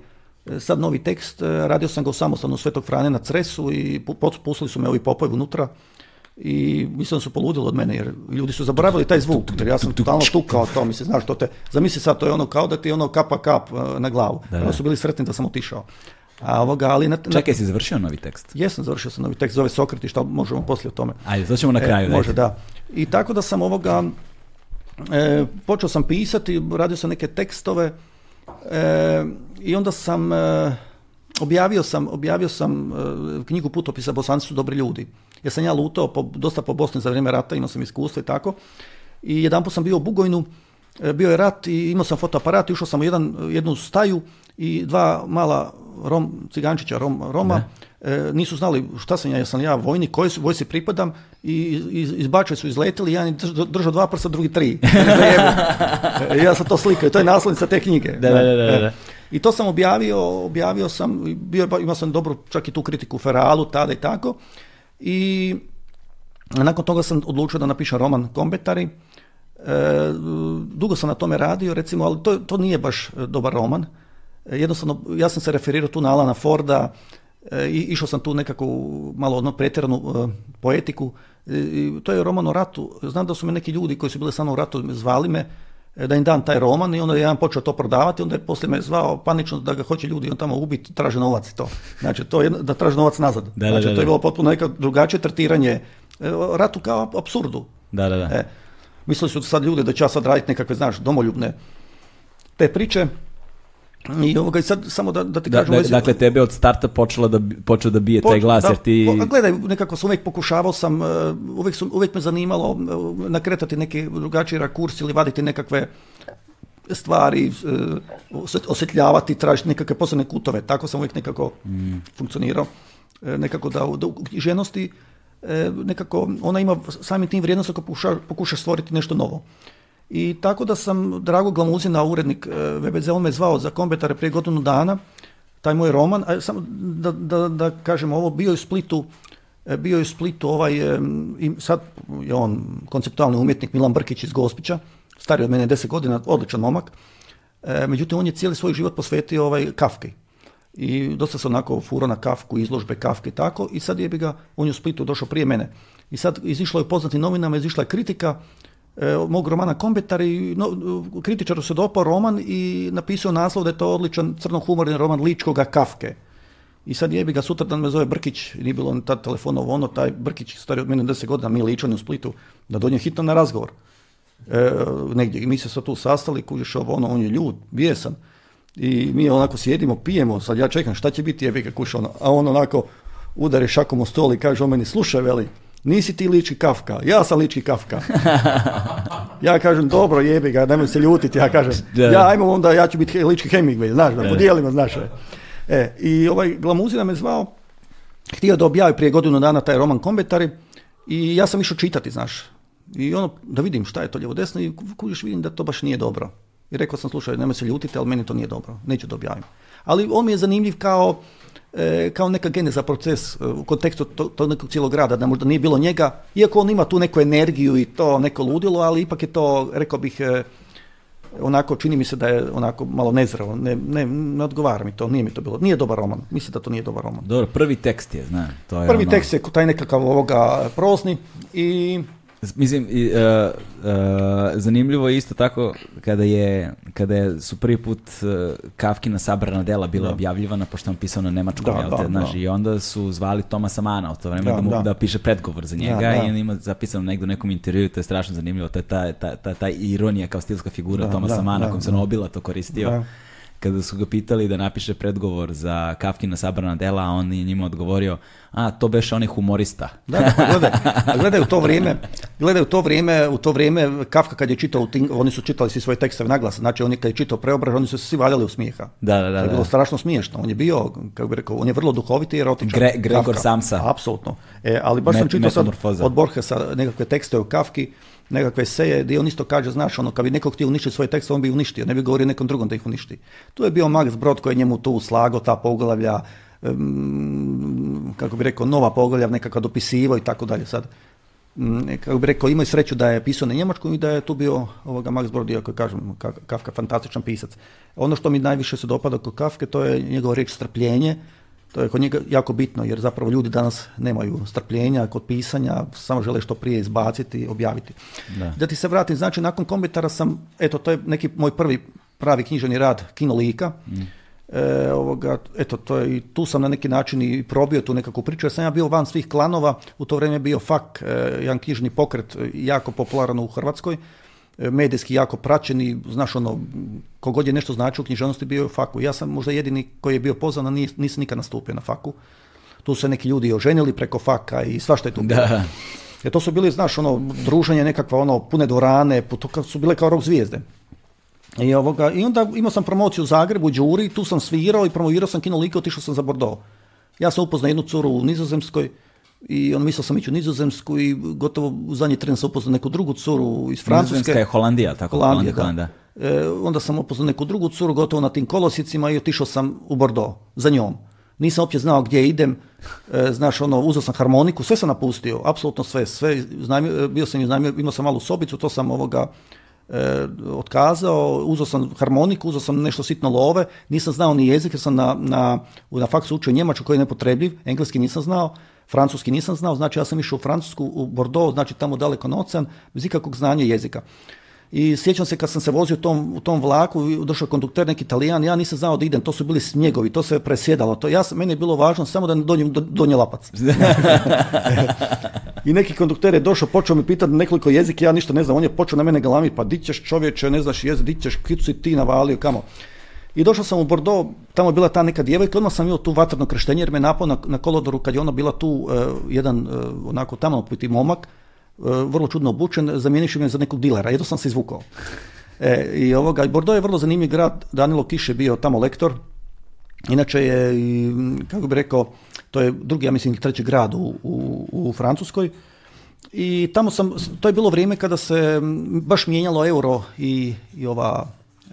Speaker 2: sad novi tekst, radio sam ga u samostalnom Svetog Frane na Cresu i pustili su me ovi popovi unutra i mislim da su poludili od mene jer ljudi su zaboravili taj zvuk jer ja sam totalno tukao to mislim znaš to te zamisli sad to je ono kao da ti ono kapa kap eh, na glavu da, su bili sretni da sam otišao a ovoga, ali na,
Speaker 1: Čekaj, si završio novi tekst?
Speaker 2: Jesam završio sam novi tekst, zove Sokrati, što možemo poslije o tome.
Speaker 1: Ajde, to ćemo na e, kraju.
Speaker 2: E, može, da. I tako da sam ovoga, e, počeo sam pisati, radio sam neke tekstove e, i onda sam, objavio sam, objavio sam knjigu Putopisa Bosanci su dobri ljudi jer sam ja lutao dosta po Bosni za vrijeme rata, imao sam iskustvo i tako. I jedanput sam bio u Bugojnu, e, bio je rat i imao sam fotoaparat i ušao sam u jedan, jednu staju i dva mala Rom, cigančića Rom, Roma, e, nisu znali šta sam ja, jesam ja vojnik, koji su, vojsi pripadam i iz, su izletili, jedan je držao dva prsa, drugi tri. E, ja sam to slikao, to je naslovnica te knjige. I to sam objavio, objavio sam, bio, imao sam dobru čak i tu kritiku Feralu tada i tako. I nakon toga sam odlučio da napišem roman Kombetari. E, dugo sam na tome radio, recimo, ali to, to nije baš e, dobar roman. E, jednostavno, ja sam se referirao tu na Alana Forda e, i išao sam tu nekako malo ono pretjeranu poetiku. to je roman o ratu. Znam da su me neki ljudi koji su bili samo u ratu zvali me, E, da im dam taj roman i onda je jedan počeo to prodavati, onda je poslije me zvao panično da ga hoće ljudi on tamo ubiti, traže novac i to. Znači, to je, da traže novac nazad. Da, znači, to je bilo potpuno neka drugačije tretiranje e, ratu kao absurdu. Da, da, da. E, mislili su sad ljudi da će ja sad raditi nekakve, znaš, domoljubne te priče. I ovoga, sad samo da, da ti kažem...
Speaker 1: Da, dakle, tebe od starta počela da, da bije po, taj glas, da, jer ti...
Speaker 2: Po, gledaj, nekako sam uvijek pokušavao sam, e, uvek, sam, me zanimalo e, nakretati neki drugačiji rakurs ili vaditi nekakve stvari, e, osjetljavati, tražiti nekakve posebne kutove. Tako sam uvijek nekako mm. funkcionirao. Nekako da, da u ženosti nekako ona ima samim tim vrijednost ako pokušaš pokuša stvoriti nešto novo. I tako da sam Drago Glamuzina, urednik e, VBZ, on me zvao za kombetare prije godinu dana, taj moj roman, a da, da, da kažem ovo, bio je u Splitu, e, bio je u Splitu ovaj, e, sad je on konceptualni umjetnik Milan Brkić iz Gospića, stari od mene deset godina, odličan momak, međutim on je cijeli svoj život posvetio ovaj Kafki. I dosta se onako furo na Kafku, izložbe Kafke i tako, i sad je bi ga, on je u Splitu došao prije mene. I sad izišlo je poznatim novinama, izišla je kritika, E, mog romana Kombetar i kritičaru se dopao roman i napisao naslov da je to odličan crnohumorni roman Ličkoga Kafke. I sad jebi ga, sutra dan me zove Brkić, nije bilo on tad telefonovo ono, taj Brkić stari od mene 10 godina, mi ličani u Splitu, da donje hitno na razgovor. E, negdje, i mi se sad tu sastali, kužiš ovo, ono, on je ljud, bijesan. I mi onako sjedimo, pijemo, sad ja čekam šta će biti, jebi ga, ono, a on onako udari šakom u stol i kaže o meni, slušaj, veli, nisi ti lički kafka, ja sam lički kafka. Ja kažem, dobro jebi ga, nemoj se ljutiti, ja kažem, ja ajmo onda, ja ću biti lički Hemingway, znaš, da podijelimo, znaš. E. e, I ovaj Glamuzina me zvao, htio da objavi prije godinu dana taj roman Kombetari i ja sam išao čitati, znaš. I ono, da vidim šta je to lijevo desno i kužiš vidim da to baš nije dobro. I rekao sam, slušaj, nemoj se ljutiti, ali meni to nije dobro, neću da objavim. Ali on mi je zanimljiv kao, E, kao neka za proces e, u kontekstu tog to nekog cijelog rada, da možda nije bilo njega, iako on ima tu neku energiju i to neko ludilo, ali ipak je to, rekao bih, e, onako čini mi se da je onako malo nezravo, ne, ne, ne odgovara mi to, nije mi to bilo, nije dobar roman, mislim da to nije dobar roman. Dobro,
Speaker 1: prvi tekst je, znam.
Speaker 2: To
Speaker 1: je
Speaker 2: prvi ono- tekst je taj nekakav ovoga prozni i
Speaker 1: Mislim, uh, zanimljivo je isto tako kada je, kada je, su prvi put uh, Kafkina sabrana dela bila da. objavljivana, pošto je on pisao na nemačkom, da, da, i onda su zvali Tomasa Mana u to vreme da, da. piše predgovor za njega i on ima zapisano negdje u nekom intervju, to je strašno zanimljivo, to je ta, ta, ta, ta ironija kao stilska figura Tomasa Mana, kom se on obila to koristio kada su ga pitali da napiše predgovor za Kafkina sabrana dela, on je njima odgovorio, a to beše onih humorista.
Speaker 2: Da, pa gledaj, u to vrijeme, gledaj u to vrijeme, u to vrijeme Kafka kad je čitao, oni su čitali svi svoje tekstove naglas, znači oni kad je čitao preobraž, oni su se svi valjali u smijeha.
Speaker 1: Da, da,
Speaker 2: da. To je bilo strašno smiješno, on je bio, kako bi rekao, on je vrlo duhoviti i
Speaker 1: erotičan. Gre, Gregor Samsa.
Speaker 2: Apsolutno. E, ali baš sam čitao sad od Borgesa nekakve tekste u Kafki, nekakve seje gdje on isto kaže, znaš, ono, kad bi nekog htio uništiti svoje tekste, on bi uništio, ne bi govorio nekom drugom da ih uništi. Tu je bio Max Brod koji je njemu tu slago, ta poglavlja, kako bi rekao, nova poglavlja, nekakva dopisiva i tako dalje sad. Mm, e, kako bi rekao, imaju sreću da je pisao na Njemačku i da je tu bio ovoga Max Brod, iako kažem, Kafka fantastičan pisac. Ono što mi najviše se dopada kod Kafke, to je njegova riječ strpljenje, to je kod njega jako bitno jer zapravo ljudi danas nemaju strpljenja kod pisanja, samo žele što prije izbaciti, objaviti. Da, ti se vratim, znači nakon kombitara sam, eto to je neki moj prvi pravi književni rad Kinolika. Mm. E, eto, to je, tu sam na neki način i probio tu nekakvu priču, jer sam ja bio van svih klanova, u to vrijeme je bio FAK, e, jedan knjižni pokret, e, jako popularan u Hrvatskoj, E, medijski jako praćeni, znaš ono, kogod je nešto značio u književnosti bio je u faku. Ja sam možda jedini koji je bio pozvan, a nisam nikad nastupio na faku. Tu su se neki ljudi oženili preko faka i svašta je tu bilo. Jer to su bili, znaš, ono, druženje nekakva, ono, pune dvorane, to su bile kao rok zvijezde. I, onda imao sam promociju u Zagrebu, u Đuri, tu sam svirao i promovirao sam kino like, otišao sam za Bordeaux. Ja sam upoznao jednu curu u Nizozemskoj, i on mislio sam ići u Nizozemsku i gotovo u zadnji tren sam upoznao neku drugu curu iz Francuske.
Speaker 1: Nizozemska Holandija, tako
Speaker 2: Holandija, Holandija. E, onda sam upoznao neku drugu curu gotovo na tim kolosicima i otišao sam u Bordeaux za njom. Nisam uopće znao gdje idem, e, znaš ono, uzeo sam harmoniku, sve sam napustio, apsolutno sve, sve, znam, e, bio sam znam, imao sam malu sobicu, to sam ovoga e, otkazao, uzeo sam harmoniku, uzeo sam nešto sitno love, nisam znao ni jezik jer sam na, na, na faksu učio njemačku koji je nepotrebljiv, engleski nisam znao, Francuski nisam znao, znači ja sam išao u Francusku, u Bordeaux, znači tamo daleko na ocean, bez ikakvog znanja jezika. I sjećam se kad sam se vozio u tom, u tom vlaku, došao kondukter neki italijan, ja nisam znao da idem, to su bili snjegovi, to se presjedalo. To, ja, meni je bilo važno samo da ne do, donje lapac. I neki kondukter je došao, počeo mi pitati nekoliko jezika, ja ništa ne znam, on je počeo na mene galami, pa di ćeš čovječe, ne znaš jezik, di ćeš, kicu si ti navalio, kamo. I došao sam u Bordeaux, tamo je bila ta neka djevojka, odmah sam imao tu vatrno krštenje jer me napao na, na kolodoru kad je ona bila tu e, jedan e, onako tamo opet momak, e, vrlo čudno obučen, zamijeniši me za nekog dilera, jedno sam se izvukao. E, I ovoga, Bordeaux je vrlo zanimljiv grad, Danilo Kiš je bio tamo lektor, inače je, kako bi rekao, to je drugi, ja mislim, treći grad u, u, u Francuskoj, i tamo sam, to je bilo vrijeme kada se baš mijenjalo euro i, i ova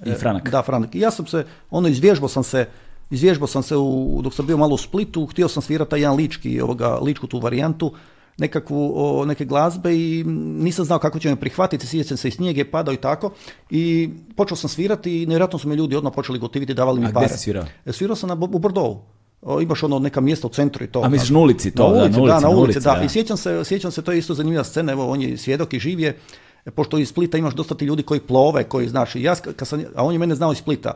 Speaker 1: i e, Franak.
Speaker 2: Da, Franak. I ja sam se, ono, izvježbao sam se, izvježbao sam se u, dok sam bio malo u Splitu, htio sam svirati taj jedan lički, ovoga, ličku tu varijantu, nekakvu, neke glazbe i nisam znao kako će me prihvatiti, sjećam se i snijeg je padao i tako. I počeo sam svirati i nevjerojatno su me ljudi odmah počeli gotiviti, davali mi pare. A e, svirao? sam na, u Bordovu. O, imaš ono neka mjesta u centru i to.
Speaker 1: A misliš na ulici to? Na ulici,
Speaker 2: da, na ulici, da. I sjećam se, sjećam se, to je isto zanimljiva scena, evo on je svjedok i živ je pošto iz Splita imaš dosta ti ljudi koji plove, koji znaš, ja, kad sam, a on je mene znao iz Splita,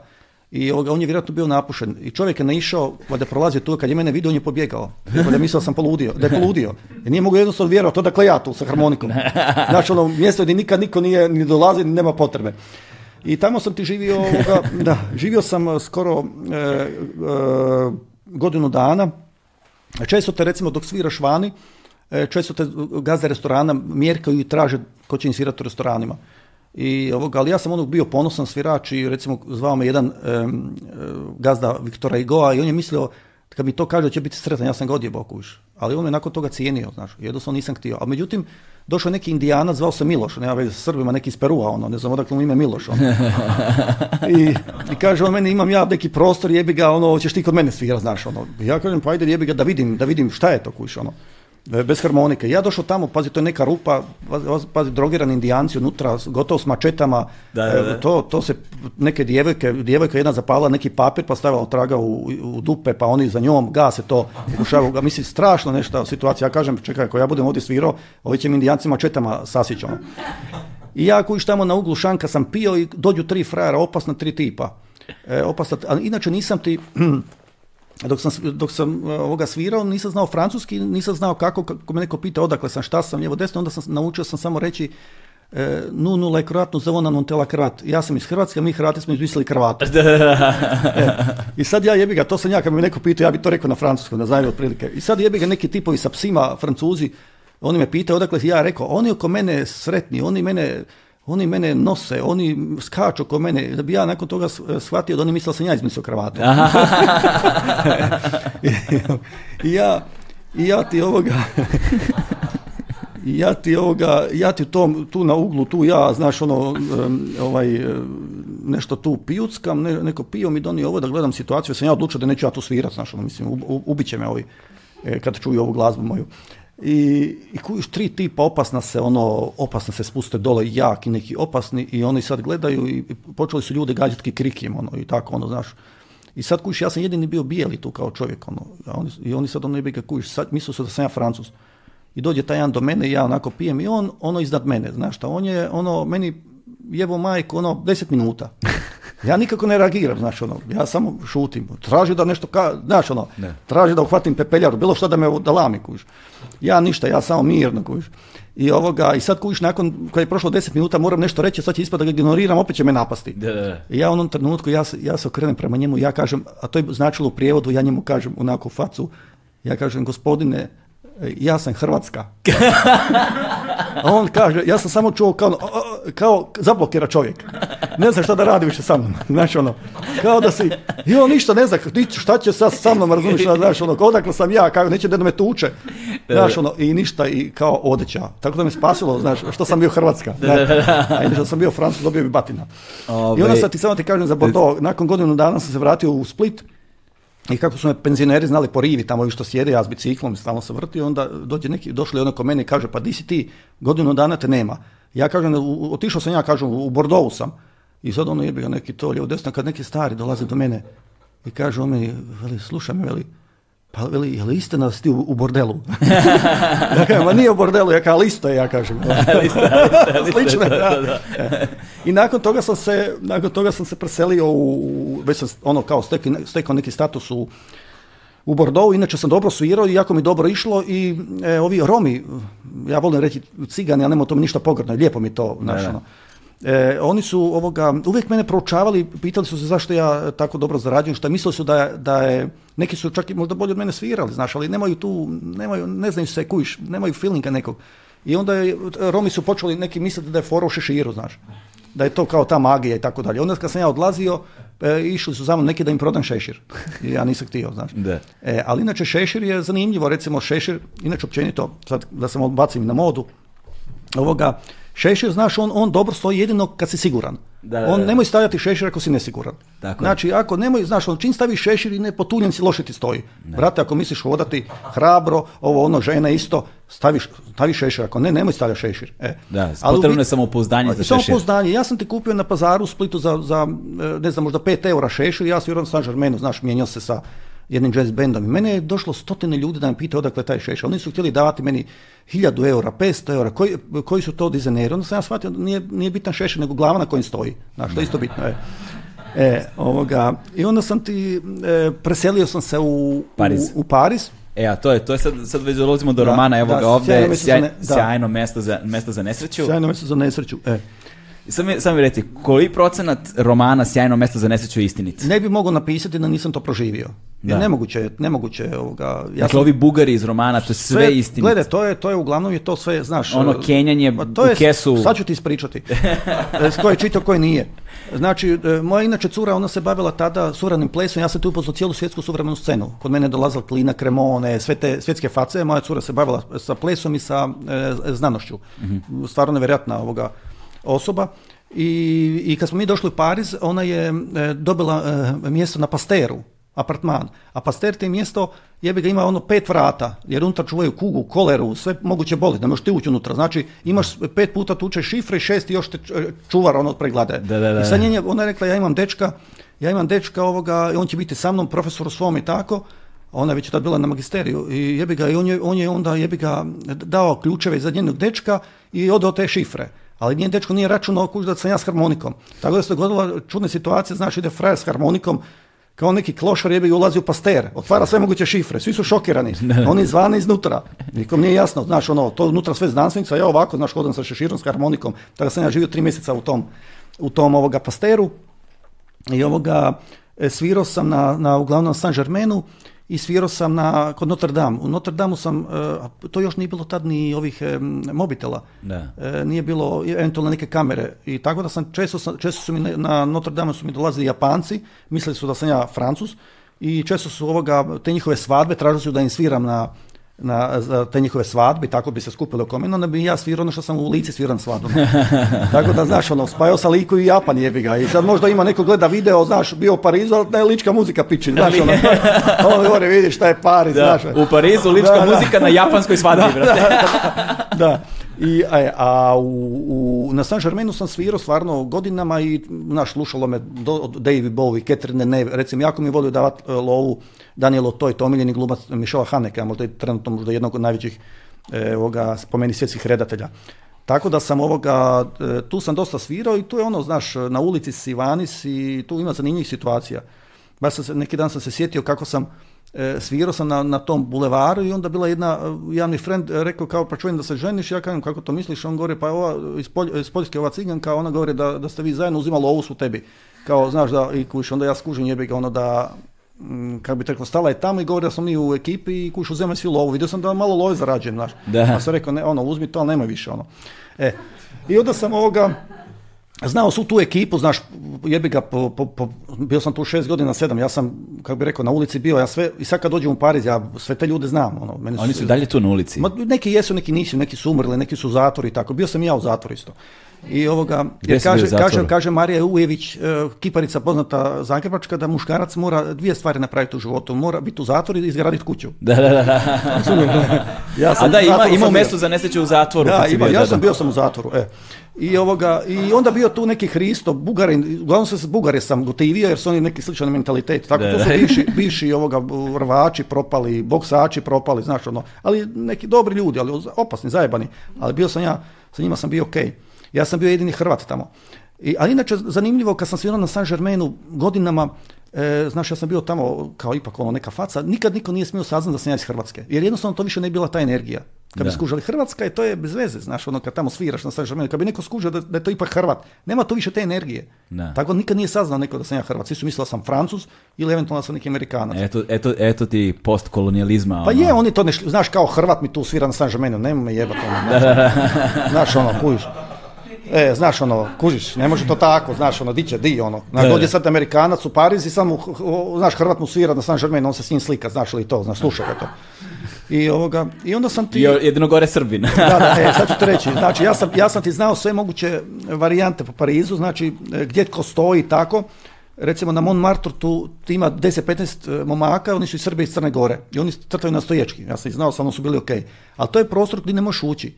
Speaker 2: i on je vjerojatno bio napušen. I čovjek je naišao, je prolazio tu, kad je mene vidio, on je pobjegao. je mislio da sam poludio, da je poludio. I nije mogu jednostavno vjerovati, odakle ja tu sa harmonikom. Znači ono mjesto gdje nikad niko nije ni dolazi, ni nema potrebe. I tamo sam ti živio, da, živio sam eh, skoro eh, eh, godinu dana. Često te recimo dok sviraš vani, E, često te gazde restorana mjerkaju i traže ko će im svirati u restoranima. I ali ja sam onog bio ponosan svirač i recimo zvao me jedan gazda Viktora Igoa i on je mislio kad mi to kaže će biti sretan, ja sam ga odjebao kuš. Ali on me nakon toga cijenio, znaš, jednostavno nisam htio. A međutim, došao neki indijanac, zvao se Miloš, nema već sa Srbima, neki iz Perua, ono, ne znam odakle mu ime Miloš. Ono. I, I, kaže on meni, imam ja neki prostor, jebi ga, ono, hoćeš ti kod mene svira, znaš, ono. ja kažem, pa ajde, jebi ga, da vidim, da vidim šta je to kuš, ono. E, bez harmonike. Ja došao tamo, pazi, to je neka rupa, pazi, drogirani indijanci unutra, gotovo s mačetama, e, da, To, to se neke djevojke, djevojka jedna zapala neki papir pa stavila traga u, dupe, pa oni za njom gase to, Ušavu, ga, mislim, strašno nešto situacija. Ja kažem, čekaj, ako ja budem ovdje svirao, ovi će mi indijanci mačetama sasići, ono. I ja kojiš tamo na uglu šanka sam pio i dođu tri frajera, opasna tri tipa. E, opasna, inače nisam ti, dok sam, dok sam e, ovoga svirao, nisam znao francuski, nisam znao kako, kako me neko pita odakle sam, šta sam, lijevo desno, onda sam naučio sam samo reći e, nu nula je kroatno za ona non tela krat. Ja sam iz Hrvatske, mi Hrvati smo izmislili kravatu. E, I sad ja jebi ga, to sam ja, kad mi neko pitao, ja bi to rekao na francuskom, na znaju otprilike. I sad jebi ga neki tipovi sa psima, francuzi, oni me pitaju odakle, ja rekao, oni oko mene sretni, oni mene oni mene nose, oni skaču ko mene, da bi ja nakon toga shvatio da oni misle da sam ja izmislio kravatu. I, ja, I ja ti ovoga... ja ti ovoga, ja ti tom, tu na uglu, tu ja, znaš, ono, ovaj, nešto tu pijuckam, neko pio mi donio ovo da gledam situaciju, sam ja odlučio da neću ja tu svirat, znaš, ono, mislim, ubiće me ovi e, kad čuju ovu glazbu moju i, i kuš tri tipa opasna se ono opasna se spuste dole jak i neki opasni i oni sad gledaju i počeli su ljudi gađati krikim ono i tako ono znaš i sad kuš ja sam jedini bio bijeli tu kao čovjek ono i oni sad ono jebi ga kuš sad mislio da sam ja Francus i dođe taj jedan do mene i ja onako pijem i on ono iznad mene znaš šta on je ono meni jebo majku ono deset minuta ja nikako ne reagiram, znaš, ono, ja samo šutim, traži da nešto, ka, znaš, ono, traži da uhvatim pepeljaru, bilo što da me odalami, kuš. Ja ništa, ja samo mirno, kuž. I, ovoga, I sad kuš, nakon, koje je prošlo deset minuta, moram nešto reći, sad će ispati da ga ignoriram, opet će me napasti. I ja u onom trenutku, ja, ja se okrenem prema njemu, ja kažem, a to je značilo u prijevodu, ja njemu kažem onako facu, ja kažem, gospodine, ja sam Hrvatska. A on kaže, ja sam samo čuo kao, kao zablokira čovjek. Ne znam šta da radi više sa mnom. ono, kao da si, i on ništa ne zna, šta će sa mnom, razumiješ, znaš ono, odakle sam ja, kao neće da me tuče. ono, i ništa, i kao odeća. Tako da me spasilo, što sam bio Hrvatska. Znači, a što sam bio Francus, dobio bi batina. I onda ovaj. sad ti samo ti kažem za Bordeaux, nakon godinu dana sam se vratio u Split, i kako su me penzioneri znali po rivi tamo što sjede, ja s biciklom stalno se vrti, onda dođe neki, došli ono ko meni i kaže, pa di si ti, godinu dana te nema. Ja kažem, otišao sam ja, kažem, u Bordovu sam. I sad ono je bio neki to lijevo desno, kad neki stari dolaze do mene i kažu on veli, slušaj me, veli, pa veli, je li istina si ti u, bordelu? ma nije u bordelu, ja kažem, isto je, ja kažem. Slično, da, I nakon toga sam se, nakon toga sam se preselio u, već sam ono kao stekao, neki status u, u Bordeaux, inače sam dobro suirao i jako mi dobro išlo i e, ovi Romi, ja volim reći cigani, ali nema to mi ništa pogrdno, lijepo mi to, znaš, ono. E, oni su ovoga, uvijek mene proučavali, pitali su se zašto ja tako dobro zarađujem, što mislili su da, da je, neki su čak i možda bolje od mene svirali, znaš, ali nemaju tu, nemaju, ne znaju se, kujiš, nemaju feelinga nekog. I onda je, Romi su počeli neki misliti da je foro šeširu, znaš, da je to kao ta magija i tako dalje. Onda kad sam ja odlazio, e, išli su za mnom neki da im prodam šešir. ja nisam htio, znaš. Da. E, ali inače šešir je zanimljivo, recimo šešir, inače općenito, sad da se odbacim na modu, ovoga, Šešir, znaš, on, on dobro stoji jedino kad si siguran. Da, da, da. on nemoj stavljati šešir ako si nesiguran. Tako znači, ako nemoj, znaš, on čim staviš šešir i ne potuljen si, loše ti stoji. Brate, ako misliš hodati hrabro, ovo ono, žena isto, staviš, stavi šešir, ako ne, nemoj stavljati šešir. E.
Speaker 1: Da, Ali, potrebno je samopouzdanje znači, za šešir.
Speaker 2: Samopouzdanje. Ja sam ti kupio na pazaru u Splitu za, za, e, ne znam, možda 5 eura šešir, ja sam jedan sam žarmenu, znaš, mijenjao se sa jednim jazz bendom. I mene je došlo stotine ljudi da me pita odakle taj šeša. Oni su htjeli davati meni hiljadu eura, 500 eura, koji, koji su to dizajneri? Onda sam ja shvatio, nije, nije bitan šeša, nego glava na kojoj stoji. Znaš, je isto bitno je. E, ovoga. I onda sam ti, e, preselio sam se u
Speaker 1: Pariz.
Speaker 2: U, Pariz.
Speaker 1: E, a to je, to je sad, sad već dolazimo do romana, da, evo ga ovdje, sjajno, mjesto za, nesreću.
Speaker 2: Sjajno mjesto za nesreću, e.
Speaker 1: Sam mi, sam mi koji procenat romana Sjajno mesto za nesreću je
Speaker 2: Ne bi mogao napisati da nisam to proživio. Da. Nemoguće, nemoguće je ovoga.
Speaker 1: Ja dakle, ovi bugari iz romana, to je sve, sve Gledaj,
Speaker 2: to je, to je uglavnom je to sve, znaš...
Speaker 1: Ono e, kenjanje pa to
Speaker 2: je, u
Speaker 1: kesu.
Speaker 2: Sad ću ti ispričati. E, s je čitao, tko nije. Znači, e, moja inače cura, ona se bavila tada suradnim plesom, ja sam tu upoznao cijelu svjetsku suvremenu scenu. Kod mene je dolazila Klina, Kremone, sve te svjetske face, moja cura se bavila sa plesom i sa znanošću. Mm Stvarno nevjerojatna ovoga osoba i, i kad smo mi došli u Pariz, ona je e, dobila e, mjesto na Pasteru, apartman. A Paster te mjesto bi ga ima ono pet vrata, jer unutar čuvaju kugu, koleru, sve moguće boli, ne možeš ti ući unutra. Znači imaš pet puta tuče šifre i šest i još te e, čuvar ono preglade.
Speaker 1: Da, da, da.
Speaker 2: I sad njenje, ona je rekla ja imam dečka, ja imam dečka ovoga, on će biti sa mnom, profesor u svom i tako, ona je već tad bila na magisteriju i jebi ga, i on je, on je onda jebi ga dao ključeve za njenog dečka i odao te šifre ali njen dečko nije računao kuć da sam ja s harmonikom. Tako da se dogodila čudna situacija, znači ide je frajer s harmonikom kao neki klošar je bi ulazi u paster, otvara sve moguće šifre, svi su šokirani, oni izvana iznutra, nikom nije jasno, znaš ono, to unutra sve znanstvenica, ja ovako, znaš, hodam sa šeširom, s harmonikom, tako da sam ja živio tri mjeseca u tom, u tom ovoga pasteru i ovoga, e, svirao sam na, na uglavnom San Germainu, i svirao sam na, kod Notre Dame. U Notre Dame sam, e, to još nije bilo tad ni ovih e, mobitela, e, nije bilo eventualno neke kamere i tako da sam, često, često su mi na Notre Dame su mi dolazili Japanci, mislili su da sam ja Francus i često su ovoga, te njihove svadbe tražili su da im sviram na na, za te njihove svadbe, tako bi se skupilo oko mene, onda bi ja svirao ono što sam u lici sviran svadbu. tako da, znaš, ono, spajao sa liku i Japan jebi ga. I sad možda ima neko gleda video, znaš, bio u Parizu, ali da je lička muzika piči, znaš, ono, On gore vidiš šta je Pariz, da, znaš.
Speaker 1: U Parizu lička muzika na japanskoj svadbi, brate.
Speaker 2: da. I, e, a u, na San Germainu sam svirao stvarno godinama i naš slušalo me do, David Bowie, Catherine ne, recimo jako mi volio davati e, lovu Danielo Toj, to omiljeni glumac Mišova Haneka, možda je trenutno možda jednog od najvećih e, ovoga, spomeni svjetskih redatelja. Tako da sam ovoga, tu sam dosta svirao i tu je ono, znaš, na ulici si, vani si, tu ima zanimljivih situacija. Baš sam se, neki dan sam se sjetio kako sam E, svirao sam na, na, tom bulevaru i onda bila jedna, e, javni friend rekao kao pa čujem da se ženiš, ja kažem kako to misliš, on govori pa ova iz, Polj, Poljske ova ciganka, ona govori da, da ste vi zajedno uzimali ovu su tebi. Kao znaš da i kuš, onda ja skužim jebi ga ono da mm, kako bi rekao, stala je tamo i govori da smo mi u ekipi i kuš uzema svi lovu. Vidio sam da malo love zarađujem, znaš. Da. Pa sam rekao, ne, ono, uzmi to, ali nemoj više, ono. E, i onda sam ovoga, znao su tu ekipu, znaš, jebi ga, po, po, bio sam tu šest godina, sedam, ja sam, kako bi rekao, na ulici bio, ja sve, i sad kad dođem u Pariz, ja sve te ljude znam. Ono,
Speaker 1: meni su, Oni su dalje tu na ulici?
Speaker 2: Ma, neki jesu, neki nisu, neki su umrli, neki su u zatvoru i tako. Bio sam i ja u zatvoru isto. I ovoga, jer kaže, kaže, kaže Marija Ujević, e, kiparica poznata Zagrebačka, da muškarac mora dvije stvari napraviti u životu. Mora biti u zatvoru i izgraditi kuću.
Speaker 1: Da, da, da. ja sam A da, ima, ima mjesto za nesreću
Speaker 2: u
Speaker 1: zatvoru. Da, bio,
Speaker 2: ja sam bio sam u zatvoru. E. I, ovoga, I onda bio tu neki Hristo, Bugarin, uglavnom se s Bugare sam gotivio jer su oni neki sličan mentalitet. Tako da, to su bivši, bivši ovoga rvači propali, boksači propali, znaš ono. Ali neki dobri ljudi, ali opasni, zajebani. Ali bio sam ja, sa njima sam bio okej. Okay. Ja sam bio jedini Hrvat tamo. I, ali inače zanimljivo kad sam svirao na San Germainu godinama, E, znaš, ja sam bio tamo kao ipak ono neka faca, nikad niko nije smio saznati da sam ja iz Hrvatske, jer jednostavno to više ne bila ta energija. Kad bi skužali Hrvatska, je to je bez veze, znaš, ono kad tamo sviraš na sajžu, kad bi neko skužio da, da, je to ipak Hrvat, nema to više te energije. Tako nikad nije saznao neko da sam ja Hrvat, su mislili da sam Francus ili eventualno da sam neki Amerikanac.
Speaker 1: Eto, eto, ti postkolonijalizma. Pa ono.
Speaker 2: Pa je, oni to ne, znaš, kao Hrvat mi tu svira na sajžu, nema me jebati. Ono, znaš, ono, E, znaš ono, kužiš, ne može to tako, znaš ono, di će, di ono. Na dođe sad Amerikanac u Pariz i samo, znaš, Hrvat mu svira na San Germain, on se s njim slika, znaš li to, znaš, sluša ga to. I, ovoga, I onda sam ti...
Speaker 1: Jedino gore Srbina.
Speaker 2: da, da, e, sad ću ti reći. Znači, ja sam, ja sam ti znao sve moguće varijante po Parizu, znači, e, gdje tko stoji tako. Recimo, na Montmartre tu, ima 10-15 e, momaka, oni su iz Srbije i Crne Gore. I oni trtaju na stoječki. Ja sam ih znao, samo su bili ok. Ali to je prostor gdje ne možeš ući.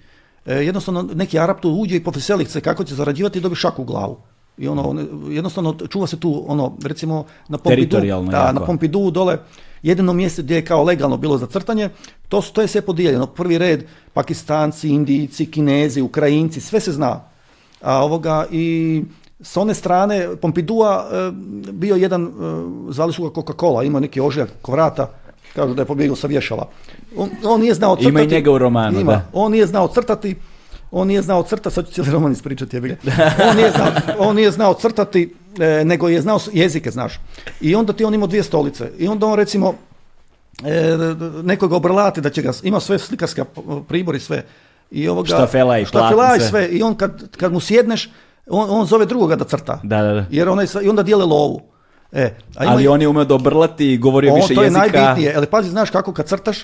Speaker 2: E, jednostavno neki Arab tu uđe i poveseli se kako će zarađivati i dobi šak u glavu. I ono, jednostavno čuva se tu ono, recimo na Pompidu, da, na Pompidu dole, jedino mjesto gdje je kao legalno bilo za crtanje, to, to je sve podijeljeno. Prvi red, Pakistanci, Indijci, Kinezi, Ukrajinci, sve se zna. A ovoga i s one strane Pompidua e, bio jedan, e, zvali su ga Coca-Cola, imao neki ožiljak ko vrata, kažu da je pobjegao sa vješala. On,
Speaker 1: on nije
Speaker 2: znao crtati. Ima i njega u
Speaker 1: romanu, Da.
Speaker 2: On nije znao crtati, on nije znao crtati, sad ću cijeli roman ispričati, je on, nije znao, on nije znao crtati, e, nego je znao jezike, znaš. I onda ti on imao dvije stolice. I onda on recimo, e, nekoga obrlati da će ga, ima sve slikarske e, pribori, sve.
Speaker 1: I ovoga,
Speaker 2: štafela i
Speaker 1: štafela i
Speaker 2: sve. I on kad, kad mu sjedneš, on, on zove drugoga da crta.
Speaker 1: Da, da, da.
Speaker 2: Jer onaj, I onda dijele lovu.
Speaker 1: E, a ali on je umeo da i govorio više jezika. To je najbitnije,
Speaker 2: e, ali pazi, znaš kako kad crtaš,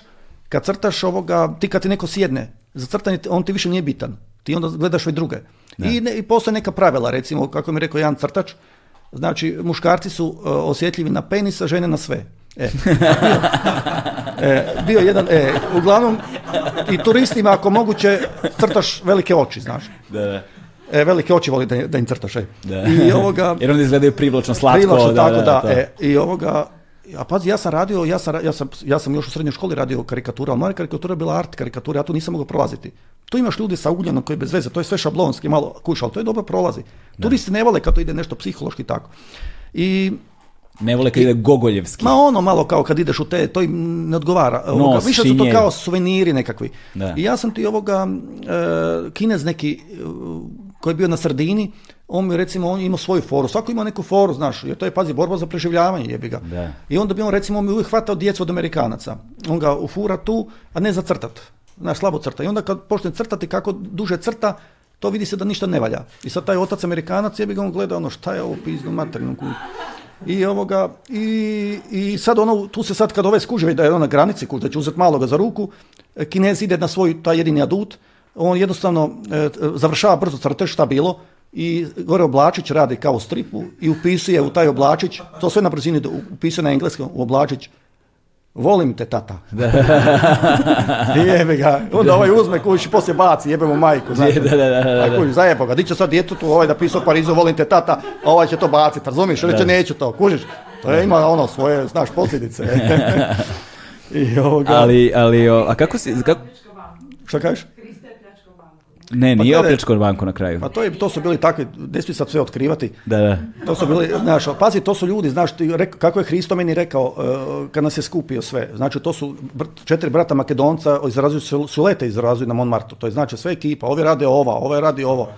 Speaker 2: kad crtaš ovoga, ti kad ti neko sjedne, za crtanje on ti više nije bitan. Ti onda gledaš sve druge. I, ne, I postoje neka pravila, recimo, kako mi je rekao jedan crtač, znači muškarci su e, osjetljivi na penis, a žene na sve. E. e, bio jedan, e, uglavnom, i turistima ako moguće crtaš velike oči, znaš. Da, da. E, velike oči voli da, da im crtaš. E.
Speaker 1: I ovoga, Jer oni izgledaju privlačno, slatko. Privlačno,
Speaker 2: da, tako da. e, I ovoga, a pazi, ja sam radio, ja sam, ja, sam, ja sam još u srednjoj školi radio karikatura ali moja karikatura je bila art karikatura, ja tu nisam mogao prolaziti. Tu imaš ljudi sa ugljenom koji je bez veze, to je sve šablonski, malo kuša, ali to je dobro prolazi. Turisti ne vole kad to ide nešto psihološki tako. I
Speaker 1: ne vole kad ide Gogoljevski.
Speaker 2: Ma ono malo kao kad ideš u te, to im ne odgovara. više su to kao suveniri nekakvi. Da. I ja sam ti ovoga, e, kinez neki, koji je bio na sredini, on mi recimo on ima svoju foru, svako ima neku foru, znaš, jer to je pazi borba za preživljavanje, jebi ga. Da. I onda bi on recimo on mi uvijek hvatao djecu od Amerikanaca. On ga ufura tu, a ne za crtat. Znaš, slabo crta. I onda kad počne crtati kako duže crta, to vidi se da ništa ne valja. I sad taj otac Amerikanac bi ga on gleda ono šta je ovo pizdu materinu kuću. I, ovoga, i, i sad ono, tu se sad kad ove skuže da je on na granici, da će uzeti maloga za ruku, Kinez ide na svoj taj jedini adut, on jednostavno e, završava brzo crte šta bilo i gore oblačić radi kao stripu i upisuje u taj oblačić, to sve na brzini upisuje na engleskom u oblačić, volim te tata. jebe ga. Onda ovaj uzme kući, poslije baci, mu majku. Znači.
Speaker 1: da, da, da, da.
Speaker 2: zajepo ga. Di će sad tu ovaj da pisao Parizu, volim te tata, a ovaj će to baciti, razumiješ? reći će neću to, kužiš? To je, ima ono svoje, znaš, posljedice. I ovoga.
Speaker 1: Ali, ali, a kako si... Kako...
Speaker 2: Šta kažeš?
Speaker 1: Ne, pa nije pa, opljačkao banku na kraju.
Speaker 2: Pa to, je, to su bili takvi, ne smije sad sve otkrivati.
Speaker 1: Da, da.
Speaker 2: To su bili, znaš, pazi, to su ljudi, znaš, kako je Hristo meni rekao e, kad nas je skupio sve. Znači, to su četiri brata Makedonca, izrazuju lete izrazuju na Monmartu. To je znači sve ekipa, ovi rade ova, ovaj radi ovo.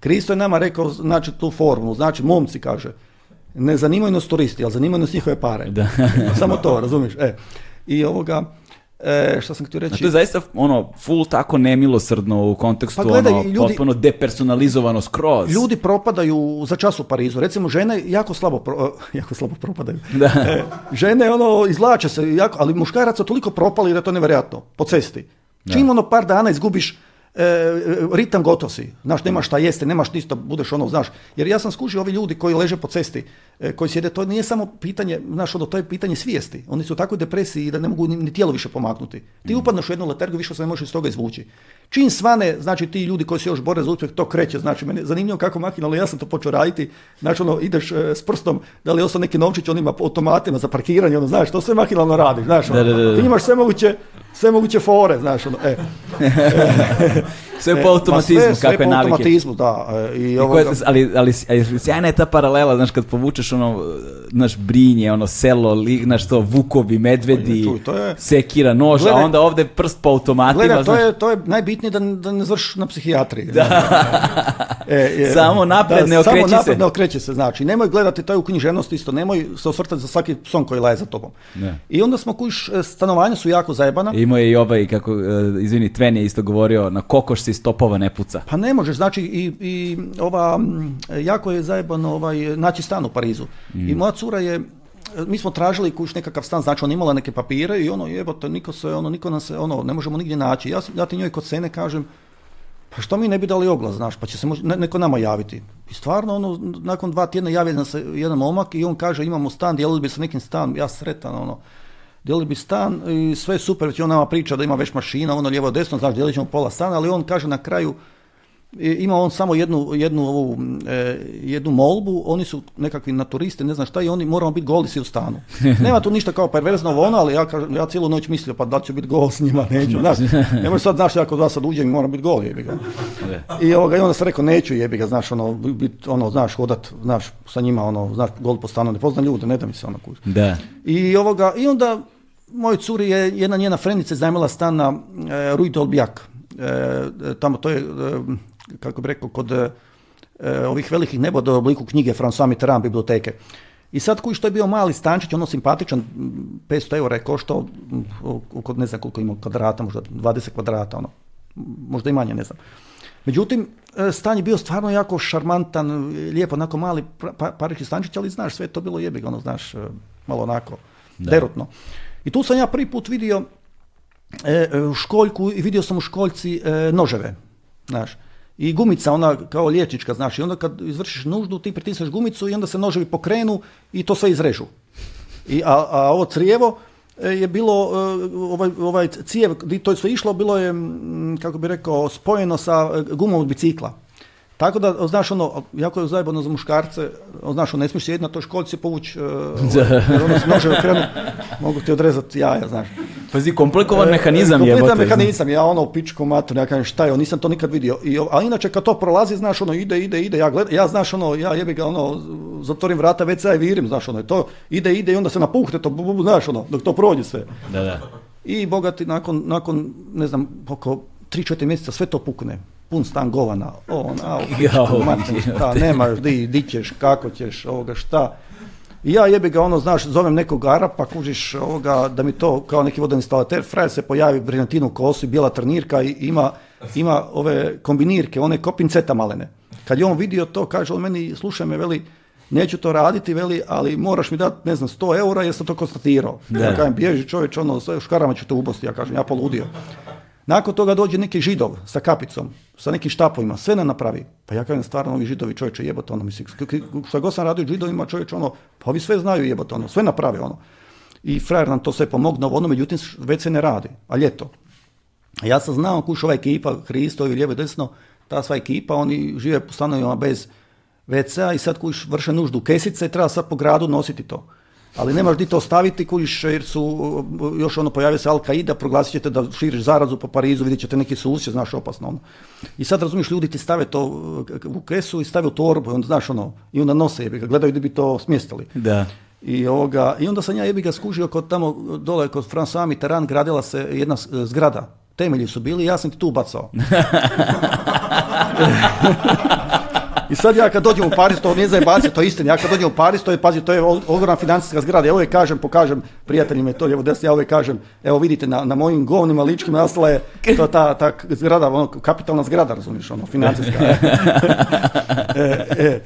Speaker 2: Kristo je nama rekao, znači, tu formu, znači, momci, kaže, ne zanimaju nas turisti, ali zanimaju nas njihove pare. Da. Samo to, razumiješ? E. I ovoga, E, što sam htio reći... A to je
Speaker 1: zaista ono, full tako nemilosrdno u kontekstu pa gledaj, ono, ljudi, potpuno depersonalizovano skroz.
Speaker 2: Ljudi propadaju za čas u Parizu. Recimo, žene jako slabo, jako slabo propadaju. E, žene ono, izlače se, jako, ali muškaraca toliko propali da je to nevjerojatno. Po cesti. Čim ono par dana izgubiš e, ritam gotov si. Znaš, nemaš šta jeste, nemaš ništa, budeš ono, znaš. Jer ja sam skužio ovi ljudi koji leže po cesti, e, koji sjede, to nije samo pitanje, znaš, ono, to je pitanje svijesti. Oni su u takvoj depresiji da ne mogu ni, tijelo više pomaknuti. Ti mm. upadneš u jednu letargu, više se ne možeš iz toga izvući. Čim svane, znači ti ljudi koji se još bore za uspjeh, to kreće, znači mene zanimljivo kako makina, ja sam to počeo raditi, znači ono, ideš e, s prstom, da li je ostao neki novčić onima automatima za parkiranje, ono, znaš, to sve makinalno radiš, znaš, ono. ti imaš sve moguće sve moguće fore, znaš, ono, e.
Speaker 1: e sve po automatizmu, sve, sve
Speaker 2: po automatizmu, da. E, I I ali,
Speaker 1: ali, ali sjajna je ta paralela, znaš, kad povučeš ono, naš brinje, ono, selo, li, znaš, to, vukovi, medvedi, tu, to je... sekira, nož, a onda ovde prst po automatima. Gledaj, to,
Speaker 2: znaš...
Speaker 1: je,
Speaker 2: to je najbitnije da, da ne završiš na psihijatriji. Da.
Speaker 1: E, e, samo napred ne samo napred ne okreće se, znači. Nemoj gledati taj u književnosti isto, nemoj se osvrtati za svaki psom koji laje za tobom. Ne.
Speaker 2: I onda smo kuš, e, stanovanja su jako zajebana.
Speaker 1: Imao je i ovaj, kako, e, izvini, Tven je isto govorio, na kokoš si stopova ne puca.
Speaker 2: Pa ne možeš, znači i, i ova, jako je zajebano ovaj, naći stan u Parizu. I mm. moja cura je mi smo tražili kuš nekakav stan, znači ona imala neke papire i ono jebote, niko se, ono, niko nas se, ono, ne možemo nigdje naći. Ja, ja ti njoj kod sene kažem, pa što mi ne bi dali oglas, znaš, pa će se netko neko nama javiti. I stvarno, ono, nakon dva tjedna javi nam se jedan momak i on kaže imamo stan, dijelili bi se nekim stan, ja sretan, ono, dijelili bi stan i sve super, već on nama priča da ima već mašina, ono lijevo desno, znaš, dijelit ćemo pola stana, ali on kaže na kraju, ima on samo jednu, jednu, ovu, e, jednu molbu, oni su nekakvi naturisti, ne znam šta, i oni moramo biti goli si u stanu. Nema tu ništa kao perverzno ono, ali ja, kažem, ja cijelu noć mislio, pa da ću biti gol s njima, neću. Znaš, ne sad, znaš, ja kod vas sad uđem, moram biti gol, jebi ga. I, ovoga, I onda sam rekao, neću jebi ga, znaš, ono, bit, ono, znaš, hodat, znaš, sa njima, ono, znaš, gol po stanu, ne poznam ljude, ne da mi se ono kuži.
Speaker 1: Da.
Speaker 2: I, ovoga, I onda moj curi je jedna njena frenica zajmila stan na e, Ruj Dolbijak. E, tamo to je e, kako bi rekao, kod e, e, ovih velikih neboda u obliku knjige François Mitterrand biblioteke. I sad koji što je bio mali stančić, ono simpatičan, 500 eura je koštao, kod ne znam koliko ima kvadrata, možda 20 kvadrata, ono, možda i manje, ne znam. Međutim, e, stan je bio stvarno jako šarmantan, lijepo, onako mali pa, stančić, ali znaš, sve je to bilo jebiga, ono, znaš, malo onako, da. derutno. I tu sam ja prvi put vidio e, školjku i vidio sam u školjci noževe, znaš i gumica ona kao liječnička, znaš, i onda kad izvršiš nuždu ti pritisneš gumicu i onda se noževi pokrenu i to sve izrežu. I, a, a ovo crijevo e, je bilo, e, ovaj, ovaj cijev, to je sve išlo, bilo je, kako bi rekao, spojeno sa e, gumom od bicikla. Tako da, znaš, ono, jako je zajebano za muškarce, znaš, ono, ne smiješ sjediti na toj školjci povući, e, ovaj, jer ono mogu ti odrezati jaja, znaš.
Speaker 1: Pazi, komplikovan
Speaker 2: e, mehanizam
Speaker 1: je. Komplikovan
Speaker 2: mehanizam, ja ono, pičku matru ja kažem, šta je, nisam to nikad vidio. I, a inače, kad to prolazi, znaš, ono, ide, ide, ide, ja gledam, ja, znaš, ono, ja jebi ga, ono, zatvorim vrata, već virim, znaš, ono, to ide, ide i onda se napuhte, to, znaš, ono, dok to prođe sve.
Speaker 1: Da, da.
Speaker 2: I bogati, nakon, nakon, ne znam, oko 3-4 mjeseca sve to pukne pun stan govana, ona, šta, nemaš, di, di ćeš, kako ćeš, ovoga, šta. I ja jebi ga, ono, znaš, zovem nekog Arapa, kužiš, ovoga, da mi to, kao neki vodeni stalater, frajer se pojavi, briljantinu kosu i bijela trenirka i ima, ima ove kombinirke, one kopinceta malene. Kad je on vidio to, kaže on meni, slušaj me, veli, neću to raditi, veli, ali moraš mi dati, ne znam, 100 eura jer sam to konstatirao. Ja kažem, bježi čovječ, ono, sve škarama ću te ubosti, ja kažem, ja poludio. Nakon toga dođe neki židov sa kapicom, sa nekim štapovima, sve ne napravi. Pa ja kažem stvarno ovi židovi čovječe jebote ono, mislim, što god sam radio židovima čovječe ono, pa ovi sve znaju to ono, sve naprave ono. I frajer nam to sve pomogne ono, međutim već se ne radi, a ljeto. A ja sam znao kuš ova ekipa, Hristo, ovi lijevo desno, ta sva ekipa, oni žive po stanovima bez WC-a i sad kuš vrše nuždu kesice i treba sad po gradu nositi to ali ne možeš ti to staviti kuliš jer su još ono pojavio se Al-Qaida, proglasit ćete da širiš zarazu po Parizu, vidjet ćete neki susjed, znaš, opasno ono. I sad razumiješ, ljudi ti stave to eh, u kesu i stave u torbu i onda, znaš, ono, i onda nose jebi ga, gledaju da bi to smjestili.
Speaker 1: Da.
Speaker 2: I, ovoga, I onda sam ja jebi ga skužio kod tamo dole, kod François Mitterrand gradila se jedna eh, zgrada. Temelji su bili i ja sam ti tu bacao. I sad ja kad dođem u Pariz, to nije za to je istina. Ja kad dođem u Pariz, to je, pazi, to je ogromna financijska zgrada. Ja uvijek kažem, pokažem prijateljima to lijevo desno, ja uvijek kažem, evo vidite, na, na mojim govnima ličkim nastala je to, ta, ta zgrada, ono, kapitalna zgrada, razumiješ, ono, financijska. E, e,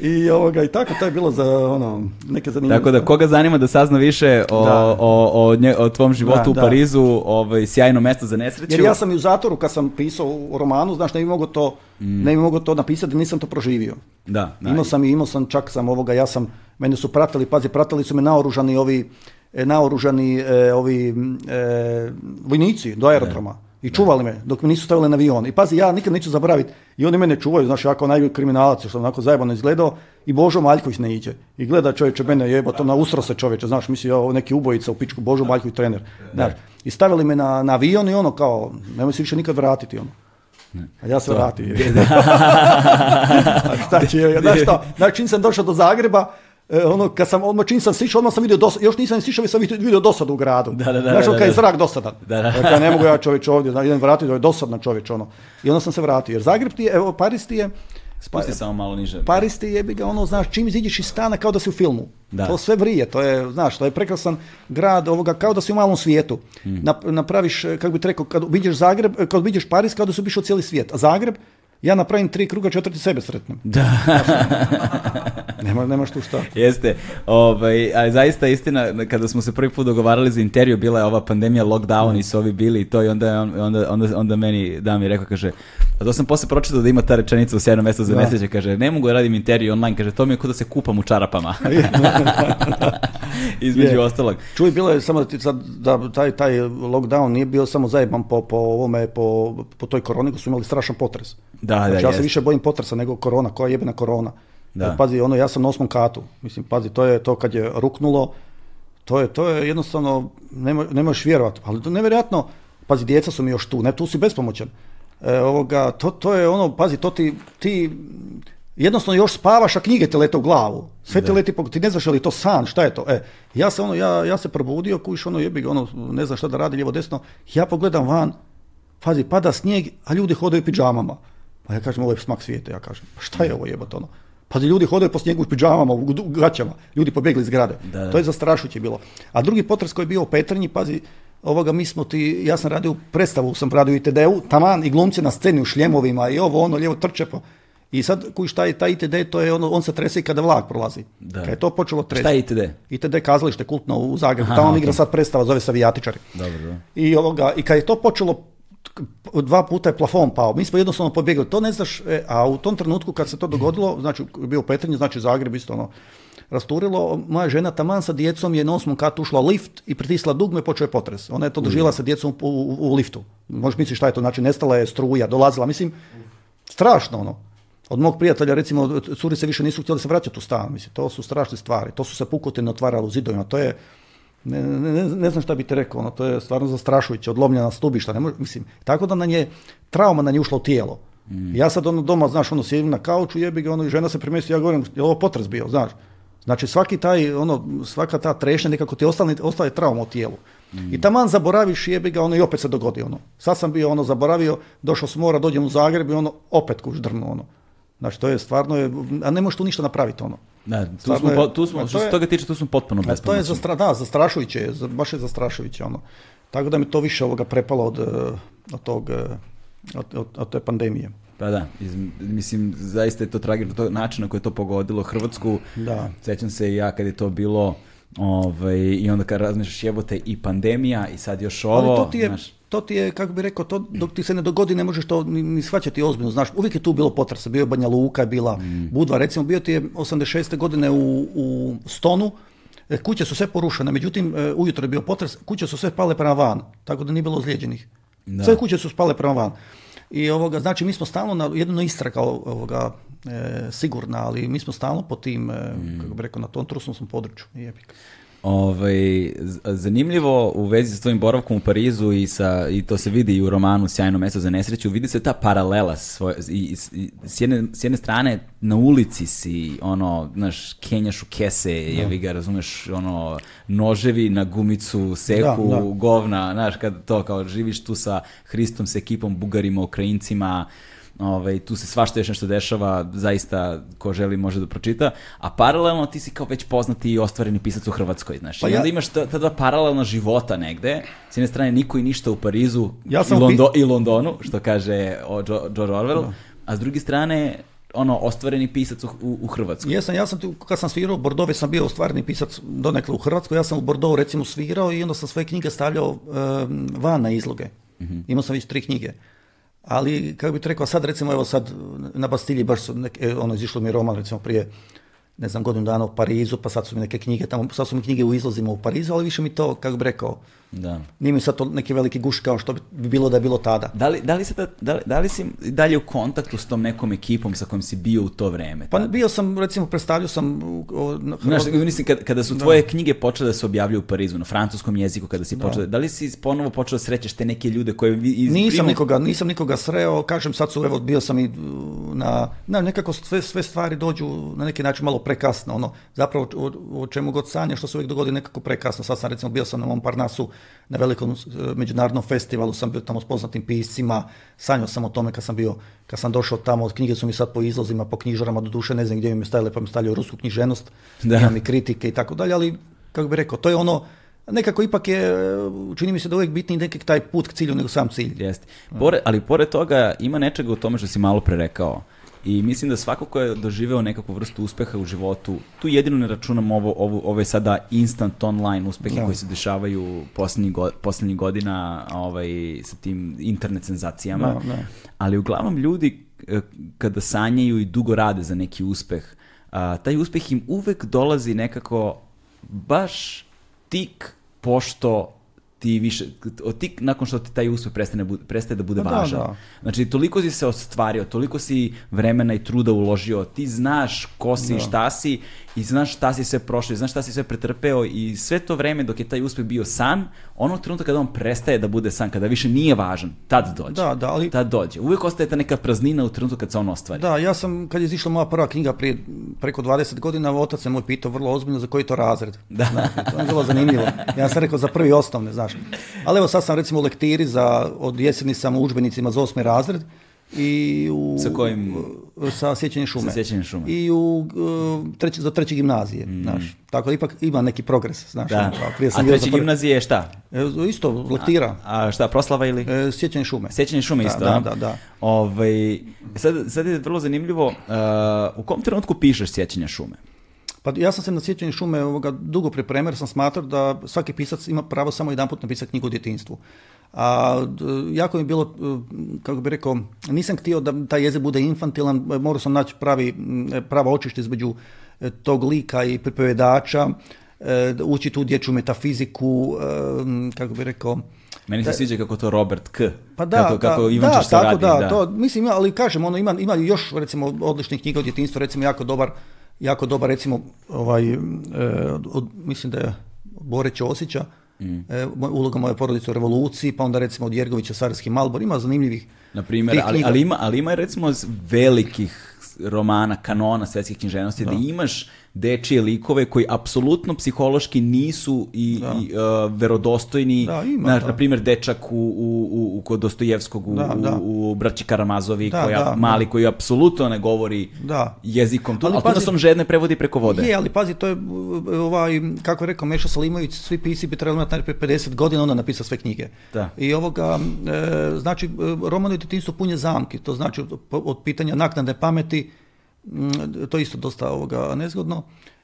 Speaker 2: i, ovoga, I tako, to je bilo za ono, neke
Speaker 1: zanimljive. Tako da, koga zanima da sazna više o, o, o, o tvom životu u Parizu, ovaj, sjajno mesto za nesreću. Jer
Speaker 2: ja sam i u zatoru kad sam pisao u romanu, znaš, ne bi mogao to, mm. ne to napisati, nisam to proživio.
Speaker 1: Da,
Speaker 2: da. Imao sam, i imao sam, čak sam ovoga, ja sam, mene su pratili, pazi, pratili su me naoružani ovi, e, naoružani e, ovi e, vojnici do aerodroma. I čuvali me dok me nisu stavili na avion. I pazi, ja nikad neću zaboraviti. I oni mene čuvaju, znaš, ja kao najgori kriminalac, što onako zajebano izgledao. I Božo Maljković ne iđe. I gleda čovječe mene jebo to na ustro se čovječe, znaš, misli, ja, neki ubojica u pičku, Božo Maljković trener. Znaš, i stavili me na, na avion i ono kao, nemoj se više nikad vratiti, ono. A ja se vratim. znaš što, znači čim sam došao do Zagreba, E, ono, kad sam, odmah čim sam sišao, odmah sam vidio dosad, još nisam sišao, sam vidio dosad u gradu. Da, da, da. Ono, kad je zrak dosadan.
Speaker 1: Da, da.
Speaker 2: Dakle, ne mogu ja čovječ ovdje, znači, idem vratiti, da je dosadna čovječ, ono. I onda sam se vratio, jer Zagreb ti je, evo, Paris ti je,
Speaker 1: Spusti samo malo niže.
Speaker 2: Paris ti jebi ga, ono, znaš, čim iziđeš iz stana kao da si u filmu. To sve vrije, to je, znaš, to je prekrasan grad, ovoga, kao da si u malom svijetu. Mm. Napraviš, eh, kako bi rekao, kad vidiš Zagreb, eh, kad vidiš Paris, kao da si obišao cijeli svijet. A Zagreb, ja napravim tri kruga, četvrti sebe sretnem. Da. nema, nema što šta.
Speaker 1: Jeste. Ovaj, a zaista istina, kada smo se prvi put dogovarali za interiju, bila je ova pandemija, lockdown i su ovi bili i to i onda, onda, onda, onda meni da mi rekao, kaže, a to sam posle pročitao da ima ta rečenica u sjajnom za da. kaže, ne mogu da radim interiju online, kaže, to mi je kao da se kupam u čarapama. Između ostalog.
Speaker 2: Čuj, bilo je samo da, ti sad, da taj, taj lockdown nije bio samo zajeban po, po ovome, po, po toj koroni, koji su imali strašan potres. Da, znači, da, ja se više bojim potresa nego korona, koja je jebena korona. Da. Pazi, ono, ja sam na osmom katu. Mislim, pazi, to je to kad je ruknulo, to je, to je jednostavno, ne možeš vjerovat. Ali to nevjerojatno, pazi, djeca su mi još tu, ne, tu si bespomoćan. E, ovoga, to, to je ono, pazi, to ti, ti jednostavno još spavaš, a knjige te lete u glavu. Sve te leti, ti ne znaš je li to san, šta je to. E, ja se ono, ja, ja se probudio, kuš ono jebi ono, ne znam šta da radi, lijevo desno, ja pogledam van, pazi, pada snijeg, a ljudi hodaju u pidžamama. Pa ja kažem, ovo je smak svijeta, ja kažem, pa šta je ovo jebato ono? Pazi, ljudi hodaju po snijegu u pidžamama, u gaćama, ljudi pobjegli iz grade. To je zastrašujuće bilo. A drugi potres koji je bio u Petrinji, pazi, ovoga, mi smo ti, ja sam radio predstavu, sam radio i TDU, u taman i glumci na sceni u šljemovima i ovo, ono, lijevo trče po... I sad, šta taj, taj ITD, to je ono, on se trese i kada vlak prolazi. Da. je to počelo trese.
Speaker 1: Šta je ITD?
Speaker 2: ITD kazalište kultno u Zagrebu. Tamo igra sad predstava, zove Savijatičari. I, ovoga, I kada je to počelo dva puta je plafon pao. Mi smo jednostavno pobjegli. To ne znaš, e, a u tom trenutku kad se to dogodilo, znači bio u znači Zagreb isto ono, rasturilo. Moja žena taman sa djecom je na osmom katu ušla lift i pritisla dugme i počeo je potres. Ona je to doživjela mm. sa djecom u, liftu. Možeš misliti šta je to, znači nestala je struja, dolazila, mislim, strašno ono. Od mog prijatelja, recimo, curice više nisu htjeli se vraćati u stan, mislim, to su strašne stvari, to su se pukotine otvarale u zidovima, to je, ne, ne, ne, znam šta bi ti rekao, ono, to je stvarno zastrašujuće, odlomljena stubišta, ne možeš, mislim, tako da nam je, trauma na nje ušla u tijelo. Mm. Ja sad ono doma, znaš, ono, sjedim na kauču, jebi ga, ono, žena se primjesti, ja govorim, je ovo potres bio, znaš, Znači svaki taj, ono, svaka ta trešnja nekako ti ostane, ostaje trauma u tijelu. Mm. I taman zaboraviš jebi ga, ono i opet se dogodi ono. Sad sam bio ono zaboravio, došao s mora, dođem u Zagreb i ono opet kuš drnu ono. Znači to je stvarno, a ne možeš tu ništa napraviti ono.
Speaker 1: Ne, tu smo, tu smo, znači, što se toga tiče, tu smo potpuno bespomoćni.
Speaker 2: To je za, da, zastrašujuće, baš je zastrašujuće ono. Tako da mi to više ovoga prepalo od, eh, od tog, eh, od, od te pandemije.
Speaker 1: Pa da, mislim, zaista je to tragično, to način na koji je to pogodilo Hrvatsku. Da. Sećam se i ja kad je to bilo, ovaj, i onda kad razmišljaš jebote i pandemija i sad još ovo. Ali
Speaker 2: to ti je, to ti je, kako bih rekao, to dok ti se ne dogodi ne možeš to ni, ni shvaćati ozbiljno, znaš, uvijek je tu bilo potresa, bio je Banja Luka, bila mm. Budva, recimo bio ti je 86. godine u, u Stonu, e, kuće su sve porušene, međutim, e, ujutro je bio potres, kuće su sve pale prema van, tako da nije bilo ozlijeđenih. Sve kuće su spale prema van. I ovoga, znači mi smo stalno na jedno istra kao ovoga, e, sigurna, ali mi smo stalno po tim, e, mm. kako bih rekao, na tom trusnom smo području.
Speaker 1: Ovaj, zanimljivo u vezi sa tvojim boravkom u Parizu i, sa, i to se vidi i u romanu Sjajno mesto za nesreću, vidi se ta paralela svoj, i, i, s, jedne, strane na ulici si ono, znaš, kenjaš u kese je ga razumeš, ono noževi na gumicu, seku da, da. govna, znaš, kad to kao živiš tu sa Hristom, s ekipom, Bugarima, Ukrajincima Ove, ovaj, tu se svašta još nešto dešava, zaista ko želi može da pročita, a paralelno ti si kao već poznati i ostvareni pisac u Hrvatskoj, znaš. Pa I onda imaš ta, ta dva paralelna života negde, s jedne strane niko i ništa u Parizu ja i, i Londonu, što kaže o George Orwell, no. a s druge strane ono ostvareni pisac u, u Hrvatskoj.
Speaker 2: Jesam, ja sam kad sam svirao u Bordove, sam bio ostvareni pisac donekle u Hrvatskoj. Ja sam u Bordovu recimo svirao i onda sam svoje knjige stavljao van na izloge. Mm -hmm. Imao sam već tri knjige ali kako bih rekao sad recimo evo sad na Bastilji baš su neke, e, ono izišlo mi roman recimo prije ne znam godinu dana u Parizu pa sad su mi neke knjige tamo sad su mi knjige u izlozima u Parizu ali više mi to kako bih rekao da. Nije mi sad to neki veliki guš kao što bi bilo da je bilo tada.
Speaker 1: Da li, da li, da, li, da li si dalje u kontaktu s tom nekom ekipom sa kojim si bio u to vreme?
Speaker 2: Pa bio sam, recimo, predstavljao sam...
Speaker 1: O, na Znaš, mislim, kada, kada su tvoje knjige počele da se objavljuju u Parizu, na francuskom jeziku, kada si počeo, da. li si ponovo počeo da srećeš te neke ljude koje...
Speaker 2: Nisam, nikoga, nisam nikoga sreo, kažem sad su, evo, bio sam i na... na nekako sve, sve stvari dođu na neki način malo prekasno, ono, zapravo o, čemu god sanja što se uvijek dogodi nekako prekasno, sad sam recimo bio sam na Montparnasu, na velikom e, međunarodnom festivalu sam bio tamo s poznatim piscima, sanjao sam o tome kad sam bio, kad sam došao tamo, knjige su mi sad po izlozima, po knjižarama, do duše ne znam gdje mi je stajale, pa mi stavljaju rusku knjiženost, da. imam i kritike i tako dalje, ali kako bi rekao, to je ono, nekako ipak je, e, čini mi se da uvijek bitniji neki taj put k cilju nego sam cilj.
Speaker 1: Jeste. ali pored toga ima nečega u tome što si malo pre rekao i mislim da svako ko je doživeo nekakvu vrstu uspeha u životu, tu jedino ne računam ovo, ovo, ove sada instant online uspehe koji se dešavaju poslednjih go, godina ovaj, sa tim internet senzacijama, ali uglavnom ljudi eh, kada sanjaju i dugo rade za neki uspeh, taj uspeh im uvek dolazi nekako baš tik pošto ti više, ti, nakon što ti taj uspjeh prestane, prestaje da bude pa važan. Znači, toliko si se ostvario, toliko si vremena i truda uložio, ti znaš ko si, šta si i znaš šta si sve prošao, i znaš šta si sve pretrpeo i sve to vreme dok je taj uspjeh bio san, ono trenutka kada on prestaje da bude san, kada više nije važan, tad dođe.
Speaker 2: Da, da, ali...
Speaker 1: Tad dođe. Uvijek ostaje ta neka praznina u trenutku kad se on ostvari.
Speaker 2: Da, ja sam, kad je izišla moja prva knjiga prije preko 20 godina, otac se moj pitao vrlo ozbiljno za koji to razred. Da. Znači, to je zanimljivo. Ja sam rekao za prvi osnovne, znaš. Ali evo sad sam recimo u lektiri za, od jeseni sam u udžbenicima za osmi razred, i u...
Speaker 1: Sa kojim?
Speaker 2: E, sa sjećanjem šume.
Speaker 1: sjećanjem šume.
Speaker 2: I u, e, za treće gimnazije, mm. znaš. Tako da ipak ima neki progres, znaš. Da. Ono,
Speaker 1: prije a treće gimnazije je šta?
Speaker 2: E, isto, lektira.
Speaker 1: A, šta, proslava ili?
Speaker 2: sjećanje šume.
Speaker 1: Sjećanje šume isto,
Speaker 2: da? Da, da,
Speaker 1: ovaj, sad, je vrlo zanimljivo, u kom trenutku pišeš sjećanje šume?
Speaker 2: Pa ja sam se na sjećanje šume dugo pripremio sam smatrao da svaki pisac ima pravo samo jedanput napisati knjigu o djetinstvu. A jako mi je bilo, e, kako bi rekao, nisam htio da taj jezik bude infantilan, e, morao sam naći pravi, e, pravo očište između tog lika i pripovedača, ući tu dječju metafiziku, kako bi rekao,
Speaker 1: meni se sviđa kako to Robert K.
Speaker 2: Pa da,
Speaker 1: kako,
Speaker 2: kako Ivan da, tako radi, da, to, mislim, ali kažem, ono, ima, ima još recimo odličnih knjiga od djetinstva, recimo jako dobar, jako dobar recimo, ovaj, od, mislim da je boreće Osića, Mm. E, uloga moje porodice u revoluciji, pa onda recimo od Jergovića Sarski Malbor, ima zanimljivih
Speaker 1: Na primjer, ali, ali, ima, ali ima recimo velikih romana, kanona svetskih književnosti, da imaš dečije likove koji apsolutno psihološki nisu i, da. i e, verodostojni. Da, ima, na, da. na primjer, dečak u, u, u, kod Dostojevskog u, u, Braći Karamazovi, koja, mali, koji apsolutno ne govori jezikom. to ali,
Speaker 2: ali
Speaker 1: pazi, on žedne prevodi preko vode.
Speaker 2: Je,
Speaker 1: ali
Speaker 2: pazi, to je, ovaj, kako je rekao Meša Salimović, svi pisci bi trebali imati 50 godina, onda napisao sve knjige. I ovoga, e, znači, e, romanovi su punje zamki, to znači od, od pitanja naknadne pameti, Mm, to je isto dosta nezgodno.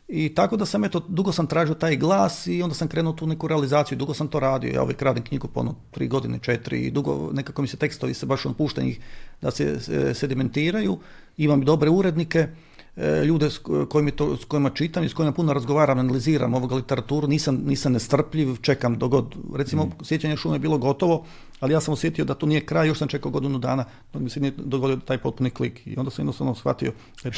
Speaker 2: I tako da sam, eto, dugo sam tražio taj glas i onda sam krenuo tu neku realizaciju, dugo sam to radio, ja uvijek radim knjigu po ono, tri godine, četiri, i dugo nekako mi se tekstovi se baš on da se sedimentiraju, imam dobre urednike, E, ljude s, s kojima čitam i s kojima puno razgovaram, analiziram ovoga literaturu, nisam, nisam nestrpljiv, čekam do god. Recimo, mm. sjećanje šume je bilo gotovo, ali ja sam osjetio da to nije kraj, još sam čekao godinu dana, dok mi se nije dogodio taj potpuni klik. I onda sam jednostavno shvatio je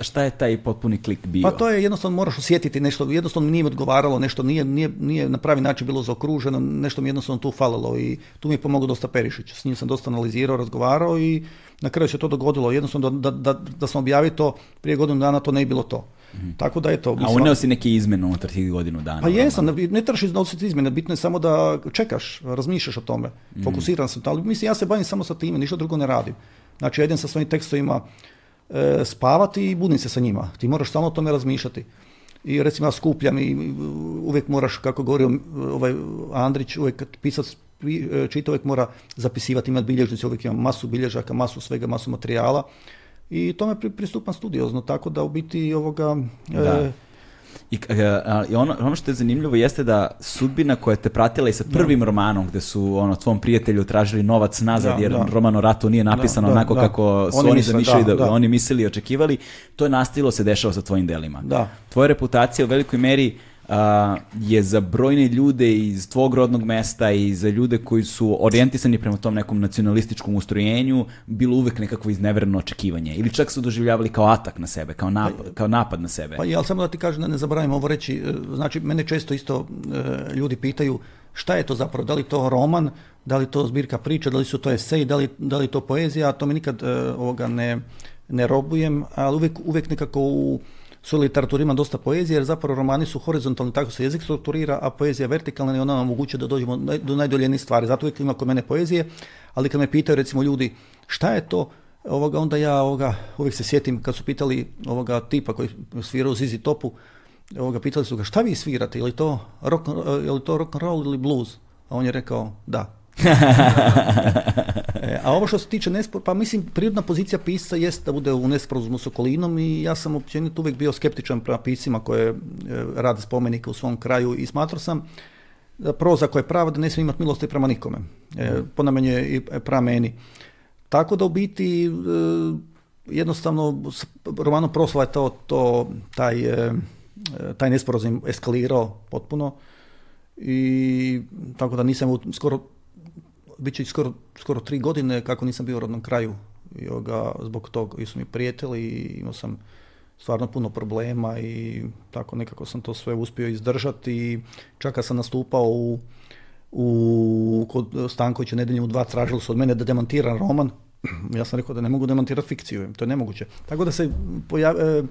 Speaker 1: šta, je je taj potpuni klik bio?
Speaker 2: Pa to je jednostavno moraš osjetiti nešto, jednostavno mi nije odgovaralo, nešto nije, nije, nije na pravi način bilo zaokruženo, nešto mi jednostavno tu falilo i tu mi je pomogao dosta Perišić. S njim sam dosta analizirao, razgovarao i na kraju se to dogodilo. Jednostavno da, da, da, da to prije godinu dana to ne bilo to. Mhm. Tako da je to. A
Speaker 1: uneo ono- si neke izmjene unutar tih godinu dana?
Speaker 2: Pa ono, jesam, ne, ono? ne trebaš iznositi izmjene, bitno je samo da čekaš, razmišljaš o tome, mhm. fokusiran sam. Ali mislim, ja se bavim samo sa time, ništa drugo ne radim. Znači, jedan sa svojim tekstovima e, spavati i budim se sa njima. Ti moraš samo o tome razmišljati. I recimo ja skupljam i uvijek moraš, kako govorio e, ovaj Andrić, uvijek pisati E, čitao, mora zapisivati, imati bilježnice, uvijek ima masu bilježaka, masu svega, masu materijala i tome pristupan studiozno, tako da u biti ovoga...
Speaker 1: E, e, i, ono, ono što je zanimljivo jeste da sudbina koja te pratila i sa prvim romanom gdje su ono tvom prijatelju tražili novac nazad jer da. roman o ratu nije napisan onako kako su oni, zamišljali da, oni mislili i očekivali, to je nastavilo se dešava sa tvojim delima.
Speaker 2: Da.
Speaker 1: Tvoja reputacija u velikoj meri je za brojne ljude iz tvog rodnog mesta i za ljude koji su orijentisani prema tom nekom nacionalističkom ustrojenju bilo uvek nekakvo iznevereno očekivanje ili čak su doživljavali kao atak na sebe, kao napad, pa kao napad na sebe.
Speaker 2: Pa ali samo da ti kažem da ne zaboravim ovo reći, e, znači mene često isto e, ljudi pitaju šta je to zapravo, da li to roman, da li to zbirka priča, da li su to eseji, da li, da to poezija, a to mi nikad e, ovoga ne, ne robujem, ali uvek uvijek nekako u su literatura ima dosta poezije, jer zapravo romani su horizontalni, tako se jezik strukturira, a poezija vertikalna i ona nam omogućuje da dođemo do najdoljenih stvari. Zato uvijek ima kod mene poezije, ali kad me pitaju recimo ljudi šta je to, ovoga, onda ja ovoga, uvijek se sjetim kad su pitali ovoga tipa koji svira u Zizi Topu, ovoga, pitali su ga šta vi svirate, je li to rock, je li to rock and roll ili blues? A on je rekao da. a ovo što se tiče nespor, pa mislim, prirodna pozicija pisca jest da bude u nesporazumu s okolinom i ja sam općenito uvijek bio skeptičan prema pisima koje e, rade spomenike u svom kraju i smatrao sam da proza koja je prava da ne smije imati milosti prema nikome, e, mhm. i prema meni. Tako da u biti e, jednostavno s romanom je to, to taj, e, taj nesporazum eskalirao potpuno i tako da nisam skoro bit će skoro, skoro tri godine kako nisam bio u rodnom kraju zbog tog i su mi prijatelji i imao sam stvarno puno problema i tako nekako sam to sve uspio izdržati i čak kad sam nastupao u, u kod Stankovića nedeljem u dva tražili su od mene da demantiram roman ja sam rekao da ne mogu demantirati fikciju, to je nemoguće. Tako da se e,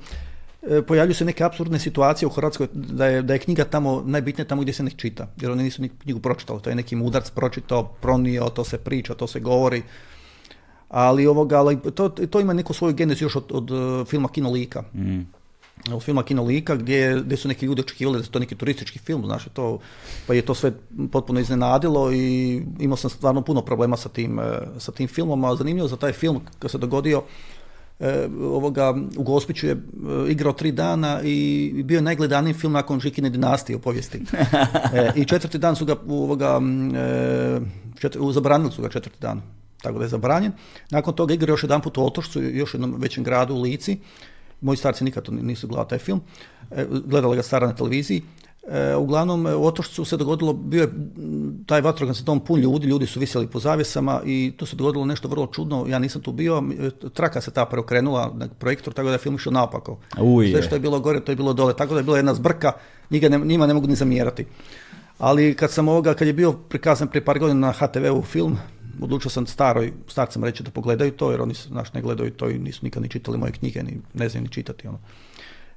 Speaker 2: E, pojavljuju se neke apsurdne situacije u Hrvatskoj da je, da je knjiga tamo najbitnija tamo gdje se ne čita, jer oni nisu knjigu pročitali, to je neki mudarc pročitao, pronio, to se priča, to se govori, ali ovoga, ali to, to ima neku svoju genezu još od, od e, filma Kinolika. Mm. Od filma Kinolika gdje, gdje su neki ljudi očekivali da je to neki turistički film, znaš, to, pa je to sve potpuno iznenadilo i imao sam stvarno puno problema sa tim, e, sa tim filmom, a zanimljivo za taj film kad se dogodio, E, ovoga, u Gospiću je e, igrao tri dana i bio je najgledaniji film nakon Žikine dinastije u povijesti. E, I četvrti dan su ga, ovoga, četvr, zabranili su ga četvrti dan, tako da je zabranjen. Nakon toga igra još jedan put u Otošcu, još jednom većem gradu u Lici. Moji starci nikad nisu gledali taj film, gledala ga stara na televiziji. E, uglavnom, e, u Otošcu se dogodilo, bio je taj vatrogasni dom pun ljudi, ljudi su visjeli po zavjesama i to se dogodilo nešto vrlo čudno, ja nisam tu bio, e, traka se ta preokrenula na projektor, tako da je film išao naopako. Sve što je bilo gore, to je bilo dole, tako da je bila jedna zbrka, ne, njima ne mogu ni zamjerati. Ali kad sam ovoga, kad je bio prikazan prije par godina na HTV-u film, odlučio sam staroj, starcem reći da pogledaju to, jer oni znaš, ne gledaju to i nisu nikad ni čitali moje knjige, ni, ne znaju ni čitati. Ono.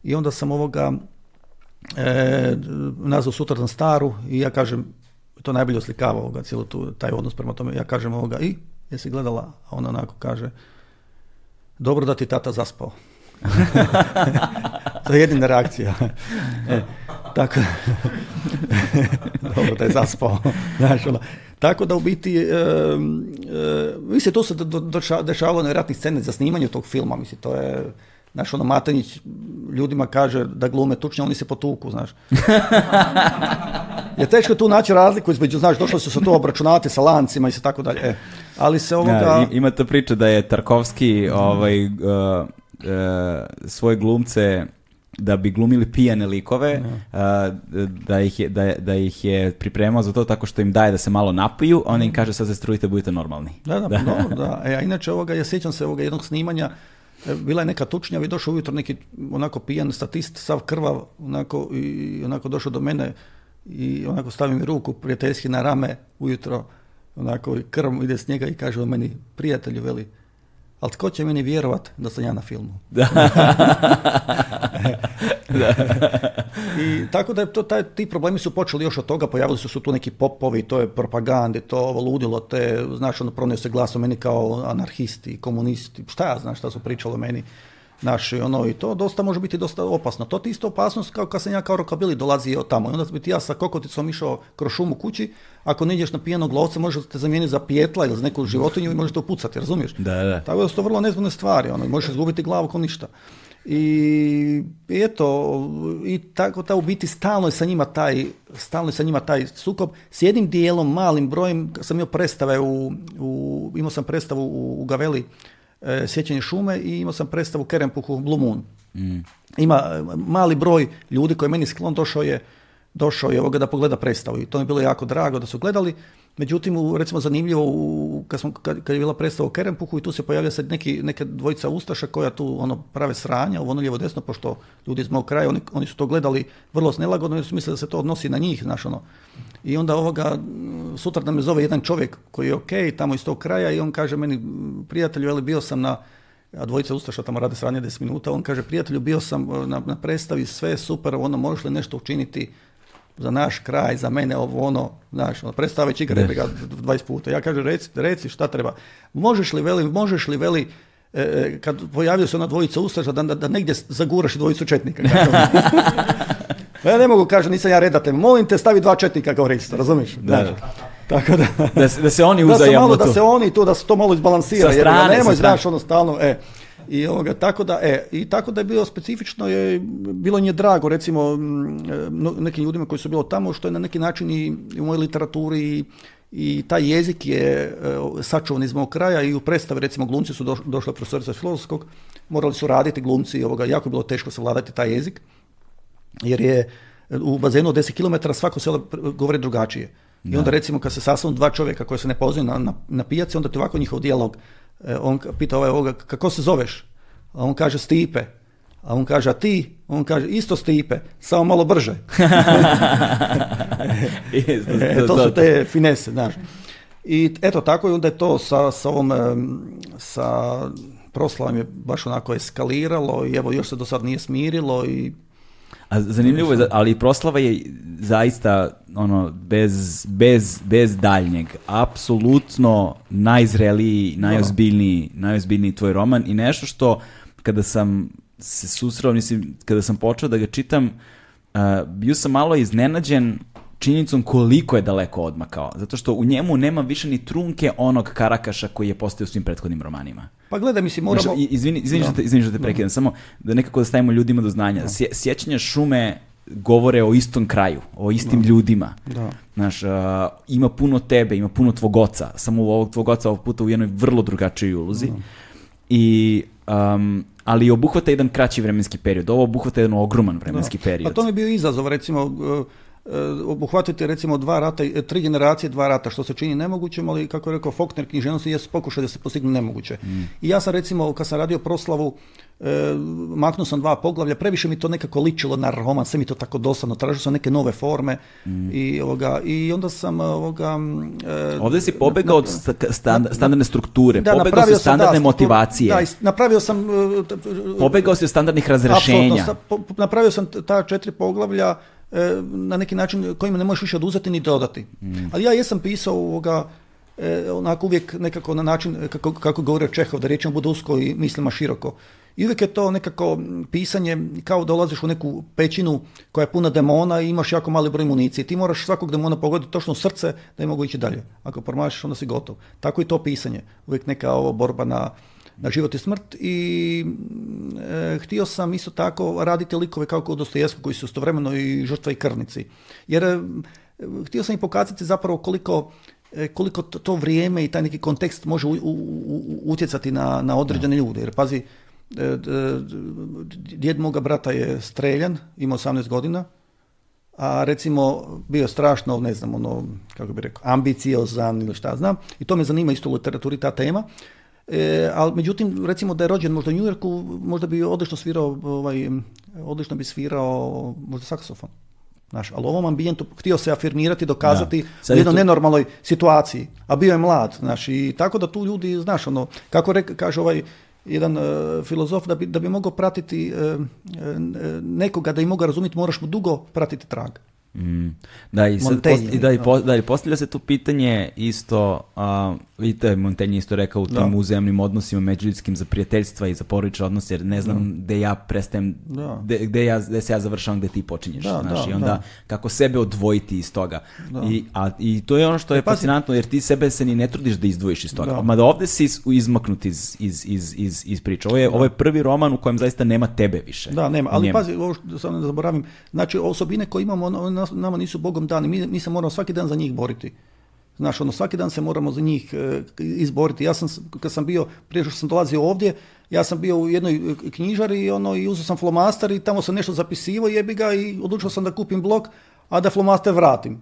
Speaker 2: I onda sam ovoga, e, nazvao sutradan staru i ja kažem, to najbolje oslikava ovoga, cijelu tu, taj odnos prema tome, ja kažem ovoga, i jesi gledala, a ona onako kaže, dobro da ti tata zaspao. to je jedina reakcija. e, tako, dobro da je zaspao. Znaš, ono. Tako da u biti, e, e mislim, to se dešavalo na ratnih scene za snimanje tog filma, mislim, to je Znaš, ono ljudima kaže da glume tučnje, oni se potuku, znaš. je teško tu naći razliku između, znaš, došlo su se to obračunati sa lancima i se tako dalje. E,
Speaker 1: ali se ovoga... Ja, ima to priča da je Tarkovski ovaj, e, e, svoje glumce da bi glumili pijane likove, da, ih je, da, da, ih pripremao za to tako što im daje da se malo napiju, a on im mm. kaže sad se strujite, budite normalni.
Speaker 2: Da, da, da. Pa da. a inače ovoga, ja sjećam se ovoga jednog snimanja, bila je neka tučnja, i došao ujutro neki onako pijan statist, sav krvav, onako, i onako došao do mene i onako stavim mi ruku prijateljski na rame ujutro, onako i krv ide s njega i kaže on meni, prijatelju, veli, ali tko će meni vjerovat da sam ja na filmu? I tako da je to, taj, ti problemi su počeli još od toga, pojavili su, su tu neki popovi, to je propagande, to je ludilo, te, znaš, ono pronio se glas o meni kao anarhisti, komunisti, šta ja znam šta su pričali o meni. Naš, ono, i to dosta može biti dosta opasno. To ti isto opasnost kao kad sam ja kao rokabili dolazio tamo. I onda bi ti ja sa kokoticom išao kroz šumu kući, ako ne ideš na pijenog lovca, možeš te zamijeniti za pijetla ili za neku životinju i možeš te upucati, razumiješ?
Speaker 1: Da, da.
Speaker 2: Tako da su to vrlo nezgodne stvari, ono, možeš izgubiti glavu ko ništa i eto i tako ta u biti stalno je sa njima taj stalno je sa njima taj sukob s jednim dijelom malim brojem sam imao predstave u, u imao sam predstavu u, Gaveli e, sjećanje šume i imao sam predstavu u Kerempuku Blue Moon mm. ima e, mali broj ljudi koji je meni sklon došao je došao je ovoga da pogleda predstavu i to mi je bilo jako drago da su gledali Međutim, u, recimo zanimljivo, u, kad, smo, kad, je bila predstava u Kerempuhu i tu se pojavlja sad neki, neka dvojica ustaša koja tu ono, prave sranja, ono lijevo desno, pošto ljudi iz mog kraja, oni, oni su to gledali vrlo nelagodno jer su mislili da se to odnosi na njih, znaš ono. I onda ovoga, sutra nam je zove jedan čovjek koji je ok, tamo iz tog kraja i on kaže meni, prijatelju, ali bio sam na, a dvojica Ustaša tamo rade sranje 10 minuta, on kaže, prijatelju, bio sam na, na predstavi, sve super, ono, možeš li nešto učiniti za naš kraj, za mene ovo ono, znaš, ono, će igre ga 20 puta. Ja kažem, reci, reci šta treba. Možeš li veli, možeš li veli, e, e, kad pojavio se ona dvojica ustaša, da, da, da negdje zaguraš dvojicu četnika. Pa ja ne mogu, kažem, nisam ja redatelj. Molim te, stavi dva četnika kao registar, razumiješ?
Speaker 1: da. Tako da, da, se, oni da se malo, Da
Speaker 2: se oni tu, da se to malo izbalansira. Sa strane, jer nemoj, znaš, ono stalno, e, i, ovoga, tako da, e, I tako da je bilo specifično, je, bilo nje je drago recimo nekim ljudima koji su bilo tamo, što je na neki način i u mojoj literaturi i, i taj jezik je e, sačuvan iz mog kraja i u predstavi recimo glumci su došla, profesor profesorica filozofskog, morali su raditi glumci, ovoga, jako je bilo teško savladati taj jezik, jer je e, u bazenu od 10 km svako selo govori drugačije. I onda recimo kad se sastanu dva čovjeka koji se ne poznaju na, na, na pijaci, onda ti ovako njihov dijalog E, on pita ovaj ovoga, kako se zoveš? A on kaže Stipe. A on kaže, a ti? On kaže, isto Stipe, samo malo brže. E, to su te finese, znaš. I eto, tako je onda je to sa, sa ovom, sa proslavom je baš onako eskaliralo i evo još se do sad nije smirilo i
Speaker 1: a zanimljivo je, ali proslava je zaista ono bez, bez, bez daljnjeg. Apsolutno najzreliji, najozbiljniji, tvoj roman i nešto što kada sam se susreo, mislim, kada sam počeo da ga čitam, uh, bio sam malo iznenađen činjenicom koliko je daleko odmakao, zato što u njemu nema više ni trunke onog karakaša koji je postao u svim prethodnim romanima.
Speaker 2: Pa gledaj, mislim, moramo...
Speaker 1: Znači, izvini, izvini, prekidam, samo da nekako da stavimo ljudima do znanja. Sje, sjećanje šume govore o istom kraju, o istim ljudima. Da. Znaš, ima puno tebe, ima puno tvog oca, samo u ovog tvog oca ovog puta u jednoj vrlo drugačijoj ulozi. I, um, ali obuhvata jedan kraći vremenski period, ovo obuhvata jedan ogroman vremenski period.
Speaker 2: Pa to mi je bio izazov, recimo, E, obuhvatiti recimo dva rata, e, tri generacije dva rata, što se čini nemogućim, ali kako je rekao fokner knjiženosti, je pokušaj da se postignu nemoguće. Mm. I ja sam recimo, kad sam radio proslavu, e, maknuo sam dva poglavlja, previše mi to nekako ličilo na roman, sve mi to tako dosadno, tražio sam neke nove forme mm. i, ovoga, i onda sam... Ovoga,
Speaker 1: Ovdje si pobegao od standardne strukture, da, pobegao si standardne motivacije. Da,
Speaker 2: napravio sam...
Speaker 1: Pobegao si od standardnih razrešenja. Sa,
Speaker 2: napravio sam ta četiri poglavlja E, na neki način kojima ne možeš više oduzeti ni dodati. Mm. Ali ja jesam pisao ovoga, e, onako uvijek nekako na način kako, kako govori Čehov, da rečem bude usko i mislima široko. I uvijek je to nekako pisanje kao da ulaziš u neku pećinu koja je puna demona i imaš jako mali broj municije. Ti moraš svakog demona pogoditi točno srce da je mogu ići dalje. Ako promašiš onda si gotov. Tako je to pisanje. Uvijek neka ovo borba na na život i smrt i e, htio sam isto tako raditi likove kao kod jesku koji su istovremeno i žrtva i krvnici. Jer e, htio sam i pokazati zapravo koliko e, koliko to, vrijeme i taj neki kontekst može utjecati na, na određene ljude. Jer pazi, djed moga brata je streljan, ima 18 godina, a recimo bio strašno, ne znam, ono, kako bi rekao, ambiciozan ili šta znam, i to me zanima isto u literaturi ta tema, E, ali međutim, recimo da je rođen možda u New Yorku, možda bi odlično svirao, ovaj, odlično bi svirao možda saksofon. Znaš, ali u ovom ambijentu htio se afirmirati, dokazati u jednoj nenormalnoj situaciji, a bio je mlad, znaš, i tako da tu ljudi, znaš, ono, kako re, kaže ovaj jedan e, filozof, da bi, da bi mogao pratiti e, e, nekoga, da i mogao razumjeti, moraš mu dugo pratiti trag.
Speaker 1: Mm. Da, i, da, i postavlja se tu pitanje isto, uh, vidite, isto rekao u tim da. odnosima međuljudskim za prijateljstva i za porodične odnose, jer ne znam da. ja prestajem, da. Gde, ja, se ja završavam, gde ti počinješ, da, da, i onda kako sebe odvojiti iz toga. I, a, I to je ono što je e, fascinantno, jer ti sebe se ni ne trudiš da izdvojiš iz toga. Da. Mada ovde si izmaknut iz, iz, iz, iz, iz priče. Ovo je, ovo je prvi roman u kojem zaista nema tebe više.
Speaker 2: Da, nema, ali pazi, ovo zaboravim, znači osobine koje imamo, ono. ono nama nisu bogom dani, mi, se moramo svaki dan za njih boriti. Znaš, ono, svaki dan se moramo za njih e, izboriti. Ja sam, kad sam bio, prije što sam dolazio ovdje, ja sam bio u jednoj e, knjižari ono, i uzeo sam flomaster i tamo sam nešto zapisivao jebi ga i odlučio sam da kupim blok, a da flomaster vratim.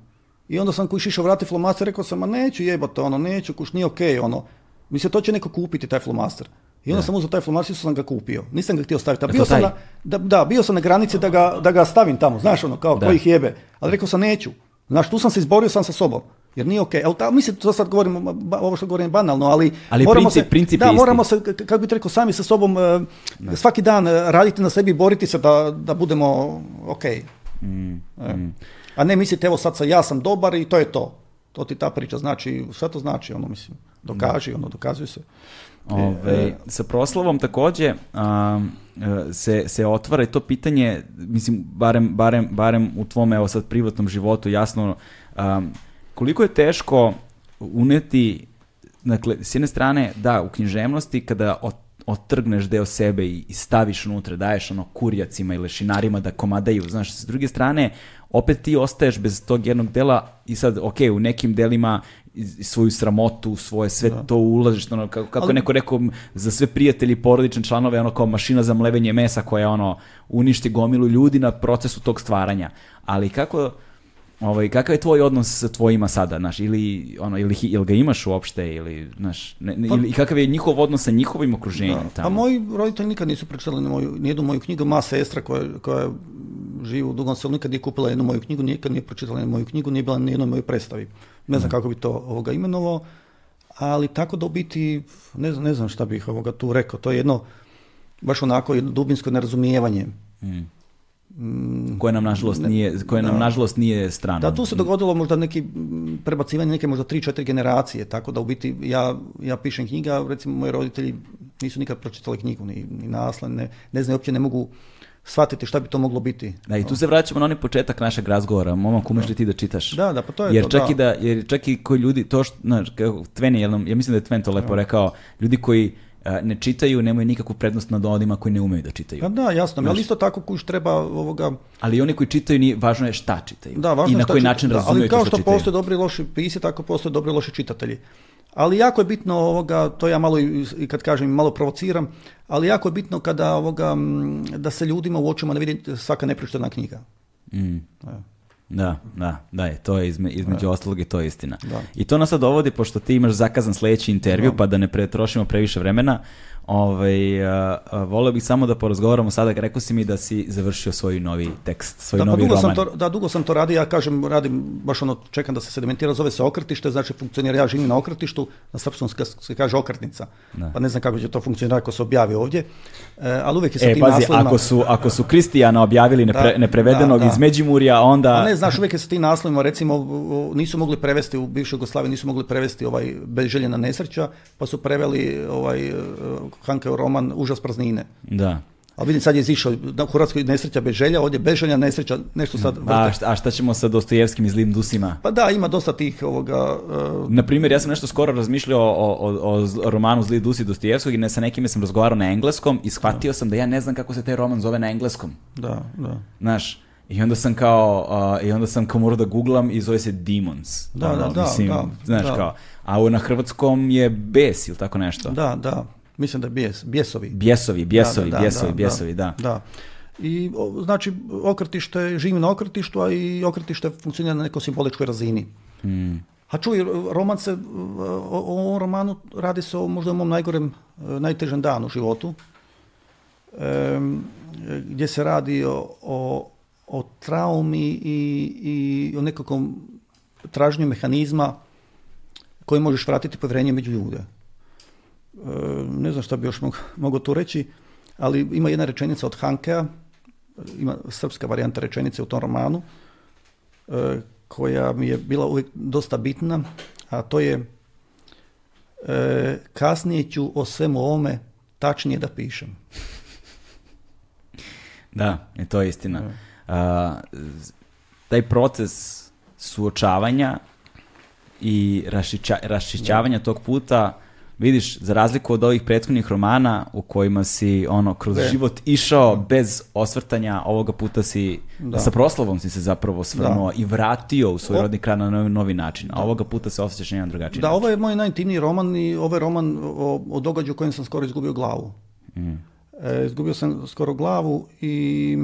Speaker 2: I onda sam kuš išao vratiti flomaster, rekao sam, ma neću to ono, neću, kuš, nije okej, ono. Mislim, to će neko kupiti, taj flomaster. I onda sam uzeo taj flomaster, sam ga kupio. Nisam ga htio staviti. bio sam, na, da, bio sam na granici da ga, stavim tamo, znaš ono, kao kojih jebe. Ali rekao sam neću. Znaš, tu sam se izborio sam sa sobom. Jer nije okej. Okay. mislim, to sad govorimo, ovo što govorim banalno, ali,
Speaker 1: ali moramo se, princip
Speaker 2: da, moramo se, kako bih rekao, sami sa sobom e, svaki dan e, raditi na sebi, i boriti se da, budemo ok. Mm, e. mm. A ne mislite, evo sad sa, ja sam dobar i to je to. To ti ta priča znači, Sve to znači, ono mislim, dokaži, ono, dokazuje se.
Speaker 1: E, e, Ove, sa proslavom takođe e, se, se otvara i to pitanje, mislim, barem, barem, barem u tvom, evo sad, privatnom životu, jasno, koliko je teško uneti, dakle, s jedne strane, da, u književnosti, kada od otrgneš deo sebe i, staviš unutra, daješ ono kurjacima i lešinarima da komadaju, znaš, s druge strane, opet ti ostaješ bez tog jednog dela i sad, ok, u nekim delima i svoju sramotu, svoje sve to ulažeš, ono, kako, kako Ali... neko rekao, za sve prijatelji i porodične članove, ono kao mašina za mlevenje mesa koja ono, uništi gomilu ljudi na procesu tog stvaranja. Ali kako, ovaj, kakav je tvoj odnos sa tvojima sada, znaš, ili, ono, ili, ga imaš uopšte, ili, znaš, ne, pa- ili kakav je njihov odnos sa njihovim okruženjem
Speaker 2: tamo? Pa moji roditelji nikad nisu pročitali moju, nijednu moju knjigu, ma sestra koja, koja živi u Dugom selu nikad nije kupila jednu moju knjigu, nikad nije pročitala jednu moju knjigu, nije bila nijednoj mojoj predstavi. Ne znam mhm. kako bi to ovoga imenovao, ali tako da u biti ne znam, ne znam šta bih ovoga tu rekao. To je jedno baš onako jedno dubinsko nerazumijevanje.
Speaker 1: Mhm. Mm, koje nam nažalost nije, koje nam
Speaker 2: nažalost
Speaker 1: nije
Speaker 2: strano. Da, tu se mhm. dogodilo možda neki mm, prebacivanje neke možda tri, četiri generacije, tako da u biti ja, ja pišem knjiga, recimo moji roditelji nisu nikad pročitali knjigu, ni, ni ne, ne uopće ne mogu shvatiti šta bi to moglo biti.
Speaker 1: Da, i tu se vraćamo na onaj početak našeg razgovora. Momak, umeš li ti da čitaš?
Speaker 2: Da, da, pa to je
Speaker 1: jer to,
Speaker 2: čak
Speaker 1: da. da. Jer čak i koji ljudi, to što, znaš, Tven je, ja mislim da je Tven to lepo rekao, ljudi koji ne čitaju, nemaju nikakvu prednost nad onima koji ne umeju da čitaju.
Speaker 2: Da, pa da jasno, ali isto tako kuš treba ovoga...
Speaker 1: Ali oni koji čitaju, nije, važno je šta čitaju.
Speaker 2: Da, važno I na koji način da, razumiju ali kao što, postoje dobri loši pisi tako postoje dobri loši čitatelji ali jako je bitno ovoga, to ja malo i kad kažem malo provociram, ali jako je bitno kada ovoga, da se ljudima u očima ne vidi svaka neprištena knjiga.
Speaker 1: Mm. Da, da, da je, to je izme, između ostalog i to je istina. I to nas sad dovodi, pošto ti imaš zakazan sljedeći intervju, pa da ne pretrošimo previše vremena, Ovaj, uh, e, e, voleo bih samo da porazgovaramo sada, rekao si mi da si završio svoj novi tekst, svoj da, pa novi dugo roman.
Speaker 2: Sam to, da, dugo sam to radio, ja kažem, radim, baš ono, čekam da se sedimentira, zove se okretište, znači funkcionira, ja živim na Okrtištu, na srpskom se kaže okrtnica, pa ne znam kako će to funkcionirati ako se objavi ovdje, E, ali uvijek je sa e, tim
Speaker 1: ako su, ako su Kristijana objavili nepre, neprevedenog iz Međimurja, onda... A
Speaker 2: ne, znaš, uvijek je sa tim naslovima, recimo, nisu mogli prevesti u bivšoj Jugoslaviji, nisu mogli prevesti ovaj Beželjena nesreća, pa su preveli ovaj e, Hankeo roman Užas praznine.
Speaker 1: Da.
Speaker 2: A vidim sad je izišao u Hrvatskoj nesreća bez želja, ovdje bez želja nesreća, nešto sad...
Speaker 1: A šta, a šta ćemo sa Dostojevskim i zlim dusima?
Speaker 2: Pa da, ima dosta tih ovoga...
Speaker 1: Uh... Na primjer, ja sam nešto skoro razmišljao o, o, o romanu Zli dusi Dostojevskog i ne, sa nekim sam razgovarao na engleskom i shvatio sam da ja ne znam kako se taj roman zove na engleskom.
Speaker 2: Da, da.
Speaker 1: Znaš, i onda sam kao, i onda sam kao morao da googlam i zove se Demons.
Speaker 2: Da, da, ono, da,
Speaker 1: Znaš kao, a na hrvatskom je bes ili tako nešto.
Speaker 2: Da, da. Mislim da je bjesovi. bijesovi. bjesovi,
Speaker 1: bjesovi, da,
Speaker 2: da, da, I znači okrtište, živim na okretištu, a i okrtište funkcionira na nekoj simboličkoj razini. Hmm. A čuj, roman se, o, ovom romanu radi se o možda mom najgorem, e, najtežem danu u životu, gdje se radi o, o, o traumi i, i o nekakvom tražnju mehanizma koji možeš vratiti povjerenje među ljude ne znam šta bi još mogao tu reći, ali ima jedna rečenica od Hankea, ima srpska varijanta rečenice u tom romanu, e, koja mi je bila uvijek dosta bitna, a to je e, kasnije ću o svemu ovome tačnije da pišem.
Speaker 1: Da, i e, to je istina. taj proces suočavanja i rašića, tog puta vidiš, za razliku od ovih prethodnih romana u kojima si ono kroz e. život išao bez osvrtanja, ovoga puta si sa proslovom si se zapravo osvrnuo i vratio u svoj rodni na novi, novi način, a ovoga puta se osjećaš na jedan drugačiji da,
Speaker 2: način. ovo je moj najintimniji roman i ovo je roman o, o događaju kojem sam skoro izgubio glavu. Mm. E, izgubio sam skoro glavu i,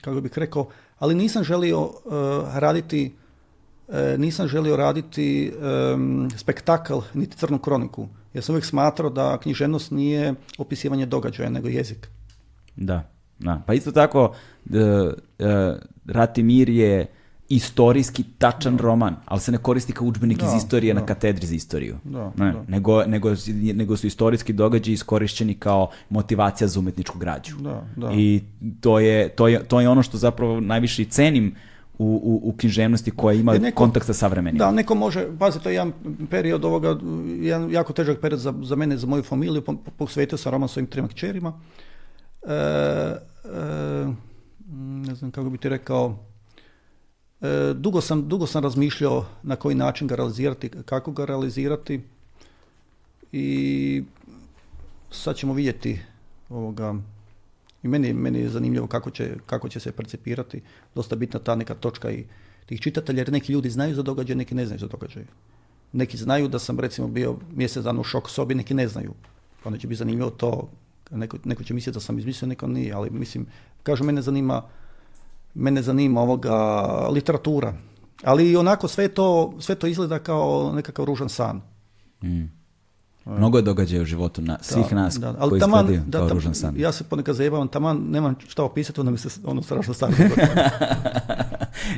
Speaker 2: kako bih rekao, ali nisam želio e, raditi nisam želio raditi spektakl niti crnu kroniku. Ja sam uvijek smatrao da književnost nije opisivanje događaja, nego jezik.
Speaker 1: Da, da. pa isto tako d, e, Ratimir je istorijski tačan roman, ali se ne koristi kao udžbenik iz istorije na katedri za istoriju. Da, ne, Nego, nego, nego, su istorijski događaji iskorišćeni kao motivacija za umetničku građu. I to je, to, je, to je ono što zapravo najviše i cenim u, u, književnosti koja ima e, neko, kontakt sa savremenim.
Speaker 2: Da, neko može, pazi, to je jedan period ovoga, jedan jako težak period za, za mene, za moju familiju, posvetio sam roman svojim trema kćerima. E, e, ne znam kako bi ti rekao, dugo, sam, dugo sam razmišljao na koji način ga realizirati, kako ga realizirati i sad ćemo vidjeti ovoga, i meni, meni je zanimljivo kako će, kako će se percepirati. Dosta bitna ta neka točka i tih čitatelja, jer neki ljudi znaju za događaj, neki ne znaju za događaj. Neki znaju da sam recimo bio mjesec dana u šok sobi, neki ne znaju. Pa onda će biti zanimljivo to, neko, će misliti da sam izmislio, neko nije, ali mislim, kažu, mene zanima, mene zanima ovoga literatura. Ali onako sve to, sve to izgleda kao nekakav ružan san. Mm.
Speaker 1: Ono. Mnogo je događaja u životu na, svih nas da, ali koji taman, da, kao san.
Speaker 2: Ja se ponekad zajebavam, taman nemam šta opisati, onda mi se ono strašno stane.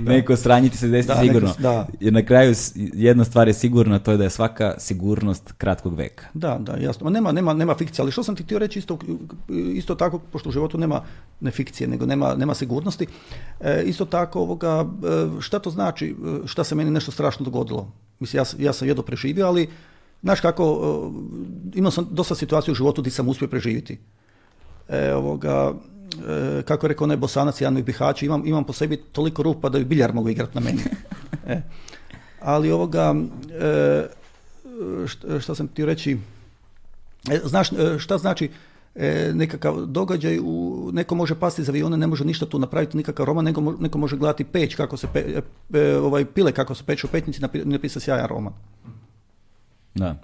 Speaker 1: neko sranjiti se desiti sigurno.
Speaker 2: da.
Speaker 1: Jer na kraju jedna stvar je sigurna, to je da je svaka sigurnost kratkog veka.
Speaker 2: Da, da, jasno. Nema, nema, nema fikcije, ali što sam ti htio reći isto, isto tako, pošto u životu nema ne fikcije, nego nema, nema sigurnosti, e, isto tako ovoga, e, šta to znači, e, šta se meni nešto strašno dogodilo? Mislim, ja, ja sam jedno preživio, ali Znaš kako, e, imao sam dosta situacija u životu gdje sam uspio preživjeti. E, ovoga, e, kako je rekao onaj Bosanac, jedan Bihaći, imam, imam po sebi toliko rupa da bi biljar mogu igrati na meni. E, ali ovoga, e, šta, sam ti reći, znaš šta znači nekakav događaj, u, neko može pasti iz aviona, ne može ništa tu napraviti, nikakav roman, neko, neko može gledati peć, kako se ovaj, pile kako se u petnici, napisa sjajan roman.
Speaker 1: Da.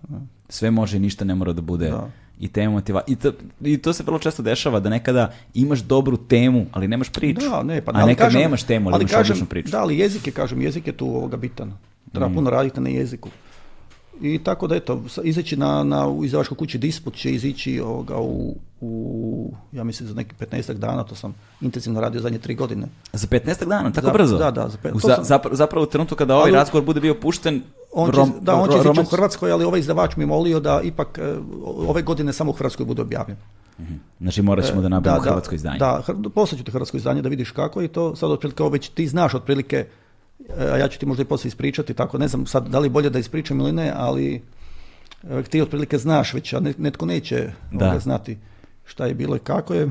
Speaker 1: Sve može i ništa ne mora da bude i tema motiva. I to, se vrlo često dešava da nekada imaš dobru temu, ali nemaš priču.
Speaker 2: Da, ne, pa,
Speaker 1: a nekad nemaš temu, ali, ali imaš kažem,
Speaker 2: Da, ali jezik kažem, jezik je tu ovoga bitan. Treba mm. puno raditi na jeziku. I tako da eto, izaći na, na u izdavačkoj kući Disput će izići ovoga u, u, ja mislim za neki 15 dana, to sam intenzivno radio zadnje tri godine.
Speaker 1: Za 15 dana, tako brzo? Da,
Speaker 2: da.
Speaker 1: Za zapravo u trenutku kada ovaj razgovor bude bio pušten,
Speaker 2: on će, da, on će izići u Hrvatskoj, ali ovaj izdavač mi molio da ipak e, ove godine samo u Hrvatskoj bude objavljen. Mhm. Znači
Speaker 1: morat ćemo e, da nabavimo hrvatsko izdanje.
Speaker 2: Da, poslat ću ti hrvatsko izdanje da vidiš kako i to. Sad otprilike već ti znaš otprilike a ja ću ti možda i poslije ispričati, tako ne znam sad da li bolje da ispričam ili ne, ali e, ti otprilike znaš već, a netko neće da. Ovaj, znati šta je bilo i kako je,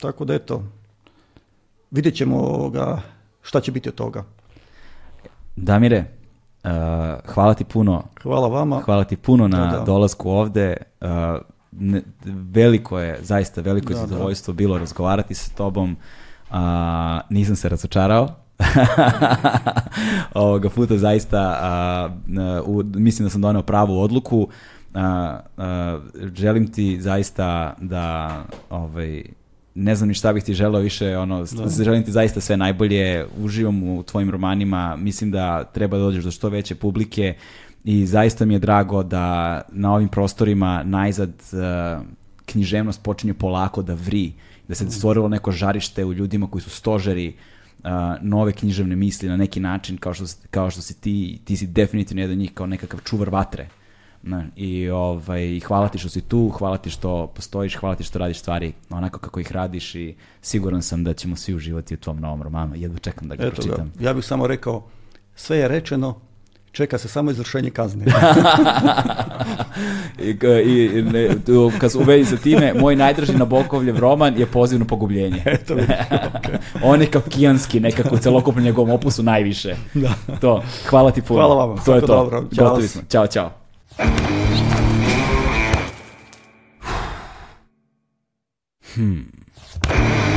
Speaker 2: tako da eto, vidjet ćemo ovoga, šta će biti od toga.
Speaker 1: Damire, uh, hvala ti puno.
Speaker 2: Hvala vama. Hvala ti puno na dolasku ovde. E, veliko je, zaista veliko je zadovoljstvo bilo razgovarati sa tobom. a nisam se razočarao. ovoga puta zaista a, mislim da sam donio pravu odluku. želim ti zaista da ovaj, ne znam ni šta bih ti želeo više, ono, želim ti zaista sve najbolje, uživam u tvojim romanima, mislim da treba da dođeš do što veće publike i zaista mi je drago da na ovim prostorima najzad e, književnost počinje polako da vri, da se mm. stvorilo neko žarište u ljudima koji su stožeri uh, nove književne misli na neki način, kao što, kao što si ti, ti si definitivno jedan od njih kao nekakav čuvar vatre. Na, I ovaj, hvala ti što si tu, hvala ti što postojiš, hvala ti što radiš stvari onako kako ih radiš i siguran sam da ćemo svi uživati u tvom novom romanu. Jedva čekam da ga Eto pročitam. Ja bih samo rekao, sve je rečeno, čeka se samo izvršenje kazne. I, i ne, kad u vezi za time, moj najdraži Nabokovljev roman je pozivno pogubljenje. Eto, okay. On je kao kijanski nekako u celokupnom njegovom opusu najviše. Da. To, hvala ti puno. Hvala vama, to je to. dobro. Ćao. Gotovi smo. Ćao, čao. Hmm.